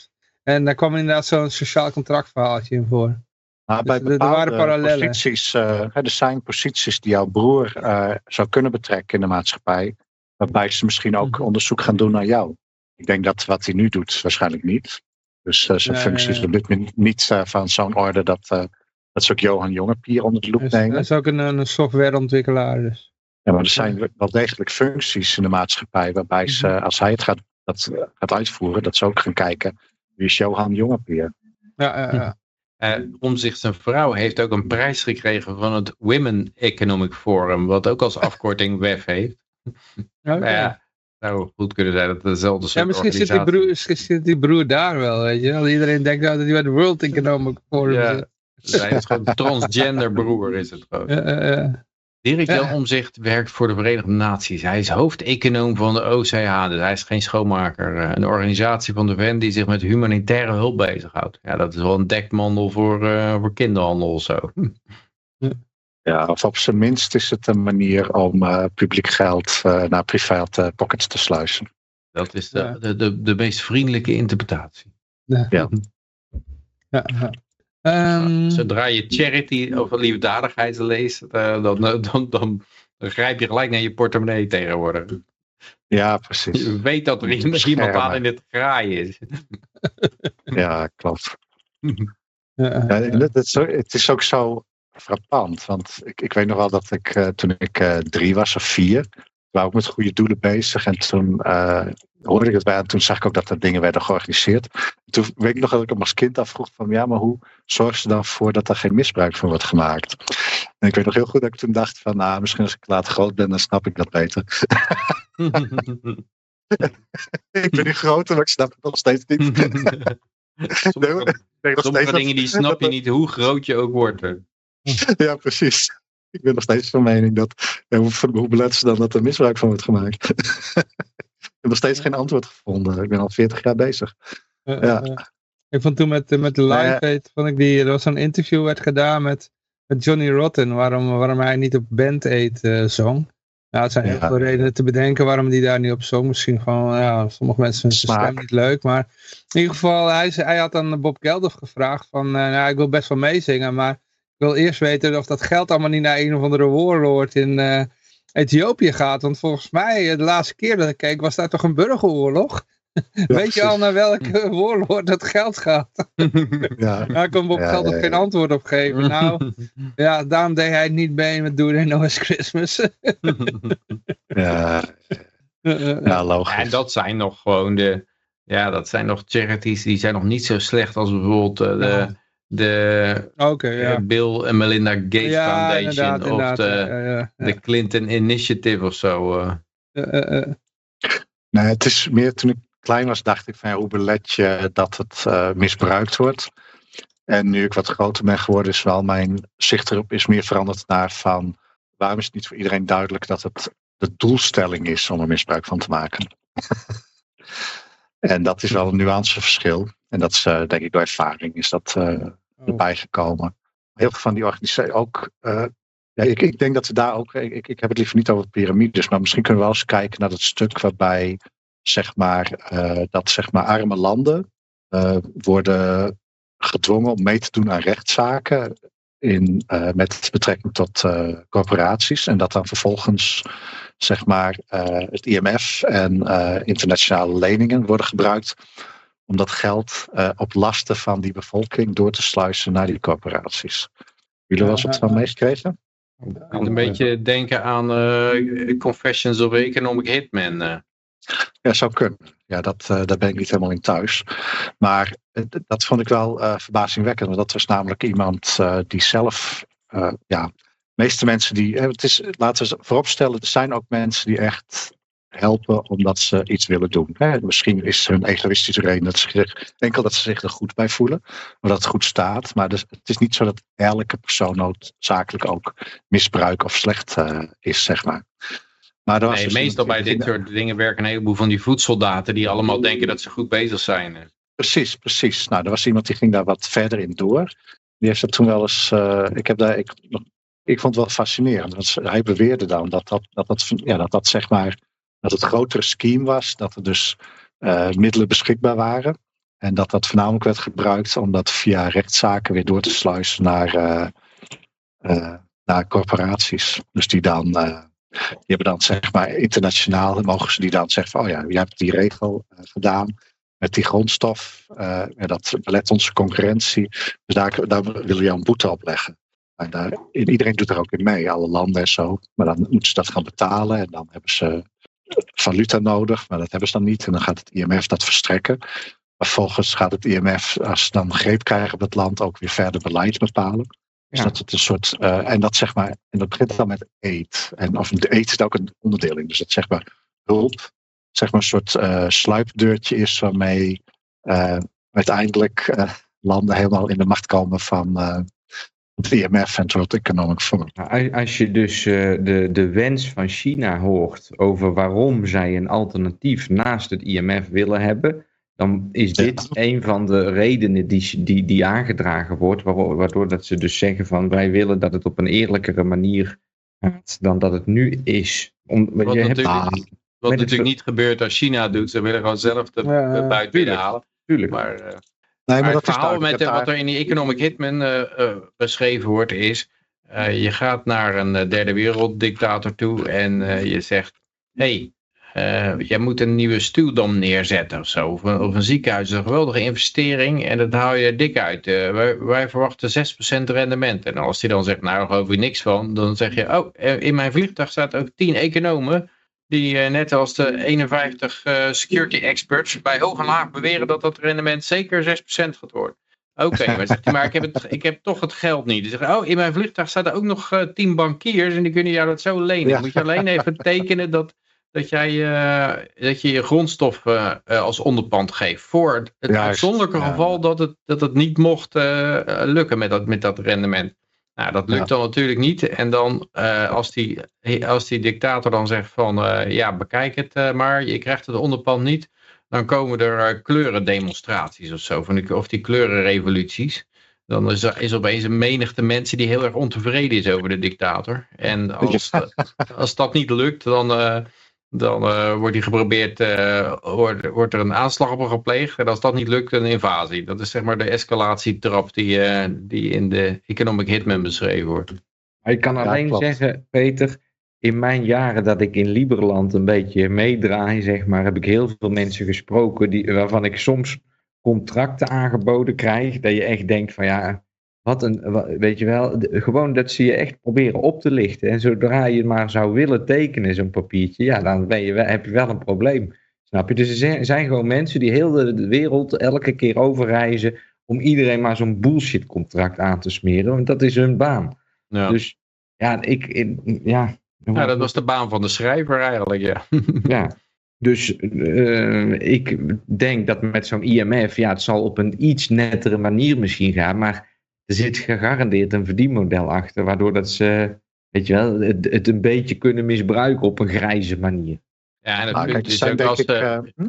En daar kwam inderdaad zo'n sociaal contractverhaaltje in voor. maar bij Dus er- er waren parallellen. posities, eh, er zijn posities die jouw broer eh, zou kunnen betrekken in de maatschappij, waarbij ze misschien ook Mhm. onderzoek gaan doen naar jou. Ik denk dat wat hij nu doet, waarschijnlijk niet. Dus eh, zijn Nee, functie is niet eh, van zo'n orde dat, dat ze ook Johan Jongepier onder de loep nemen. hij is ook een, een softwareontwikkelaar. Dus. Ja, maar er zijn wel degelijk functies in de maatschappij waarbij ze, Mhm. als hij het gaat, dat, gaat uitvoeren, dat ze ook gaan kijken is Johan Jongepier. Ja, ja, ja. Eh, Omzicht zijn vrouw heeft ook een prijs gekregen van het Women Economic Forum, wat ook als afkorting WEF heeft. Ja, zou goed kunnen zijn dat het dezelfde soort Ja, misschien zit, die broer, misschien zit die broer daar wel, weet je wel. Iedereen denkt nou dat hij bij de World Economic Forum Ja. zit. is. Hij is gewoon transgender broer is het gewoon. Ja, ja, ja. Dirk Jan Ja. Omzicht werkt voor de Verenigde Naties. Hij is hoofdeconoom van de OCH, dus hij is geen schoonmaker. Eh, Een organisatie van de VN die zich met humanitaire hulp bezighoudt. Ja, dat is wel een dekmantel voor, eh, voor kinderhandel of zo. Ja, of op zijn minst is het een manier om uh, publiek geld uh, naar private pockets te sluizen. Dat is de, de, de, de, meest vriendelijke interpretatie. Ja. ja. ja, ja. Um, Zodra je charity of liefdadigheid leest, uh, dan, dan, dan, dan, grijp je gelijk naar je portemonnee tegenwoordig. Ja, precies. Je weet dat er iemand aan in het graai is. ja, klopt. Ja, het, is ook, het is ook zo frappant, want ik, ik weet nog wel dat ik toen ik drie was of vier, was ik met goede doelen bezig en toen uh, hoorde ik het bij en toen zag ik ook dat er dingen werden georganiseerd. Toen weet ik nog dat ik hem als kind afvroeg van ja, maar hoe zorg ze dan voor dat er geen misbruik van wordt gemaakt? En ik weet nog heel goed dat ik toen dacht van nou, misschien als ik later groot ben, dan snap ik dat beter. ik ben niet groter, maar ik snap het nog steeds niet. Sommige, nee, sommige dingen die snap je niet hoe groot je ook wordt. ja, precies. Ik ben nog steeds van mening dat, ja, hoe, hoe belet ze dan dat er misbruik van wordt gemaakt? ik heb nog steeds geen antwoord gevonden. Ik ben al 40 jaar bezig. Uh, ja. Uh, ik vond toen met, met de live aid, vond ik die, er was zo'n interview werd gedaan met, met Johnny Rotten, waarom, waarom hij niet op Band Aid uh, zong. Nou, het zijn heel veel redenen te bedenken waarom die daar niet op zong. Misschien van, ja, sommige mensen vinden zijn stem niet leuk. Maar in ieder geval, hij, hij had aan Bob Geldof gevraagd van, uh, nou, ik wil best wel meezingen, maar wil eerst weten of dat geld allemaal niet naar een of andere warlord in uh, Ethiopië gaat. Want volgens mij, de laatste keer dat ik keek, was daar toch een burgeroorlog? Weet je al naar welke warlord dat geld gaat? ja. Daar kon Bob ja, Geldof ja, geen antwoord op geven. Nou, ja, daarom deed hij het niet mee met Do They Know It's Christmas. ja, ja, logisch. En dat zijn nog gewoon de, ja, dat zijn nog charities die zijn nog niet zo slecht als bijvoorbeeld uh, de, de okay, ja. Bill en Melinda Gates ja, Foundation inderdaad, of inderdaad, de, ja, de Clinton Initiative of zo. Uh. Nee, het is meer toen ik klein was, dacht ik van ja, hoe belet je dat het uh, misbruikt wordt. En nu ik wat groter ben geworden, is wel mijn zicht erop is meer veranderd naar van waarom is het niet voor iedereen duidelijk dat het de doelstelling is om er misbruik van te maken. en dat is wel een nuanceverschil. En dat is uh, denk ik door ervaring is dat uh, erbij gekomen. Heel veel van die organisaties ook. Ja, ik, ik, denk dat we daar ook. Ik, ik heb het liever niet over piramides, maar misschien kunnen we wel eens kijken naar dat stuk waarbij zeg maar, dat zeg maar arme landen worden gedwongen om mee te doen aan rechtszaken in, met betrekking tot corporaties. En dat dan vervolgens zeg maar, het IMF en internationale leningen worden gebruikt om dat geld op lasten van die bevolking door te sluizen naar die corporaties. Jullie wel eens wat van meegekregen? Ik moet een beetje denken aan Confessions of Economic Hitman. Ja, zou kunnen. Ja, dat, uh, daar ben ik niet helemaal in thuis. Maar dat vond ik wel verbazingwekkend. Want dat was namelijk iemand die zelf, ja, de meeste mensen die, het is, laten we vooropstellen, er zijn ook mensen die echt helpen omdat ze iets willen doen. Hè. Misschien is hun egoïstische reden dat ze zich, enkel dat ze zich er goed bij voelen, maar dat het goed staat. Maar dus, het is niet zo dat elke persoon noodzakelijk ook misbruik of slecht is, zeg maar. Maar nee, dus meestal bij dit soort dingen werken een heleboel van die voedsoldaten die allemaal denken dat ze goed bezig zijn. Precies, precies. Nou, er was iemand die ging daar wat verder in door. Die heeft dat toen wel eens, uh, ik, heb daar, ik, ik vond het wel fascinerend. Want hij beweerde dan dat dat, dat, dat, ja, dat, dat zeg maar, dat het grotere scheme was. Dat er dus uh, middelen beschikbaar waren. En dat dat voornamelijk werd gebruikt om dat via rechtszaken weer door te sluizen naar, uh, naar corporaties. Dus die dan die hebben dan zeg maar internationaal, mogen ze die dan zeggen van, oh ja, je hebt die regel gedaan met die grondstof. Uh, dat belet onze concurrentie. Dus daar, daar willen jou een boete op leggen. En daar, iedereen doet er ook in mee, alle landen en zo. Maar dan moeten ze dat gaan betalen en dan hebben ze valuta nodig, maar dat hebben ze dan niet. En dan gaat het IMF dat verstrekken. Maar vervolgens gaat het IMF, als ze dan greep krijgen op het land, ook weer verder beleid bepalen. Dus dat het een soort, uh, en dat zeg maar, en dat begint dan met aid. En of de aid is ook een onderdeel in. Dus dat zeg maar hulp, zeg maar een soort uh, sluipdeurtje is waarmee uh, uiteindelijk landen helemaal in de macht komen van het IMF en het World Economic Forum. Als je dus de, de wens van China hoort over waarom zij een alternatief naast het IMF willen hebben, dan is dit een van de redenen die, die, die aangedragen wordt, waardoor, waardoor dat ze dus zeggen van wij willen dat het op een eerlijkere manier gaat dan dat het nu is. Om, Wat je hebt- natuurlijk, wat met het natuurlijk niet gebeurt als China doet. Ze willen gewoon zelf de, Ja, de buiten tuurlijk. halen. Tuurlijk. Maar, eh, Nee, maar, maar dat het verhaal met eh, wat er in die Economic Hitman eh, beschreven wordt is... je gaat naar een derde werelddictator toe en je zegt... hey, eh, jij moet een nieuwe stuwdam neerzetten of zo. Of een, of een ziekenhuis. Dat is een geweldige investering en dat haal je dik uit. Wij, wij verwachten 6% rendement. En als hij dan zegt, nou daar geloof ik niks van. Dan zeg je, oh, in mijn vliegtuig staat ook 10 economen... Die eh, net als de 51 eh, security experts bij hoog en laag beweren dat dat rendement zeker 6% gaat worden. Oké, maar maar ik heb, het, ik heb toch het geld niet. Die zeggen, oh, in mijn vliegtuig staan er ook nog eh, 10 bankiers en die kunnen jou dat zo lenen. Ja. Moet je alleen even tekenen dat, dat, jij, dat je je grondstof als onderpand geeft. Voor het, Juist, uitzonderlijke ja. geval dat het, dat het niet mocht lukken met dat, met dat rendement. Nou, dat lukt dan natuurlijk niet. En dan eh, als, die, als die dictator dan zegt van eh, ja, bekijk het eh, maar, je krijgt het onderpand niet. Dan komen er kleurendemonstraties of zo, van die, of die kleurenrevoluties. Dan is er is opeens een menigte mensen die heel erg ontevreden is over de dictator. En als, als dat niet lukt, dan, dan eh, wordt, die geprobeerd, eh, wordt, wordt er een aanslag op hem gepleegd. En als dat niet lukt, een invasie. Dat is zeg maar de escalatietrap die, eh, die in de Economic Hitman beschreven wordt. Maar ik kan alleen zeggen, Peter, in mijn jaren dat ik in Liberland een beetje meedraai, zeg maar, heb ik heel veel mensen gesproken die, waarvan ik soms contracten aangeboden krijg, dat je echt denkt van ja, wat een, weet je wel, gewoon dat ze je echt proberen op te lichten. En zodra je maar zou willen tekenen, zo'n papiertje, ja, dan ben je, heb je wel een probleem. Snap je? Dus er zijn, zijn gewoon mensen die heel de, de wereld elke keer overreizen om iedereen maar zo'n bullshit contract aan te smeren, want dat is hun baan. Ja. Dus ja, ik, ik- ja. ja, dat was de baan van de schrijver eigenlijk, ja. Ja. Dus eh, ik denk dat met zo'n IMF, ja, het zal op een iets nettere manier misschien gaan, maar er zit gegarandeerd een verdienmodel achter, waardoor dat ze, weet je wel, het, het een beetje kunnen misbruiken op een grijze manier. Ja, en het Nou, kijk, ook als ik... de, eh, hm?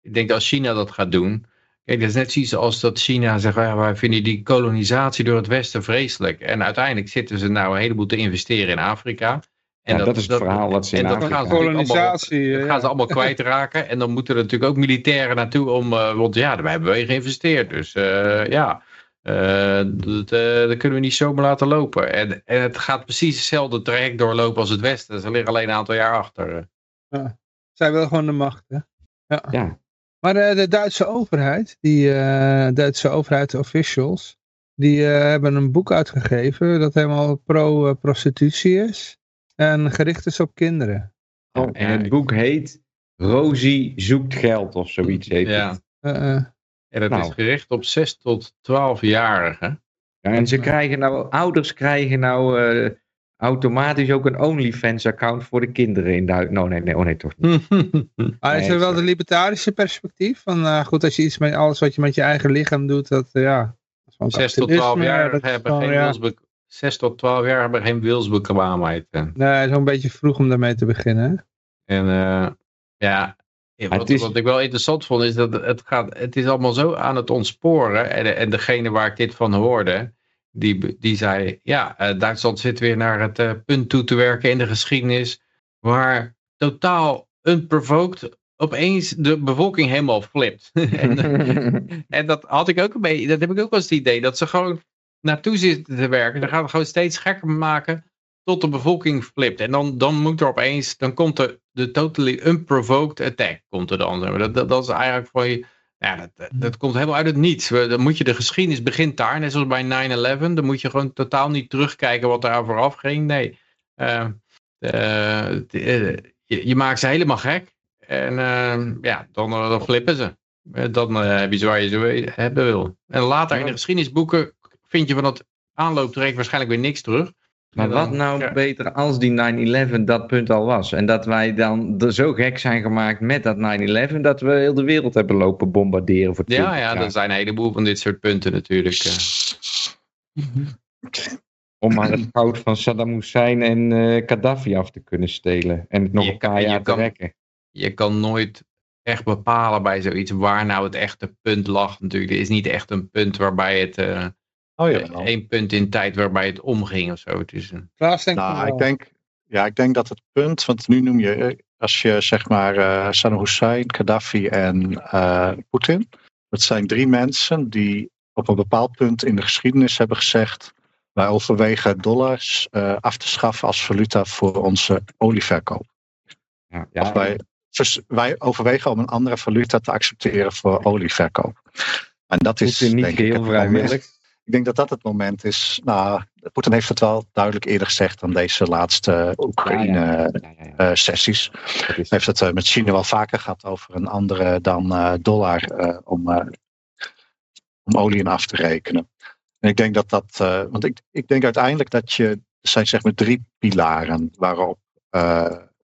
ik denk dat als China dat gaat doen. Kijk, dat is net zoiets als dat China zegt, ja, wij vinden die kolonisatie door het Westen vreselijk. En uiteindelijk zitten ze nou een heleboel te investeren in Afrika. En Ja, dat is het verhaal wat ze in en dat Afrika gaan ze allemaal- Kolonisatie. dat eh, gaan ze allemaal kwijtraken. En dan moeten er natuurlijk ook militairen naartoe om, eh, want ja, daar hebben we geïnvesteerd. Dus eh, ja, dat, eh, dat kunnen we niet zomaar laten lopen. En, en het gaat precies hetzelfde traject doorlopen als het Westen. Ze liggen alleen een aantal jaar achter. Zij wil gewoon de macht. Hè? Ja. Ja. Maar eh, de Duitse overheid, die eh, Duitse overheid officials, die eh, hebben een boek uitgegeven dat helemaal pro-prostitutie is en gericht is op kinderen. Oh, en het boek heet Rosie zoekt geld of zoiets heet Ja. het. Eh, eh, En dat Nou. is gericht op 6 tot 12-jarigen. Ja, en ze krijgen nou, ouders krijgen nou eh, automatisch ook een OnlyFans account voor de kinderen in Duitsland. Oh nee, nee, oh nee, toch niet. Maar is er wel de libertarische perspectief? Van eh, goed, als je iets met alles wat je met je eigen lichaam doet, dat eh, ja. dat is van 6 tot kapitalisme, 12 jaar hebben geen ja, wilsbe 6 tot 12 jaar hebben geen wilsbekwaamheid. Nee, zo'n beetje vroeg om daarmee te beginnen. En eh, ja, wat, het is- wat ik wel interessant vond is dat het, gaat, het is allemaal zo aan het ontsporen. En, en degene waar ik dit van hoorde, die, die zei, ja, eh, Duitsland zit weer naar het eh, punt toe te werken in de geschiedenis, waar totaal unprovoked opeens de bevolking helemaal flipt. en, en dat had ik ook een beetje, dat heb ik ook wel eens het idee, dat ze gewoon naartoe zitten te werken. Dan gaan we gewoon steeds gekker maken tot de bevolking flipt. En dan, dan moet er opeens, dan komt er de totally unprovoked attack, komt er dan. Dat, dat, dat is eigenlijk voor je, ja, dat, dat, dat komt helemaal uit het niets. We- Dan moet je, de geschiedenis begint daar, net zoals bij 9-11. Dan moet je gewoon totaal niet terugkijken wat daar vooraf ging. Nee, Eh, eh, eh, je, je maakt ze helemaal gek. En eh, ja, dan, eh, dan flippen ze. Dan heb je waar je ze hebben wil. En later in de geschiedenisboeken vind je van dat aanlooptraject waarschijnlijk weer niks terug. Maar wat nou ja. beter als die 9-11 dat punt al was. En dat wij dan er zo gek zijn gemaakt met dat 9-11 dat we heel de wereld hebben lopen bombarderen voor 20 Ja, ja, er zijn een heleboel van dit soort punten natuurlijk. eh. Om maar het goud van Saddam Hussein en eh Gaddafi af te kunnen stelen. En het nog Je kan- paar je jaar te kan- rekken. Je kan nooit echt bepalen bij zoiets waar nou het echte punt lag. Natuurlijk, er is niet echt een punt waarbij het... Uh, oh ja, één punt in tijd waarbij het omging of zo. Het is een... Klaas denkt nou, ik denk, ja, ik denk dat het punt, want nu noem je, als je zeg maar uh, Saddam Hussein, Gaddafi en uh, Poetin. Dat zijn drie mensen die op een bepaald punt in de geschiedenis hebben gezegd. Wij overwegen dollars uh, af te schaffen als valuta voor onze olieverkoop. Ja, ja. Of wij, dus wij overwegen om een andere valuta te accepteren voor olieverkoop. En dat is niet denk heel vrijwillig. Ik denk dat dat het moment is. Nou, Poetin heeft het wel duidelijk eerder gezegd dan deze laatste Oekraïne-sessies. Ja, ja, Hij heeft het uh, met China wel vaker gehad over een andere dan uh, dollar om, om olie in af te rekenen. En ik denk dat dat. want ik, ik denk uiteindelijk dat je. Er zijn zeg maar drie pilaren waarop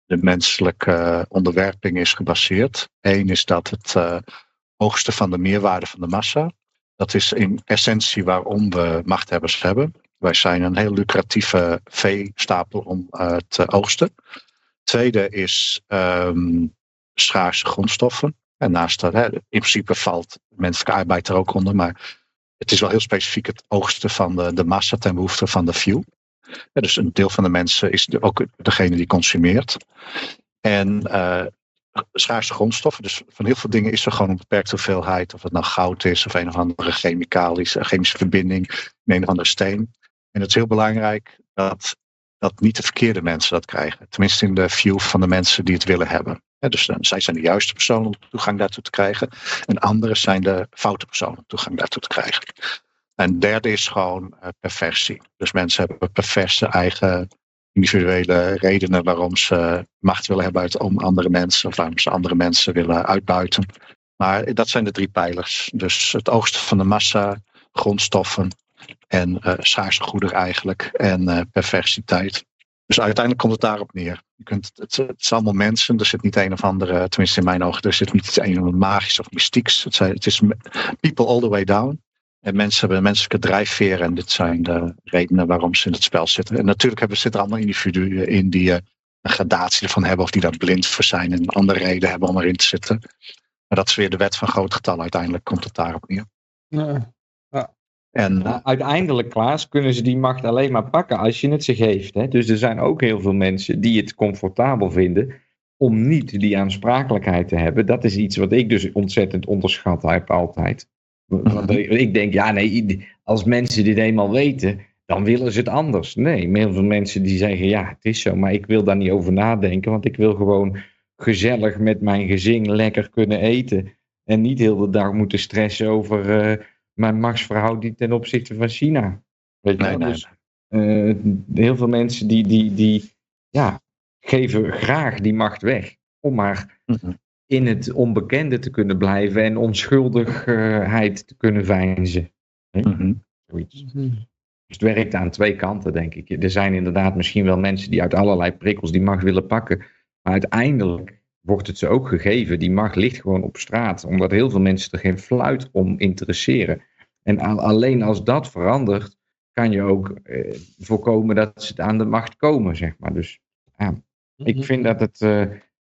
de menselijke onderwerping is gebaseerd. Eén is dat het hoogste van de meerwaarde van de massa. Dat is in essentie waarom we machthebbers hebben. Wij zijn een heel lucratieve veestapel om uh, te oogsten. Tweede is um, schaarse grondstoffen. En naast dat, hè, in principe valt menselijke arbeid er ook onder, maar het is wel heel specifiek het oogsten van de, de massa ten behoefte van de few. Ja, dus een deel van de mensen is ook degene die consumeert. En uh, schaarse grondstoffen. Dus van heel veel dingen is er gewoon een beperkte hoeveelheid. Of het nou goud is of een of andere chemicalische, chemische verbinding in een of andere steen. En het is heel belangrijk dat, dat niet de verkeerde mensen dat krijgen. Tenminste in de view van de mensen die het willen hebben. dus dan, zij zijn de juiste personen om toegang daartoe te krijgen. En anderen zijn de foute personen om toegang daartoe te krijgen. En derde is gewoon uh, perversie. Dus mensen hebben perverse eigen individuele redenen waarom ze macht willen hebben om andere mensen, of waarom ze andere mensen willen uitbuiten. Maar dat zijn de drie pijlers. Dus het oogsten van de massa, grondstoffen en uh, schaarse goederen eigenlijk en uh, perversiteit. Dus uiteindelijk komt het daarop neer. Je kunt, het, het is allemaal mensen, er zit niet een of andere, tenminste in mijn ogen, er zit niet iets een of magisch of mystieks. Zijn, het is people all the way down. En mensen hebben een menselijke drijfveer en dit zijn de redenen waarom ze in het spel zitten. En natuurlijk hebben, zitten er allemaal individuen in die uh, een gradatie ervan hebben of die daar blind voor zijn en andere reden hebben om erin te zitten. Maar dat is weer de wet van groot getal. Uiteindelijk komt het daarop neer. Ja. ja. En, nou, uiteindelijk, Klaas, kunnen ze die macht alleen maar pakken als je het ze geeft. Hè? Dus er zijn ook heel veel mensen die het comfortabel vinden om niet die aansprakelijkheid te hebben. Dat is iets wat ik dus ontzettend onderschat heb altijd. Want ik denk, ja nee, als mensen dit eenmaal weten, dan willen ze het anders. Nee, heel veel mensen die zeggen, ja het is zo, maar ik wil daar niet over nadenken, want ik wil gewoon gezellig met mijn gezin lekker kunnen eten. En niet heel de dag moeten stressen over uh, mijn machtsverhouding ten opzichte van China. Weet je nee, nee. Dus, uh, heel veel mensen die, die, die ja, geven graag die macht weg. Om maar mm in het onbekende te kunnen blijven en onschuldigheid te kunnen veinzen. Mm Zoiets. Mhm. Dus het werkt aan twee kanten, denk ik. Er zijn inderdaad misschien wel mensen die uit allerlei prikkels die macht willen pakken. Maar uiteindelijk wordt het ze ook gegeven. Die macht ligt gewoon op straat. Omdat heel veel mensen er geen fluit om interesseren. En alleen als dat verandert, kan je ook eh, voorkomen dat ze aan de macht komen, zeg maar. Dus ja, ik mhm. vind dat het... Uh,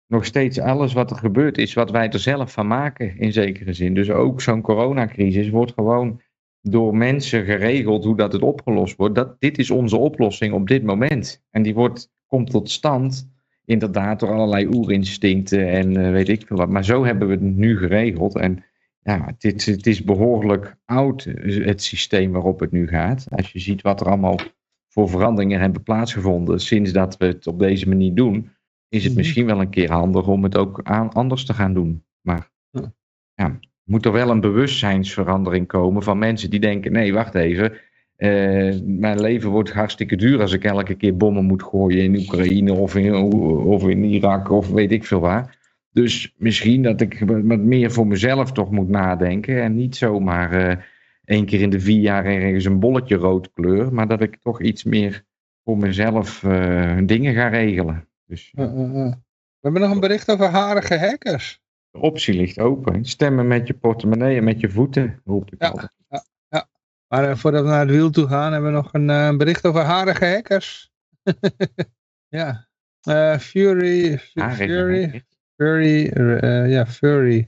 nog steeds alles wat er gebeurt is wat wij er zelf van maken in zekere zin. Dus ook zo'n coronacrisis wordt gewoon door mensen geregeld hoe dat het opgelost wordt. Dat, dit is onze oplossing op dit moment. En die wordt, komt tot stand inderdaad door allerlei oerinstincten en uh, weet ik veel wat. Maar zo hebben we het nu geregeld. En ja, het, het is behoorlijk oud, het systeem waarop het nu gaat. Als je ziet wat er allemaal voor veranderingen hebben plaatsgevonden sinds dat we het op deze manier doen is het mhm. misschien wel een keer handig om het ook aan, anders te gaan doen. Maar ja, moet er wel een bewustzijnsverandering komen van mensen die denken: nee, wacht even. Uh, mijn leven wordt hartstikke duur als ik elke keer bommen moet gooien in Oekraïne of in, of in Irak of weet ik veel waar. Dus misschien dat ik wat meer voor mezelf toch moet nadenken en niet zomaar uh, één keer in de vier jaar ergens een bolletje rood kleur, maar dat ik toch iets meer voor mezelf uh, dingen ga regelen. Dus, uh, we hebben nog een bericht over harige hackers. De optie ligt open. Stemmen met je portemonnee en met je voeten, roep ik ja, altijd. Ja, ja. Maar uh, voordat we naar het wiel toe gaan, hebben we nog een uh, bericht over harige hackers. ja. Fury, Fury eh, ja, eh,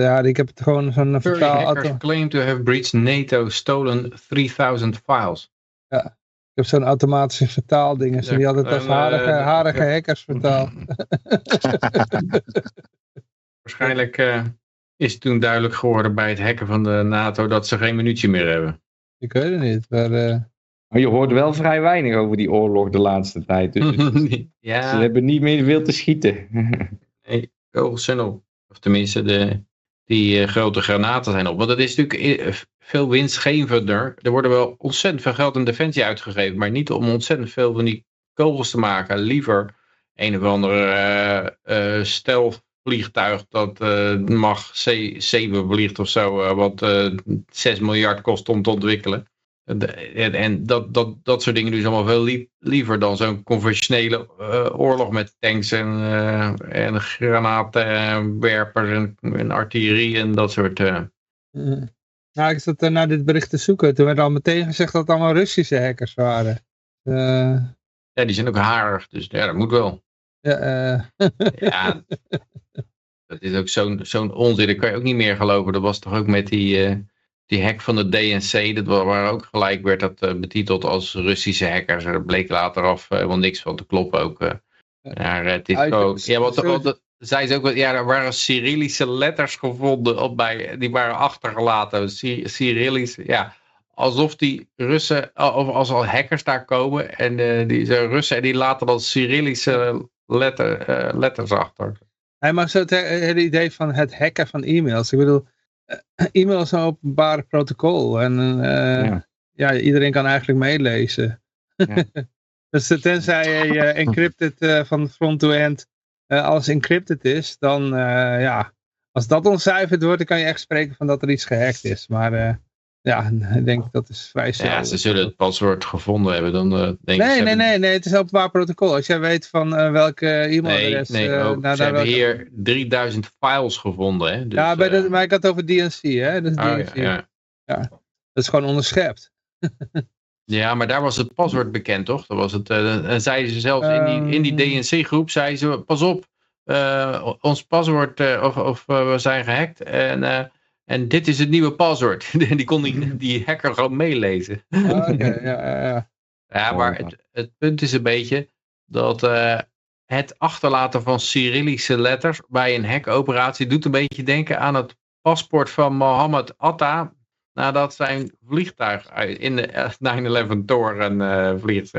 ja, ik heb het gewoon zo'n Furry vertaal... hackers auto- claim to have breached NATO stolen 3000 files. Ik heb zo'n automatische vertaaldingen. Ja, die altijd als harige, eh, harige ja. hackers vertaald. Waarschijnlijk eh, is het toen duidelijk geworden bij het hacken van de NATO dat ze geen munitie meer hebben. Ik weet het niet, maar... eh, Maar je hoort wel vrij weinig over die oorlog de laatste tijd. Dus ze ja, hebben niet meer veel te schieten. kogels zijn op. Of tenminste, de, die grote granaten zijn op. Want dat is natuurlijk veel winstgevender. Er worden wel ontzettend veel geld in defensie uitgegeven. Maar niet om ontzettend veel van die kogels te maken. Liever een of andere eh, stelvliegtuig dat eh, mag C7 vliegt of zo. wat eh 6 miljard kost om te ontwikkelen. En, dat, dat, dat soort dingen ze allemaal veel lie- liever dan zo'n conventionele oorlog met tanks en, en granaatwerpers en, en artillerie en dat soort. eh. Nou, ik zat naar dit bericht te zoeken. Toen werd al meteen gezegd dat het allemaal Russische hackers waren. Eh, Ja, die zijn ook harig, dus ja, dat moet wel. ja, eh, Ja, dat is ook zo'n zo'n onzin, dat kan je ook niet meer geloven. Dat was toch ook met die, eh, die hack van de DNC, dat wa- waar ook gelijk werd dat betiteld als Russische hackers. Er bleek later af helemaal niks van te kloppen ook. Ja, het is gewoon, ja, wat, wat, zei ze ook, wel, ja, er waren Cyrillische letters gevonden op bij, die waren achtergelaten. Cy- Cyrillisch, ja, alsof die Russen, of als al hackers daar komen en eh, die zijn Russen en die laten dan Cyrillische letter, eh, letters achter. Hij mag zo het hele idee van het hacken van e-mails. Ik bedoel, eh, e-mail is een openbaar protocol. En eh, Ja. ja. iedereen kan eigenlijk meelezen. Ja. dus tenzij je encrypted eh, van front to end, alles encrypted is, dan eh, ja, als dat ontcijferd wordt, dan kan je echt spreken van dat er iets gehackt is. Maar eh, ja, ik denk dat is vrij snel. Ja, ze zullen het paswoord gevonden hebben. Dan eh, denk ik, Nee, nee, hebben- nee, nee, het is openbaar protocol. Als jij weet van eh, welke e-mailadres... nee eh, ook, naar- ze hebben welke- hier 3000 files gevonden. Hè? Dus, ja, bij eh, de, maar ik had het over DNC, hè? Dus oh, DNC. ja, ja. Dat is gewoon onderschept. Ja, maar daar was het paswoord bekend, toch? Dat was het, eh, en zeiden ze zelfs in die, in die Ehm. DNC-groep, zeiden ze, pas op, eh, ons paswoord, eh, of, of eh, we zijn gehackt, en, eh, en dit is het nieuwe paswoord. die kon die, die hacker gewoon meelezen. Ah, ja, ja, ja. Ja, maar het, het punt is een beetje dat eh, het achterlaten van Cyrillische letters bij een hackoperatie doet een beetje denken aan het paspoort van Mohammed Atta nadat zijn vliegtuig in de eh, 9-11 toren eh vliegt.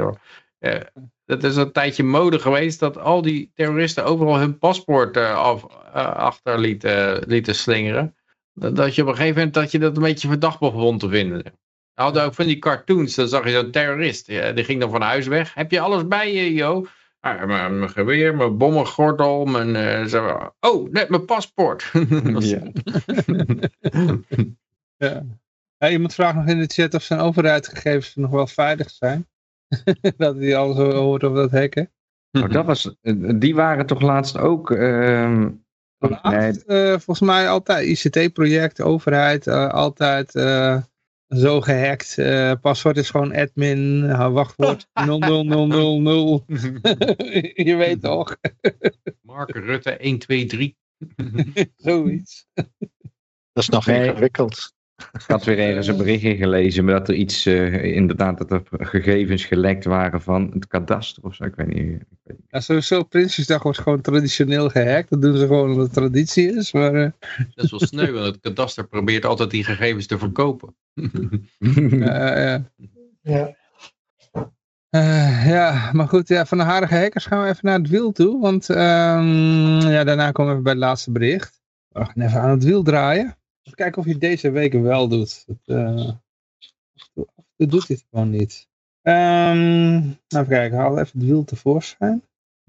Eh, dat is een tijdje mode geweest dat al die terroristen overal hun paspoort eh, af, eh, achter lieten, lieten slingeren. Dat je op een gegeven moment dat je dat een beetje verdacht begon te vinden. We hadden ook van die cartoons, dan zag je zo'n terrorist. Die ging dan van huis weg. Heb je alles bij je, joh? Ah, mijn, mijn geweer, mijn bommengordel, mijn... eh, zo. Oh, net mijn paspoort. Ja. ja. Ja, iemand vraagt nog in de chat of zijn overheidsgegevens nog wel veilig zijn. dat hij alles hoort over dat hacken. Oh, dat was, die waren toch laatst ook... ehm, Vanavond, eh, volgens mij altijd ICT-project, overheid, eh, altijd eh, zo gehackt. Eh, paswoord is gewoon admin, uh, wachtwoord 00000. Je weet toch, Mark Rutte 1, 2, 3. zoiets. Dat is nog Nee. ingewikkeld. Ik had weer ergens een berichtje gelezen, maar dat er iets, eh, inderdaad, dat er gegevens gelekt waren van het kadaster of zo, ik weet niet. ik weet niet. Ja, sowieso, Prinsjesdag wordt gewoon traditioneel gehackt. Dat doen ze gewoon omdat het traditie is. Maar eh, Dat is wel sneu, want het kadaster probeert altijd die gegevens te verkopen. eh, Ja. eh, ja, maar goed, ja, van de harige hackers gaan we even naar het wiel toe. Want ehm, ja, daarna komen we bij het laatste bericht. We gaan even aan het wiel draaien. Even kijken of je deze week wel doet. Dat, eh, af en toe- af en toe doet hij het gewoon niet. Ehm, nou, even kijken, haal even het wiel tevoorschijn.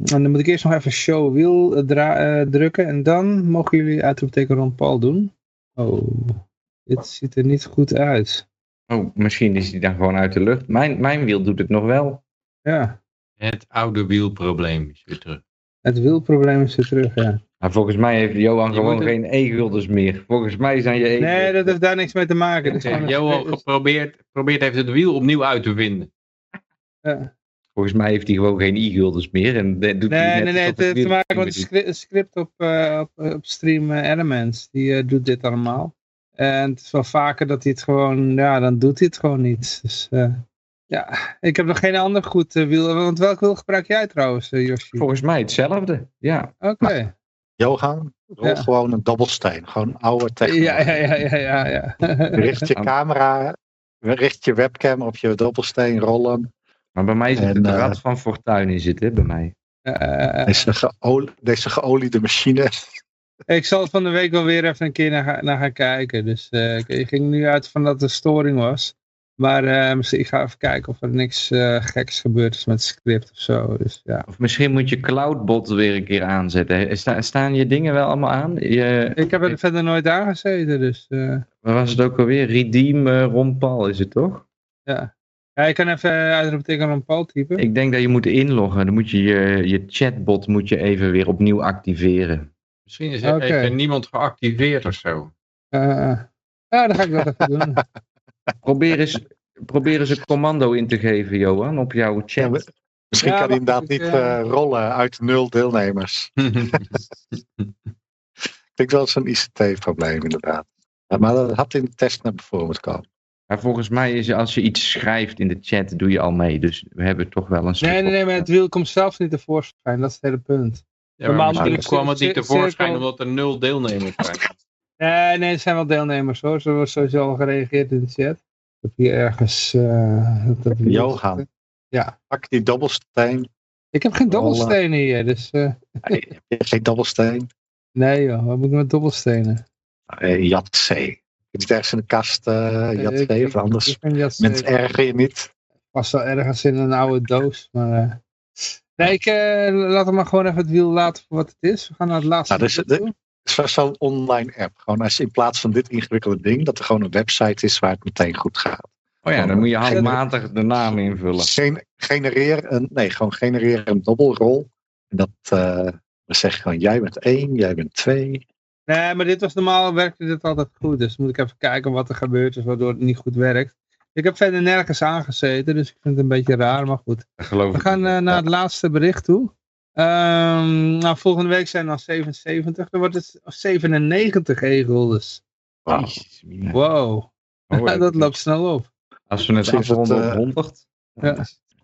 En dan moet ik eerst nog even show wiel eh, eh, drukken. En dan mogen jullie uitroepteken Ron Paul doen. Oh, dit ziet er niet goed uit. Oh, misschien is die dan gewoon uit de lucht. Mijn, mijn wiel doet het nog wel. Ja, Het oude wielprobleem is weer terug. het wielprobleem is weer terug, ja. Maar volgens mij heeft Johan Je gewoon het- geen e-guldens meer. Volgens mij zijn je e Nee, dat heeft daar niks mee te maken. Ja, Johan geprobeerd probeert heeft het wiel opnieuw uit te vinden. ja. Volgens mij heeft hij gewoon geen e-guldens meer. En doet hij Nee, net nee, nee. Het heeft te maken met een scri- een script op, eh, op, op Stream eh, Elements. Die eh, doet dit allemaal. En het is wel vaker dat hij het gewoon, ja, dan doet hij het gewoon niet. Dus eh, ja, ik heb nog geen ander goed eh, wiel. Want welk wiel gebruik jij trouwens, eh, Yoshi? Volgens mij hetzelfde. Ja. Oké. Johan, rol Ja. gewoon een dobbelsteen. Gewoon oude technologie. Ja, ja, ja, ja, ja. ja. Richt je camera, richt je webcam op je dobbelsteen, rollen. Maar bij mij zit En, het eh, rad van Fortuin in zitten, bij mij. Eh, Deze, geol- deze geoliede machine. ik zal van de week wel weer even een keer naar, ga- naar gaan kijken. Dus eh, ik, ik ging nu uit van dat er storing was. Maar eh, misschien- ik ga even kijken of er niks eh, geks gebeurd is met het script of zo. Dus ja. Of misschien moet je Cloudbot weer een keer aanzetten. Sta- staan je dingen wel allemaal aan? Je, Ik heb er verder nooit aangezeten, dus eh, waar was het ook alweer? Redeem uh, Ron Paul is het toch? ja. ja. Ik kan even uitroepteken Ron Paul typen. Ik denk dat je moet inloggen. Dan moet je je, je chatbot moet je even weer opnieuw activeren. Misschien is er even niemand geactiveerd of zo. Eh, ja, dan ga ik dat even doen. Probeer eens, probeer eens een commando in te geven, Johan, op jouw chat. misschien Ja, kan hij inderdaad ik, niet eh, eh, rollen uit nul deelnemers. Ik denk wel zo'n ICT-probleem inderdaad. Maar dat had in de test naar moeten komen. Maar volgens mij is als je iets schrijft in de chat, doe je al mee. Dus we hebben toch wel een Nee, nee, nee, maar het wiel komt zelf niet tevoorschijn. Dat is het hele punt. Ja, maar Normaal kwam het niet tevoorschijn omdat er nul deelnemers zijn. Nee, nee, er zijn wel deelnemers hoor. Ze wordt sowieso al gereageerd in de chat. Ik heb hier ergens... eh, dat- wiel Johan. Ja. Pak die dobbelsteen. Ik heb geen dobbelstenen hier, dus... eh, Nee, heb je geen dobbelsteen? nee joh, wat moet ik met dobbelstenen? Uh, Jat C. Is het ergens in de kast, eh Jat C of anders? Mensen eh, erger je niet. was wel ergens in een oude doos, maar... eh, Nee, ik eh, laat hem maar gewoon even het wiel laten voor wat het is. We gaan naar het laatste Nou, dus bericht zo'n online app. Gewoon als je in plaats van dit ingewikkelde ding, dat er gewoon een website is waar het meteen goed gaat. Oh ja, dan moet je handmatig de naam invullen. Gen- genereer een, nee, gewoon genereer een dobbelrol. En dat, eh dan zeg je gewoon, jij bent één, jij bent twee. Nee, maar dit was normaal, werkte dit altijd goed. Dus moet ik even kijken wat er gebeurd is, waardoor het niet goed werkt. Ik heb verder nergens aangezeten, dus ik vind het een beetje raar, maar goed. Geloof We ik. gaan eh, naar het laatste bericht toe. Ehm, nou, volgende week zijn er dan 77. Dan wordt het 97 e-guldens. Wow, Oh, ja. dat loopt snel op. Als we het afronden op eh, 100. Ja.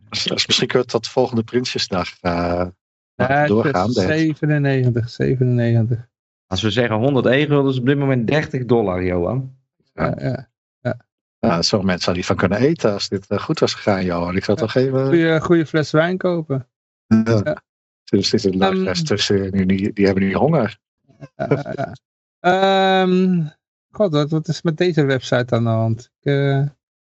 Dus, misschien kunnen we tot volgende Prinsjesdag eh, Ja, doorgaan. De- 97, 97. Als we zeggen 100 e-gulden is op dit moment 30 dollar, Johan. Ja, ja. Ja, sommige mensen zouden hiervan kunnen eten als dit eh, goed was gegaan, Johan. Ik zou toch even... Goeie, goeie fles wijn kopen. Ja. Dus dit is een luisteraars Ehm. tussen, die, die, die hebben nu honger. Ja, ja. Ehm, God, wat, wat is met deze website aan de hand? Ik, eh,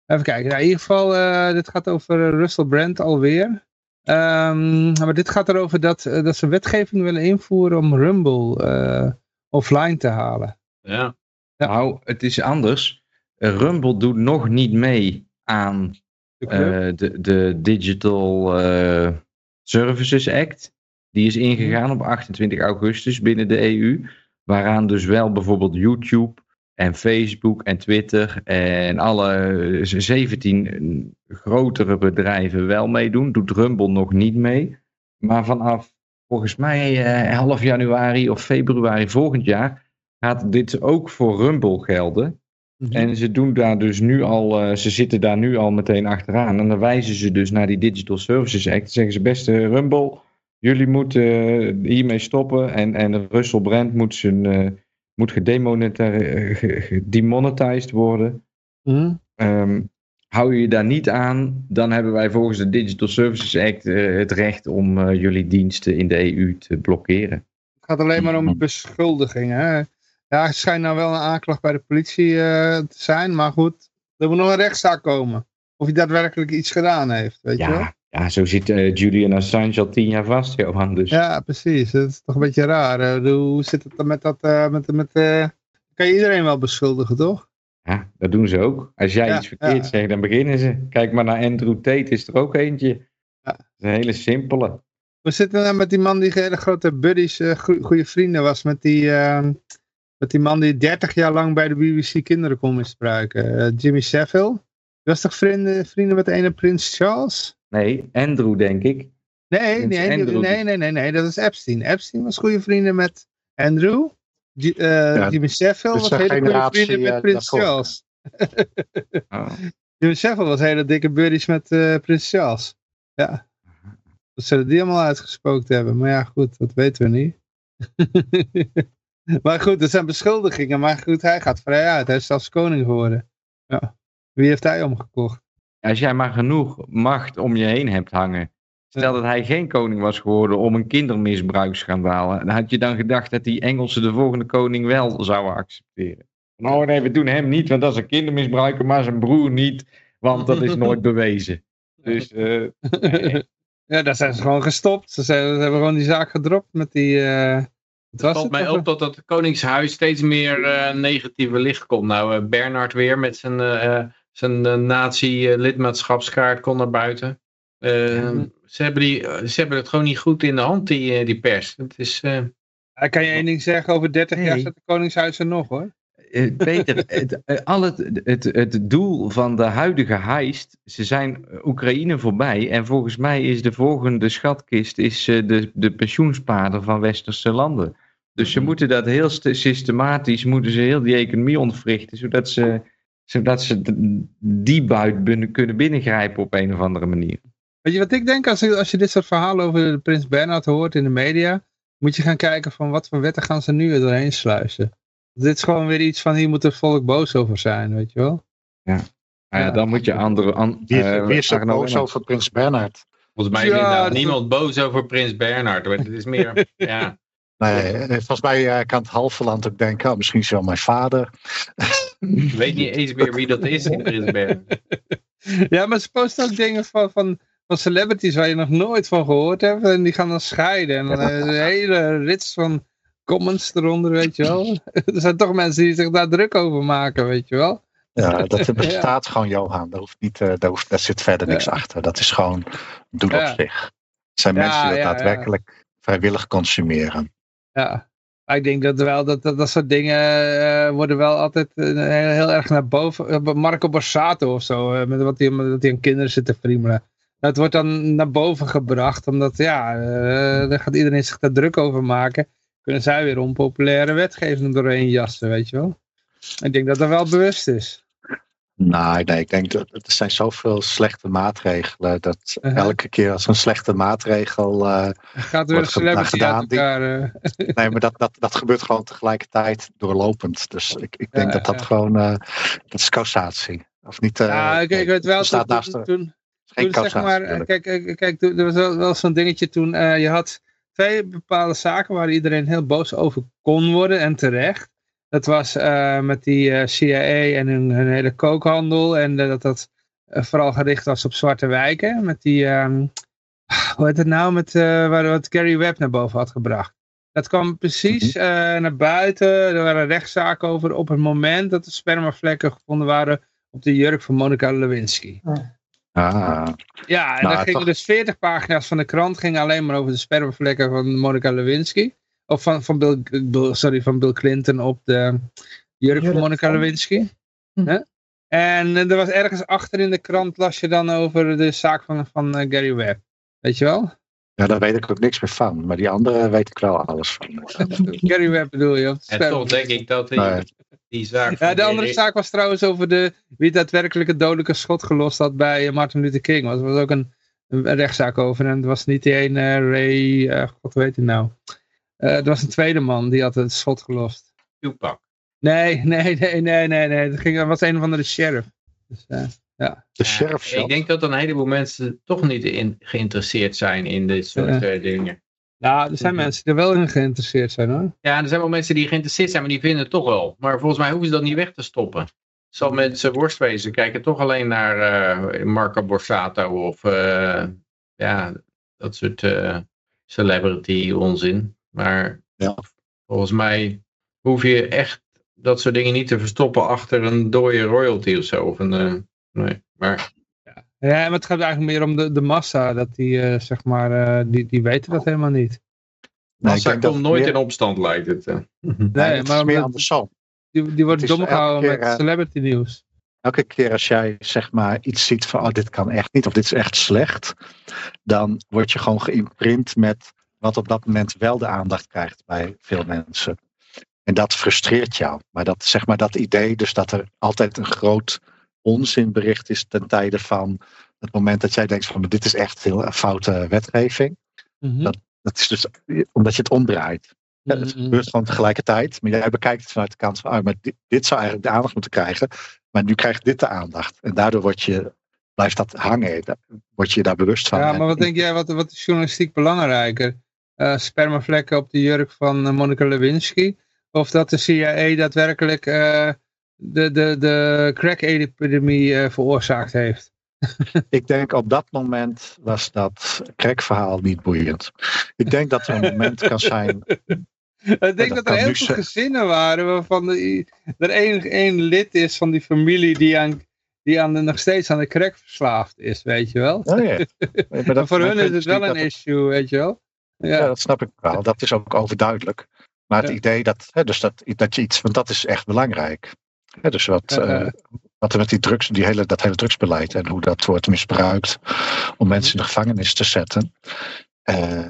even kijken. Nou, in ieder geval, eh, dit gaat over eh, Russell Brand alweer. Ehm, maar dit gaat erover dat, eh, dat ze wetgeving willen invoeren om Rumble eh, offline te halen. Ja. Ja. Nou, het is anders. Eh, Rumble doet nog niet mee aan De eh, de, de Digital eh, Services Act. Die is ingegaan op 28 augustus binnen de EU. Waaraan dus wel bijvoorbeeld YouTube en Facebook en Twitter en alle eh, 17 grotere bedrijven wel meedoen. Doet Rumble nog niet mee. Maar vanaf volgens mij eh, half januari of februari volgend jaar gaat dit ook voor Rumble gelden. Mhm. En ze doen daar dus nu al, eh, ze zitten daar nu al meteen achteraan. En dan wijzen ze dus naar die Digital Services Act. Dan zeggen ze, beste Rumble, jullie moeten eh, hiermee stoppen. En, en Russell Brand moet, zijn, eh, moet ge- gedemonetized worden. Mhm. Ehm, hou je je daar niet aan, dan hebben wij volgens de Digital Services Act eh, het recht om eh, jullie diensten in de EU te blokkeren. Het gaat alleen maar Mhm. om beschuldigingen. Hè? Ja, het schijnt nou wel een aanklacht bij de politie eh, te zijn. Maar goed, er moet nog een rechtszaak komen. Of hij daadwerkelijk iets gedaan heeft, weet je wel? Ja, zo zit eh, Julian Assange al tien jaar vast, Johan. Dus Ja, precies. Dat is toch een beetje raar. Hoe zit het dan met dat... eh, met, met, eh, kan je iedereen wel beschuldigen, toch? Ja, dat doen ze ook. Als jij Ja, iets verkeerd ja. zegt, dan beginnen ze. Kijk maar naar Andrew Tate, is er ook eentje. Ja. Dat is een hele simpele. We zitten nou met die man die hele grote buddies, goe- goede vrienden was. Met die, met die man die 30 jaar lang bij de BBC kinderen kon misbruiken. Jimmy Savile. Die was toch vrienden, vrienden met de ene prins Charles? Nee, Andrew denk ik. Nee, nee, nee, Andrew. nee, nee, nee, nee, dat is Epstein. Epstein was goede vrienden met Andrew. Die, eh Jimmy Savile dus was hele goede vrienden met eh, Prins. Charles. Oh. Jimmy was hele dikke buddies met eh, Prins Charles. Ja. Dat zullen die allemaal uitgespookt hebben. Maar ja, goed, dat weten we niet. maar goed, dat zijn beschuldigingen. Maar goed, hij gaat vrij uit. Hij is zelfs koning geworden. Ja. Wie heeft hij omgekocht? Als jij maar genoeg macht om je heen hebt hangen. Stel dat hij geen koning was geworden om een kindermisbruiksschandaal. Dan had je dan gedacht dat die Engelsen de volgende koning wel zouden accepteren. Nou nee, we doen hem niet, want dat is een kindermisbruiker, maar zijn broer niet, want dat is nooit bewezen. Dus eh, ja, daar zijn ze gewoon gestopt. Ze, zijn, ze hebben gewoon die zaak gedropt met die... eh was Het valt het mij ook? op dat het Koningshuis steeds meer eh, negatieve licht komt. Nou, eh, Bernard weer met zijn, eh, zijn eh, nazi-lidmaatschapskaart kon naar buiten. Eh, ze, hebben die, eh, ze hebben het gewoon niet goed in de hand, die, eh, die pers. Het is, eh, Ik kan je één ding zeggen, over 30 jaar Nee. staat de Koningshuis er nog hoor. eh, Peter, het, eh, al het, het, het doel van de huidige heist, ze zijn Oekraïne voorbij en volgens mij is de volgende schatkist is, eh, de, de pensioenspaarden van westerse landen. Dus ze moeten dat heel st- systematisch, moeten ze heel die economie ontwrichten, zodat ze, zodat ze die buit binnen, kunnen binnengrijpen op een of andere manier. Weet je wat ik denk, als, je- als je dit soort verhalen over de Prins Bernhard hoort in de media, moet je gaan kijken van wat voor wetten gaan ze nu er doorheen sluizen. Dit is gewoon weer iets van hier moet het volk boos over zijn, weet je wel. Nou ja, Ja. dan moet je andere... An, Wie, eh, wie is er Arno boos over Prins Bernhard? volgens mij Ja, is niemand boos over Prins Bernhard. Het is meer, ja, Nee, eh, volgens mij eh, kan het halve land ook denken, oh, misschien is wel mijn vader. ik weet niet eens meer wie dat is in Prins Bernhard. Ja, maar ze posten ook dingen van, van, van celebrities waar je nog nooit van gehoord hebt. En die gaan dan scheiden. En dan eh, een hele rits van comments eronder, weet je wel. er zijn toch mensen die zich daar druk over maken, weet je wel. Ja, dat bestaat gewoon, Johan. Daar, hoeft niet, eh, daar, hoeft, daar zit verder niks Ja. achter. Dat is gewoon doel Ja. op zich. Het zijn Ja, mensen die dat ja, ja. daadwerkelijk vrijwillig consumeren. Ja, ik denk dat wel dat dat, dat soort dingen eh, worden wel altijd eh, heel, erg naar boven. eh, Marco Borsato of zo, met wat hij, met aan kinderen zit te friemelen. Dat wordt dan naar boven gebracht, omdat ja, daar gaat iedereen zich daar druk over maken. Kunnen zij weer onpopulaire wetgeving doorheen jassen, weet je wel. Ik denk dat dat wel bewust is. Nou, nee, ik denk dat er zijn zoveel slechte maatregelen. Dat Uh-huh. elke keer als een slechte maatregel. eh, Er gaat weer een celebrity gedaan, uit elkaar. eh. nee, maar dat, dat, dat gebeurt gewoon tegelijkertijd doorlopend. Dus ik, ik denk Ja, dat dat ja. gewoon. eh, dat is causatie. Of niet? eh, ja, ik, ik weet wel, er staat toen, naast toen, toen, geen toen zeg causatie. maar, eh, kijk, kijk, er was wel, wel zo'n dingetje toen. eh, je had twee bepaalde zaken waar iedereen heel boos over kon worden en terecht. Dat was eh, met die eh, CIA en hun, hun hele kookhandel. En eh, dat dat vooral gericht was op zwarte wijken. Met die, ehm, hoe heet het nou, met, eh, waar wat Gary Webb naar boven had gebracht. Dat kwam precies Mhm. eh, naar buiten. Er waren rechtszaken over op het moment dat er spermavlekken gevonden waren op de jurk van Monica Lewinsky. Ah, Ja, en Nou, dan gingen toch- dus 40 pagina's van de krant gingen alleen maar over de spermavlekken van Monica Lewinsky. Of van, van, Bill, Bill- sorry, van Bill Clinton op de jurk van Monica Lewinsky. Hm. Hè? En eh, er was ergens achter in de krant las je dan over de zaak van, van eh, Gary Webb. Weet je wel? ja, daar weet ik ook niks meer van. Maar die andere weet ik wel alles van. Gary Webb bedoel je? En toch denk ik dat die, Nee. die zaak Ja, de andere Gary- zaak was trouwens over de, wie daadwerkelijk het dodelijke schot gelost had bij eh, Martin Luther King. Er was ook een, een rechtszaak over. En het was niet die ene Ray, eh, god weet het nou. Eh er was een tweede man die had het schot gelost. Tupac. Nee, nee, nee, nee, nee, nee. Het ging, was een van de sheriff. Dus, eh, ja. De sheriff ik denk dat een heleboel mensen toch niet in, geïnteresseerd zijn in dit soort eh, dingen. Nou, er zijn mensen die er wel in geïnteresseerd zijn hoor. Ja, er zijn wel mensen die geïnteresseerd zijn, maar die vinden het toch wel. Maar volgens mij hoeven ze dat niet weg te stoppen. Zal mensen worst wezen. Kijken toch alleen naar eh, Marco Borsato of eh, ja, dat soort eh, celebrity onzin. Maar Ja. volgens mij hoef je echt dat soort dingen niet te verstoppen achter een dode royalty of zo. Of een, eh, nee, maar Ja, maar het gaat eigenlijk meer om de, de massa. Dat die, eh, zeg maar, eh, die, die weten dat helemaal niet. Nee, Massa dat komt nooit meer- in opstand, lijkt het. Nee, Nee, het maar is meer andersom. Die, die is dom gehouden met celebrity nieuws. elke keer als jij zeg maar iets ziet van oh, dit kan echt niet of dit is echt slecht, dan word je gewoon geïmprint met wat op dat moment wel de aandacht krijgt bij veel mensen. En dat frustreert jou. Maar dat, zeg maar, dat idee, dus dat er altijd een groot onzinbericht is ten tijde van het moment dat jij denkt van dit is echt heel foute wetgeving. Mhm. dat, dat is dus omdat je het omdraait. Ja, het Mhm. gebeurt gewoon tegelijkertijd, maar jij bekijkt het vanuit de kant van, ah, maar dit, dit zou eigenlijk de aandacht moeten krijgen, maar nu krijgt dit de aandacht. En daardoor word je, blijft dat hangen, word je daar bewust van. Ja, maar wat denk jij, wat, wat is journalistiek belangrijker? Eh, spermavlekken op de jurk van eh, Monica Lewinsky? Of dat de CIA daadwerkelijk eh, de, de, de crack-epidemie veroorzaakt heeft? Ik denk op dat moment was dat crackverhaal niet boeiend. Ik denk dat er een moment kan zijn. Ik denk dat dat, er heel veel gezinnen waren waarvan de, er één, één lid is van die familie die, aan, die aan de, nog steeds aan de crack verslaafd is, weet je wel? Oh. Maar dat- voor hun is het wel een het- issue, weet je wel? Ja, Ja, dat snap ik wel. Dat is ook overduidelijk. Maar het Ja. idee dat, hè, dus dat, dat je iets, want dat is echt belangrijk. Hè, dus wat, eh, wat er met die drugs, die hele, dat hele drugsbeleid en hoe dat wordt misbruikt om mensen in de gevangenis te zetten. eh,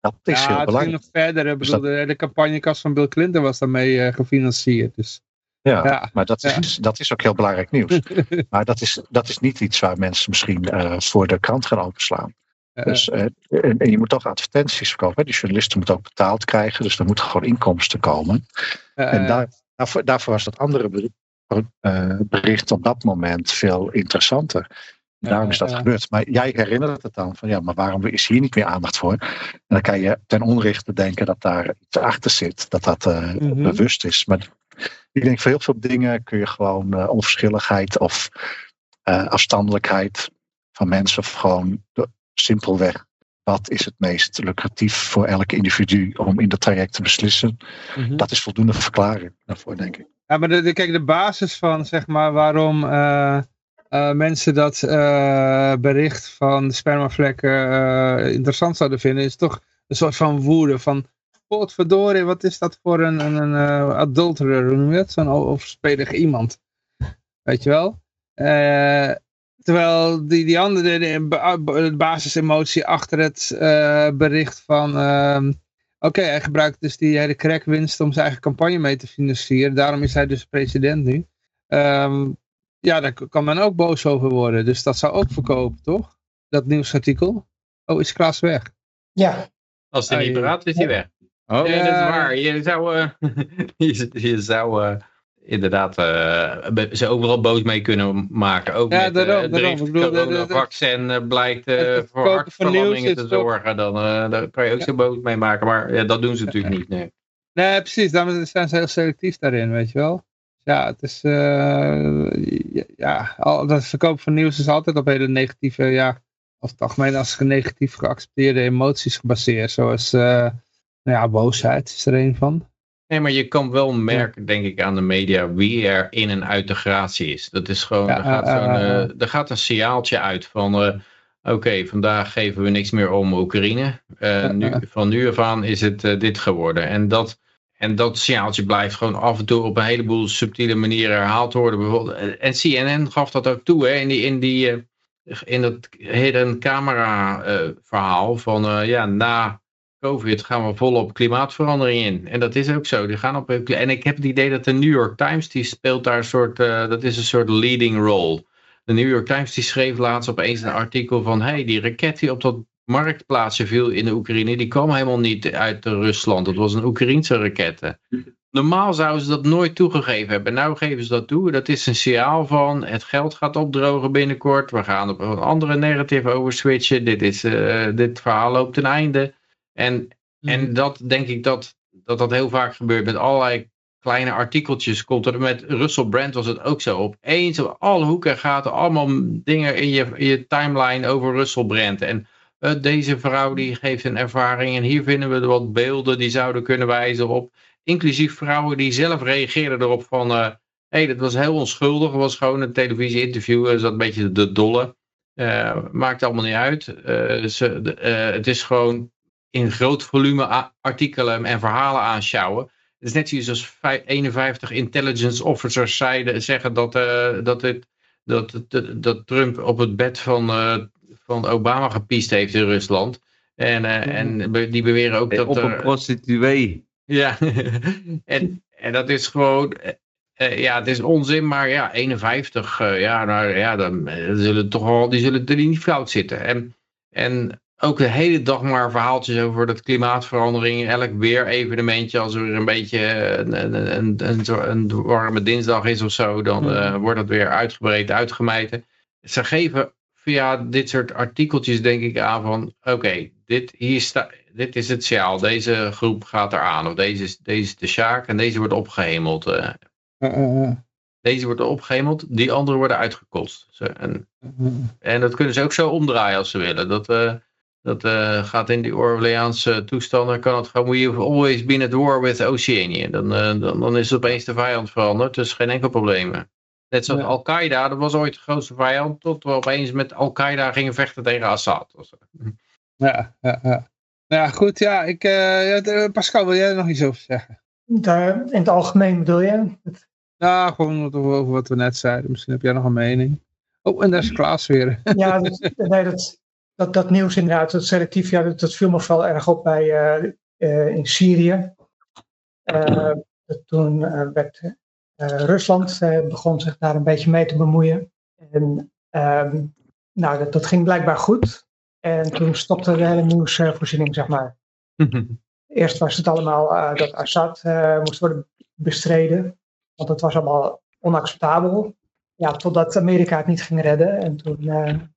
dat is ja heel belangrijk. nog verder. Ik Dus bedoel, dat- de, campagnekast van Bill Clinton was daarmee eh, gefinancierd. Dus Ja, ja. maar dat is, Ja. dat is ook heel belangrijk nieuws. maar dat is, dat is niet iets waar mensen misschien voor de krant gaan openslaan. Eh, Dus, eh, en, en je moet toch advertenties verkopen. Hè? Die journalisten moeten ook betaald krijgen. Dus er moeten gewoon inkomsten komen. eh, En daar, daarvoor, daarvoor was dat andere bericht, bericht op dat moment veel interessanter. Daarom is dat Ja, ja. gebeurd. Maar jij herinnert het dan van ja, maar waarom is hier niet meer aandacht voor? En dan kan je ten onrechte denken dat daar iets achter zit, dat dat Mhm. bewust is. Maar ik denk voor heel veel dingen kun je gewoon onverschilligheid of afstandelijkheid van mensen of gewoon de- simpelweg. Wat is het meest lucratief voor elk individu om in dat traject te beslissen? mhm. Dat is voldoende verklaring daarvoor, denk ik. Ja, maar de, de- kijk, de basis van, zeg maar, waarom eh, eh, mensen dat eh, bericht van de spermavlekken interessant zouden vinden, is toch een soort van woede van, potverdorie, wat is dat voor een, een, een adulterer, noem je het? Zo'n overspelig iemand. Weet je wel? Terwijl die, die andere, de, ba- de basisemotie achter het eh, bericht van... ehm, Oké, hij gebruikt dus die hele crackwinst om zijn eigen campagne mee te financieren. Daarom is hij dus president nu. Ehm, ja, daar kan men ook boos over worden. Dus dat zou ook verkopen, toch? Dat nieuwsartikel. Oh, is Klaas weg? Ja, Als hij Ah, niet praat, is hij weg. Oh, nee, dat is Ja. waar. Je zou, eh, je, je zou eh, inderdaad be- ze overal boos mee kunnen maken. Ook Ja, met daarom, eh, daarom. bericht Ik bedoel, coronavaccin eh, blijkt voor hartverlammingen te zorgen. Dan, daar kan je ook Ja. zo boos mee maken. Maar ja, dat doen ze natuurlijk niet. Nee. Nee, precies. Daarom zijn ze heel selectief daarin, weet je wel. Ja, het is... ja, al, dat verkopen van nieuws is altijd op hele negatieve... Ja, of het algemeen als negatief geaccepteerde emoties gebaseerd. Zoals... nou ja, boosheid is er een van. Nee, maar je kan wel merken, denk ik, aan de media wie er in en uit de gratie is. Dat is gewoon, Ja, er, gaat eh, eh, eh, er gaat een signaaltje uit van, oké, vandaag geven we niks meer om Oekraïne. Nu, van nu af aan is het dit geworden. En dat, en dat signaaltje blijft gewoon af en toe op een heleboel subtiele manieren herhaald worden. Bijvoorbeeld, en CNN gaf dat ook toe, hè, in die... In die in dat hidden camera verhaal van ja, na COVID gaan we volop klimaatverandering in. En dat is ook zo. Die gaan op, en ik heb het idee dat de New York Times, die speelt daar een soort, eh, dat is een soort leading role. De New York Times die schreef laatst opeens een artikel van, hey, die raket die op dat marktplaatsje viel in de Oekraïne, die kwam helemaal niet uit Rusland. Het was een Oekraïense raket. Normaal zouden ze dat nooit toegegeven hebben. Nou geven ze dat toe. Dat is een signaal van het geld gaat opdrogen binnenkort. We gaan op een andere narrative over switchen. Dit, is, eh, dit verhaal loopt ten einde. En, en dat denk ik dat, dat dat heel vaak gebeurt met allerlei kleine artikeltjes. Komt er met Russell Brand was het ook zo. Opeens op alle hoeken en gaten allemaal dingen in je, in je timeline over Russell Brand. En eh, deze vrouw die geeft een ervaring. En hier vinden we wat beelden die zouden kunnen wijzen op. Inclusief vrouwen die zelf reageerden erop van... eh hey, dat was heel onschuldig. Het was gewoon een televisie-interview. Dat een beetje de dolle. Eh, maakt allemaal niet uit. Eh, ze, eh, het is gewoon in groot volume artikelen en verhalen aanschouwen. Het is net zoiets als vij- 51 intelligence officers zeiden, zeggen dat, eh, dat, het, dat, dat, dat Trump op het bed van, uh, van Obama gepiest heeft in Rusland. En, uh, en die beweren ook dat Op een prostituee. Ja, en, en dat is gewoon... Ja, het is onzin, maar ja, 51, ja, nou, ja dan, zullen toch wel, die zullen er niet fout zitten. En, en ook de hele dag maar verhaaltjes over dat klimaatverandering. Elk weer evenementje, als er een beetje een, een, een, een, een warme dinsdag is of zo, dan uh, wordt het weer uitgebreid, uitgemeten. Ze geven via dit soort artikeltjes denk ik aan van, oké, dit, hier sta, dit is het signaal, deze groep gaat eraan, of deze, is, deze is de Sjaak en deze wordt opgehemeld. Uh, uh, deze wordt opgehemeld, die andere worden uitgekost. Zo, en, en dat kunnen ze ook zo omdraaien als ze willen. Dat, dat uh, gaat in die Orleaanse toestanden, kan het gewoon, we always been at war with Oceania. Dan, uh, dan, dan is het opeens de vijand veranderd, dus geen enkel probleem Net zoals ja. Al-Qaeda, dat was ooit de grootste vijand, tot we opeens met Al-Qaeda gingen vechten tegen Assad. Ja, ja, ja. Ja, goed, ja, ik, uh, Pascal, wil jij er nog iets over zeggen? Daar, in het algemeen bedoel je? Ja, gewoon over wat we net zeiden. Misschien heb jij nog een mening. Oh, en daar is Klaas weer. Ja, dat, nee, dat, dat, dat nieuws inderdaad, dat selectief, ja, dat, dat viel me vooral erg op bij, uh, uh, in Syrië. Uh, toen werd Rusland begon zich daar een beetje mee te bemoeien. En um, nou, dat, dat ging blijkbaar goed. En toen stopte de hele nieuwsvoorziening, zeg maar. Eerst was het allemaal dat Assad moest worden bestreden. Want dat was allemaal onacceptabel. Ja, totdat Amerika het niet ging redden. En toen,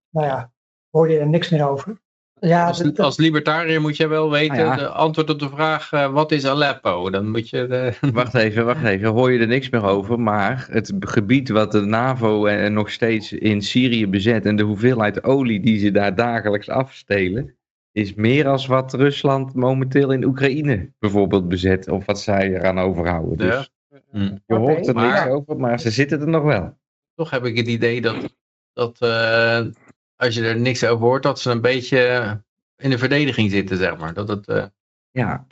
nou ja, hoorde je er niks meer over. Ja, als, dat, als, libertariër moet je wel weten, ah, ja. de antwoord op de vraag, uh, wat is Aleppo? Dan moet je... De... Wacht even, wacht even, hoor je er niks meer over, maar het gebied wat de NAVO en, en nog steeds in Syrië bezet en de hoeveelheid olie die ze daar dagelijks afstelen, is meer als wat Rusland momenteel in Oekraïne bijvoorbeeld bezet, of wat zij eraan overhouden. Dus ja. je hoort er okay, niks maar, over, maar ze zitten er nog wel. Toch heb ik het idee dat, dat uh, als je er niks over hoort, dat ze een beetje in de verdediging zitten, zeg maar. Dat het, uh, ja.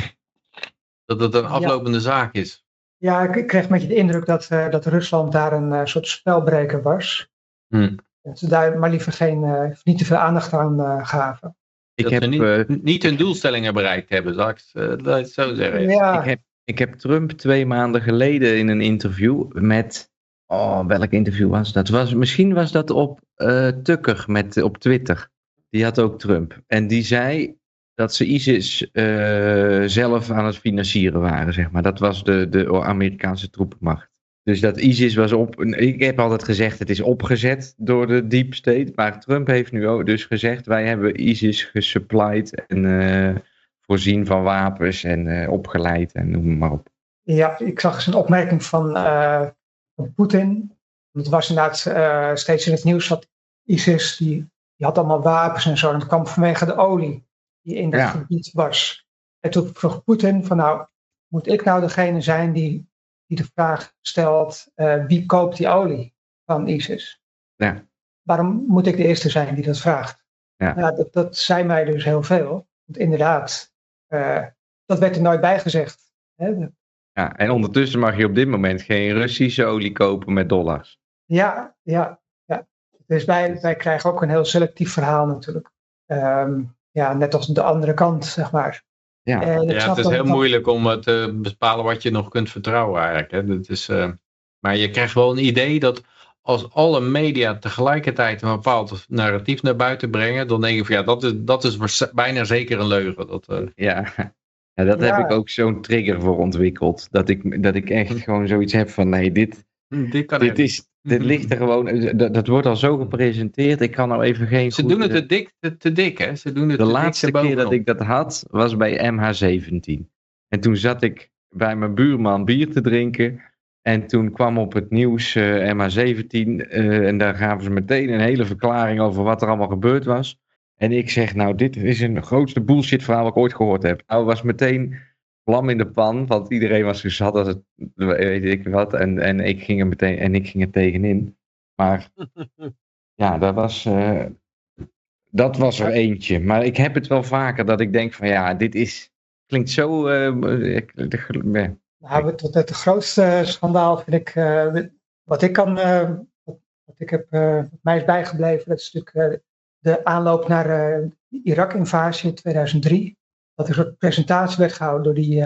dat het een aflopende ja. zaak is. Ja, ik kreeg een beetje de indruk dat, uh, dat Rusland daar een uh, soort spelbreker was. Hmm. Dat ze daar maar liever geen, niet te veel aandacht aan gaven. Ik dat heb niet, niet, hun doelstellingen bereikt hebben, zal ik het zo zeggen. Ja. Ik, heb, ik heb Trump twee maanden geleden in een interview met Oh, welk interview was dat? Was, misschien was dat op uh, Tucker met, op Twitter. Die had ook Trump. En die zei dat ze ISIS uh, zelf aan het financieren waren, zeg maar. Dat was de, de Amerikaanse troepenmacht. Dus dat ISIS was op. Ik heb altijd gezegd, het is opgezet door de deep state. Maar Trump heeft nu ook dus gezegd: wij hebben ISIS gesupplied en voorzien van wapens en opgeleid en noem maar op. Ja, ik zag eens een opmerking van van Poetin. Het was inderdaad uh, steeds in het nieuws dat ISIS, die, die had allemaal wapens en zo. En dat kwam vanwege de olie die in dat ja. gebied was. En toen vroeg Poetin van nou, moet ik nou degene zijn die, die de vraag stelt, uh, wie koopt die olie van ISIS? Ja. Waarom moet ik de eerste zijn die dat vraagt? Ja. Nou, dat, dat zei mij dus heel veel. Want inderdaad, uh, dat werd er nooit bij gezegd. Hè? Ja, en ondertussen mag je op dit moment geen Russische olie kopen met dollars. Ja, ja, ja. Dus wij, wij krijgen ook een heel selectief verhaal natuurlijk. Um, ja, net als de andere kant, zeg maar. Ja, ja het is heel moeilijk om te bepalen wat je nog kunt vertrouwen eigenlijk. Hè. Dat is, uh, maar je krijgt wel een idee dat als alle media tegelijkertijd een bepaald narratief naar buiten brengen, dan denk je van ja, dat is, dat is bijna zeker een leugen. Dat, uh... Ja, ja, dat ja. heb ik ook zo'n trigger voor ontwikkeld. Dat ik, dat ik echt gewoon zoiets heb van nee, dit, Hm, dit, kan dit, is, dit ligt er gewoon, dat, dat wordt al zo gepresenteerd. Ik kan nou even geen. Ze doen het te dik, te, te dik hè? Ze doen het de laatste keer dat ik dat had was bij MH17. En toen zat ik bij mijn buurman bier te drinken. En toen kwam op het nieuws uh, MH17 uh, en daar gaven ze meteen een hele verklaring over wat er allemaal gebeurd was. En ik zeg, nou, dit is een grootste bullshit verhaal wat ik ooit gehoord heb. Nou, was meteen vlam in de pan, want iedereen was gezat als het, weet ik wat. En, en ik ging er meteen, en ik ging er tegenin. Maar ja, dat was, uh, dat was er eentje. Maar ik heb het wel vaker dat ik denk van, ja, dit is, klinkt zo... Uh, ik, nou, het, het, het grootste schandaal vind ik, uh, wat ik kan wat ik heb, wat mij is bijgebleven, dat is natuurlijk de aanloop naar de Irak-invasie in 2003. Dat er een soort presentatie werd gehouden door die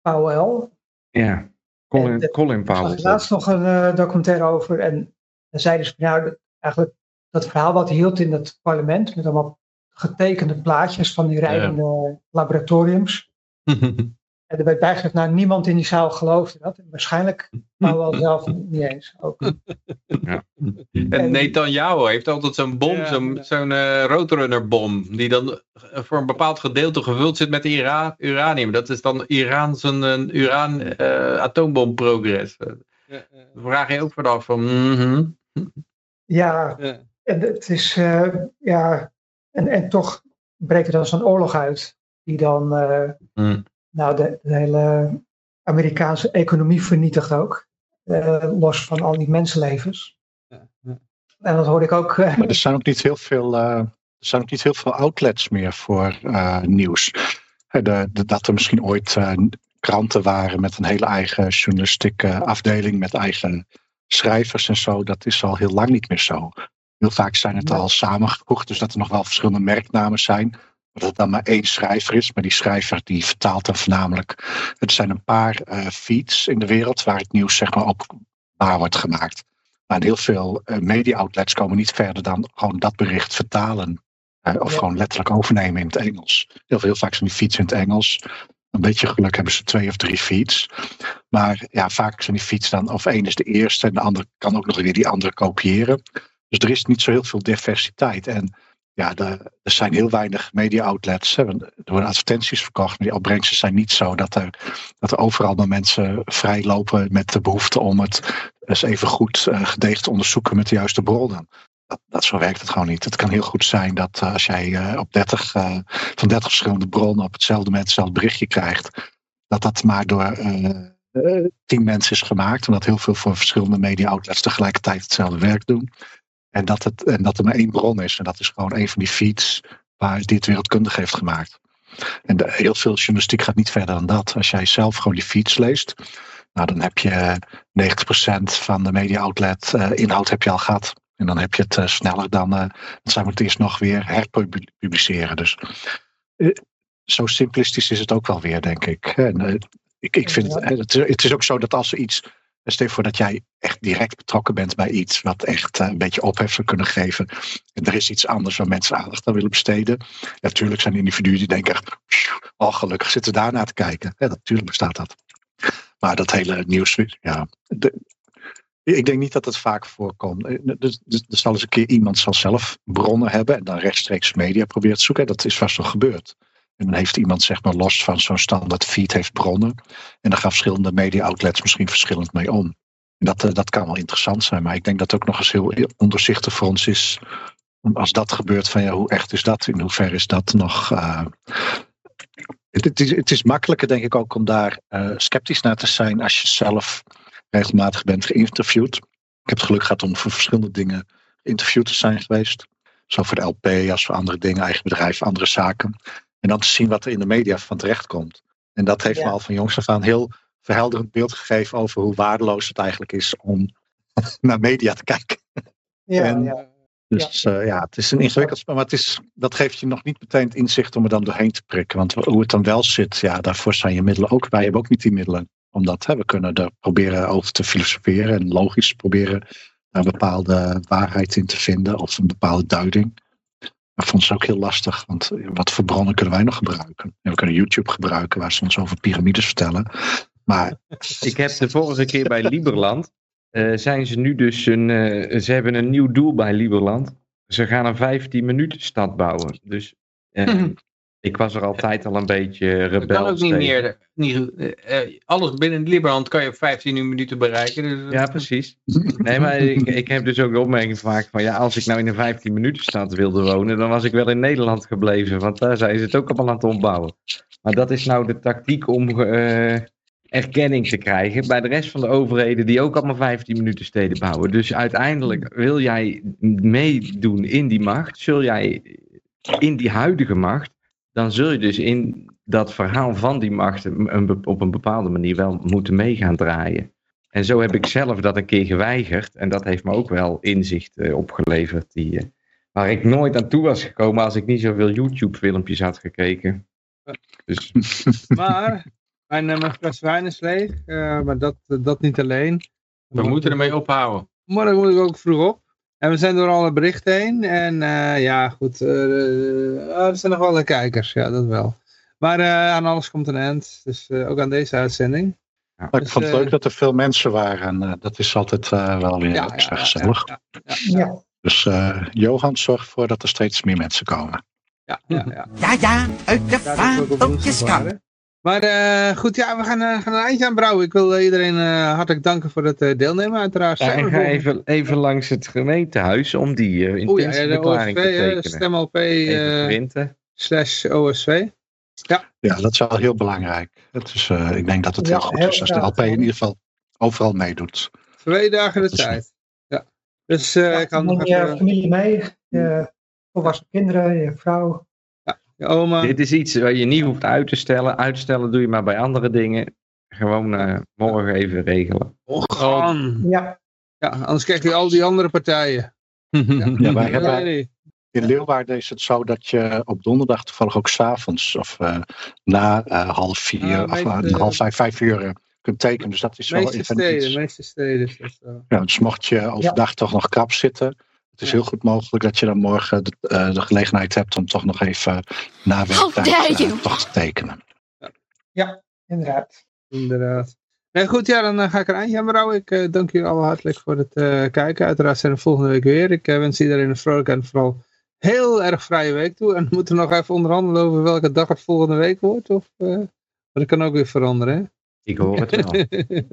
Powell. Ja, Colin, de, Colin Powell. Er was laatst nog een documentaire over en dan zeiden ze, nou, eigenlijk dat verhaal wat hij hield in het parlement, met allemaal getekende plaatjes van die rijdende laboratoriums. En er werd bijgezegd, nou niemand in die zaal geloofde dat. En waarschijnlijk maar wel zelf niet eens. Ook. Ja. En Netanyahu heeft altijd zo'n bom, ja, zo'n uh, roadrunner bom. Die dan voor een bepaald gedeelte gevuld zit met Ira uranium. Dat is dan Iran zijn uh, uraan uh, atoombomprogres. Ja, Dan vraag je ook vanaf van... Mm -hmm. Ja, en het is... ja, en, en toch breekt er dan zo'n oorlog uit. Die dan... Mm nou, de, de, hele Amerikaanse economie vernietigt ook. Uh, los van al die mensenlevens. Ja, ja. En dat hoorde ik ook. Uh, maar er zijn ook niet heel veel, uh, er zijn ook niet heel veel outlets meer voor nieuws. De, de, dat er misschien ooit kranten waren met een hele eigen journalistieke afdeling, met eigen schrijvers en zo, dat is al heel lang niet meer zo. Heel vaak zijn het al samengevoegd, dus dat er nog wel verschillende merknamen zijn dat het dan maar één schrijver is. Maar die schrijver die vertaalt dan voornamelijk. Er zijn een paar uh, feeds in de wereld waar het nieuws zeg maar op waar wordt gemaakt. Maar heel veel uh, media-outlets komen niet verder dan gewoon dat bericht vertalen. Uh, of gewoon letterlijk overnemen in het Engels. Heel, veel, heel vaak zijn die feeds in het Engels. Een beetje geluk hebben ze twee of drie feeds. Maar ja, vaak zijn die feeds dan, of één is de eerste en de andere kan ook nog weer die andere kopiëren. Dus er is niet zo heel veel diversiteit. En ja, er zijn heel weinig media-outlets. Er worden advertenties verkocht, maar die opbrengsten zijn niet zo dat er, dat er overal maar mensen vrij lopen met de behoefte om het eens even goed uh, te onderzoeken met de juiste bronnen. Dat, dat, zo werkt het gewoon niet. Het kan heel goed zijn dat uh, als jij uh, op 30, van 30 verschillende bronnen op hetzelfde moment hetzelfde berichtje krijgt, dat dat maar door tien mensen is gemaakt. En dat heel veel voor verschillende media-outlets tegelijkertijd hetzelfde werk doen. En dat, het, en dat er maar één bron is. En dat is gewoon een van die feeds waar die het wereldkundig heeft gemaakt. En de, heel veel journalistiek gaat niet verder dan dat. Als jij zelf gewoon die feeds leest, nou, dan heb je 90% van de media outlet uh, inhoud heb je al gehad. En dan heb je het uh, sneller dan, uh, dan zijn we het eerst nog weer herpubliceren. Dus zo simplistisch is het ook wel weer, denk ik. En, ik, ik vind het, het, het is ook zo dat als er iets Stel je voor dat jij echt direct betrokken bent bij iets wat echt eh, een beetje ophef zou kunnen geven. En er is iets anders waar mensen aandacht aan willen besteden. Natuurlijk zijn individuen die denken oh gelukkig zitten daarna te kijken. Ja, natuurlijk bestaat dat. Maar dat hele nieuws, ja. ik denk niet dat het vaak voorkomt. Eh, dus, dus, er zal eens een keer iemand zal zelf bronnen hebben en dan rechtstreeks media probeert te zoeken. Dat is vast wel gebeurd. En dan heeft iemand zeg maar los van zo'n standaard feed heeft bronnen. En daar gaan verschillende media outlets misschien verschillend mee om. En dat, eh, dat kan wel interessant zijn. Maar ik denk dat het ook nog eens heel onderzichtig voor ons is. Als dat gebeurt, van ja, hoe echt is dat? In hoeverre is dat nog... Uh, het, is, het is makkelijker denk ik ook om daar uh, sceptisch naar te zijn als je zelf regelmatig bent geïnterviewd. Ik heb het geluk gehad om voor verschillende dingen geïnterviewd te zijn geweest. Zo voor de LP als voor andere dingen, eigen bedrijf, andere zaken. En dan te zien wat er in de media van terecht komt. En dat heeft me al van jongs af aan heel verhelderend beeld gegeven over hoe waardeloos het eigenlijk is om naar media te kijken. Ja, en, ja. Dus ja. Uh, ja, het is een ingewikkeld spel, maar het is, dat geeft je nog niet meteen het inzicht om er dan doorheen te prikken. Want hoe het dan wel zit, ja, daarvoor zijn je middelen ook. Wij hebben ook niet die middelen. Omdat hè, we kunnen er proberen over te filosoferen en logisch proberen een bepaalde waarheid in te vinden of een bepaalde duiding. Maar vond ze ook heel lastig, want wat voor bronnen kunnen wij nog gebruiken? we kunnen YouTube gebruiken waar ze ons over piramides vertellen. Maar... Ik heb de vorige keer bij Liberland, uh, zijn ze nu dus een, uh, ze hebben een nieuw doel bij Liberland. Ze gaan een 15 minuten stad bouwen. Dus uh, Ik was er altijd al een beetje rebels. Dat kan ook niet meer. Niet, uh, alles binnen Liberland kan je op 15 minuten bereiken. Dus ja, precies. Nee, maar ik, ik heb dus ook de opmerking gemaakt van ja, als ik nou in een 15 minuten stad wilde wonen, dan was ik wel in Nederland gebleven. Want daar zijn ze het ook allemaal aan het opbouwen. Maar dat is nou de tactiek om uh, erkenning te krijgen bij de rest van de overheden die ook allemaal 15 minuten steden bouwen. Dus uiteindelijk wil jij meedoen in die macht, zul jij in die huidige macht dan zul je dus in dat verhaal van die macht op een bepaalde manier wel moeten mee gaan draaien. En zo heb ik zelf dat een keer geweigerd. En dat heeft me ook wel inzicht eh, opgeleverd. Die, eh, waar ik nooit aan toe was gekomen als ik niet zoveel YouTube filmpjes had gekeken. Dus Maar, mijn, eh, mijn fles wijn is leeg. eh, maar dat, dat niet alleen. We moeten ermee ophouden. Morgen moet ik ook vroeg op. En we zijn door alle berichten heen. En eh, ja, goed. eh, eh, er zijn nog wel de kijkers. Ja, dat wel. Maar eh, aan alles komt een eind. Dus ook aan deze uitzending. Ik Dus, vond het leuk dat er veel mensen waren. En dat is altijd eh, wel weer Ja, extra ja, gezellig. ja, ja, ja, Ja, Dus eh, Johan, zorg ervoor dat er steeds meer mensen komen. ja, ja, ja. Ja, ja, uit de Ja, vaandeltjes kan. Maar eh, goed, ja, we gaan, eh, gaan een eindje aan brouwen. Ik wil iedereen eh, hartelijk danken voor het eh, deelnemen, uiteraard. ja, we ga even, even langs het gemeentehuis om die uh, ja, ja, intentieverklaring OSV, te eh, tekenen. Eh, printen. slash OSV. Ja, dat is wel heel belangrijk. Het is, eh, ik denk dat het Ja, heel goed heel is als de. LP in ieder geval overal meedoet. Twee dagen de Dat is tijd. Ja. Dus eh, Ja, ik kan nog even... familie mee, je volwassen kinderen, je vrouw. Oma. Dit is iets waar je niet hoeft uit te stellen. Uitstellen doe je maar bij andere dingen. Gewoon eh, morgen even regelen. Orgaan. Ja, Ja, anders krijg je al die andere partijen. Ja, wij hebben, Nee, in Leeuwarden is het zo dat je op donderdag toevallig ook s'avonds of eh, na eh, half vier Ah, of half vijf, vijf uur kunt tekenen. Dus dat is wel meeste even steden, iets. de meeste steden is dat zo. Ja, dus mocht je overdag toch nog krap zitten, is Ja. heel goed mogelijk dat je dan morgen de, eh, de gelegenheid hebt om toch nog even na werktijd dare eh, toch te tekenen. inderdaad. Inderdaad. Nee, goed, ja, dan eh, ga ik er eindje aan brouwen. Ik eh, dank jullie allemaal hartelijk voor het eh, kijken. Uiteraard zijn we volgende week weer. Ik eh, wens iedereen een vrolijke en vooral heel erg vrije week toe. En we moeten nog even onderhandelen over welke dag het volgende week wordt. Of, eh, maar dat kan ook weer veranderen, hè? Ik hoor het wel.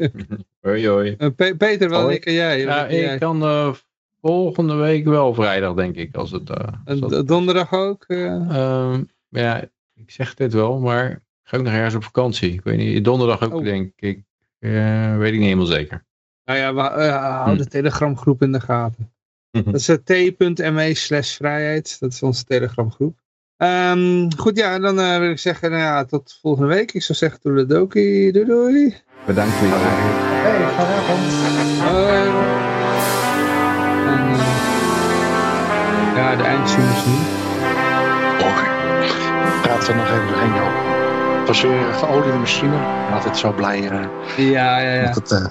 Hoi, hoi. Eh, Pe- Peter, wel Hoi. ik en jij. Ja, jij? ik kan eh, volgende week wel vrijdag, denk ik. Als het, eh, als dat- donderdag ook? eh? Ehm, ja, ik zeg dit wel, maar ga ik nog ergens op vakantie? Ik weet niet, donderdag ook, Oh. denk ik. Eh, weet ik niet helemaal zeker. Nou ja, we, eh, hou de telegramgroep in de gaten. Dat is t.me slash vrijheid. Dat is onze telegramgroep. Ehm, goed, ja, dan eh, wil ik zeggen, nou ja, tot volgende week. Ik zou zeggen, toeledoki, doei doei. Bedankt voor je. Hey, vanavond. Hoi. Ja, de eindtunes nu. Praten we nog even doorheen, joh. Het was weer een geoliede machine. Altijd zo blij eh, Ja, ja, ja. dat het... eh,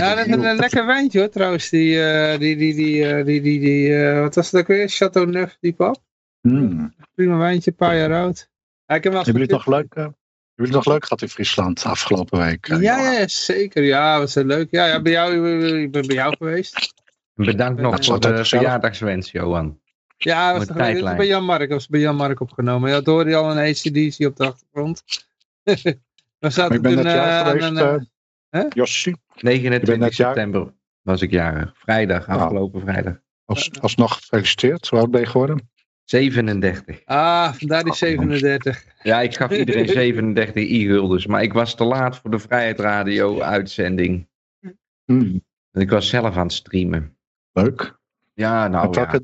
Ja, dat is een, een lekker wijntje hoor, trouwens. Die, eh, die, die, die, eh, die, die, die eh, wat was het ook weer? Chateau Neuf, die pap. hmm. Prima wijntje, een paar jaar oud. Ja, ik heb wel Hebben jullie het nog leuk, eh, hebben jullie het nog leuk gehad in Friesland afgelopen week? eh, Ja, ja, ja, zeker. Ja, was heel leuk. Ja, ja bij jou, ik ben bij jou geweest. Bedankt nog voor de verjaardagswens, Johan. Ja, was tijdlijn. bij Jan Mark. was bij Jan Mark opgenomen. Ja, dat hoorde je al een ACDC op de achtergrond. We zaten ik ben toen net eh, jaar geweest, een, eh hè? Jossie. 29 net jaar- september was ik jarig. Vrijdag, Ah. afgelopen vrijdag. Als, alsnog gefeliciteerd. Hoe oud ben je geworden? 37. Ah, vandaar die 37. Ja, ik gaf iedereen 37 i-guldens, maar ik was te laat voor de Vrijheid Radio uitzending. Hmm, En Ik was zelf aan het streamen. leuk. Ja, nou op, ja.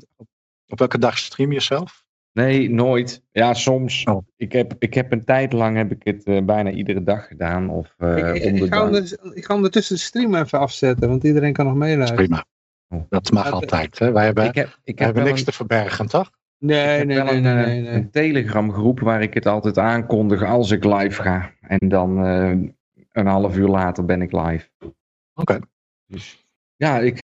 Op welke dag stream je zelf? Nee, nooit. Ja, soms. Oh. Ik, heb, ik heb een tijd lang heb ik het eh, bijna iedere dag gedaan. Of eh, ik, ga dag. onder, ik ga ondertussen de stream even afzetten, want iedereen kan nog meeluisteren. prima. Oh. Dat mag Dat- altijd. Hè? Wij hebben, Ik heb, ik heb niks een, te verbergen, toch? Nee, heb nee, nee, een, nee, eh, nee, nee. een Telegram groep waar ik het altijd aankondig als ik live ga. En dan eh, een half uur later ben ik live. Oké. Dus ja, ik,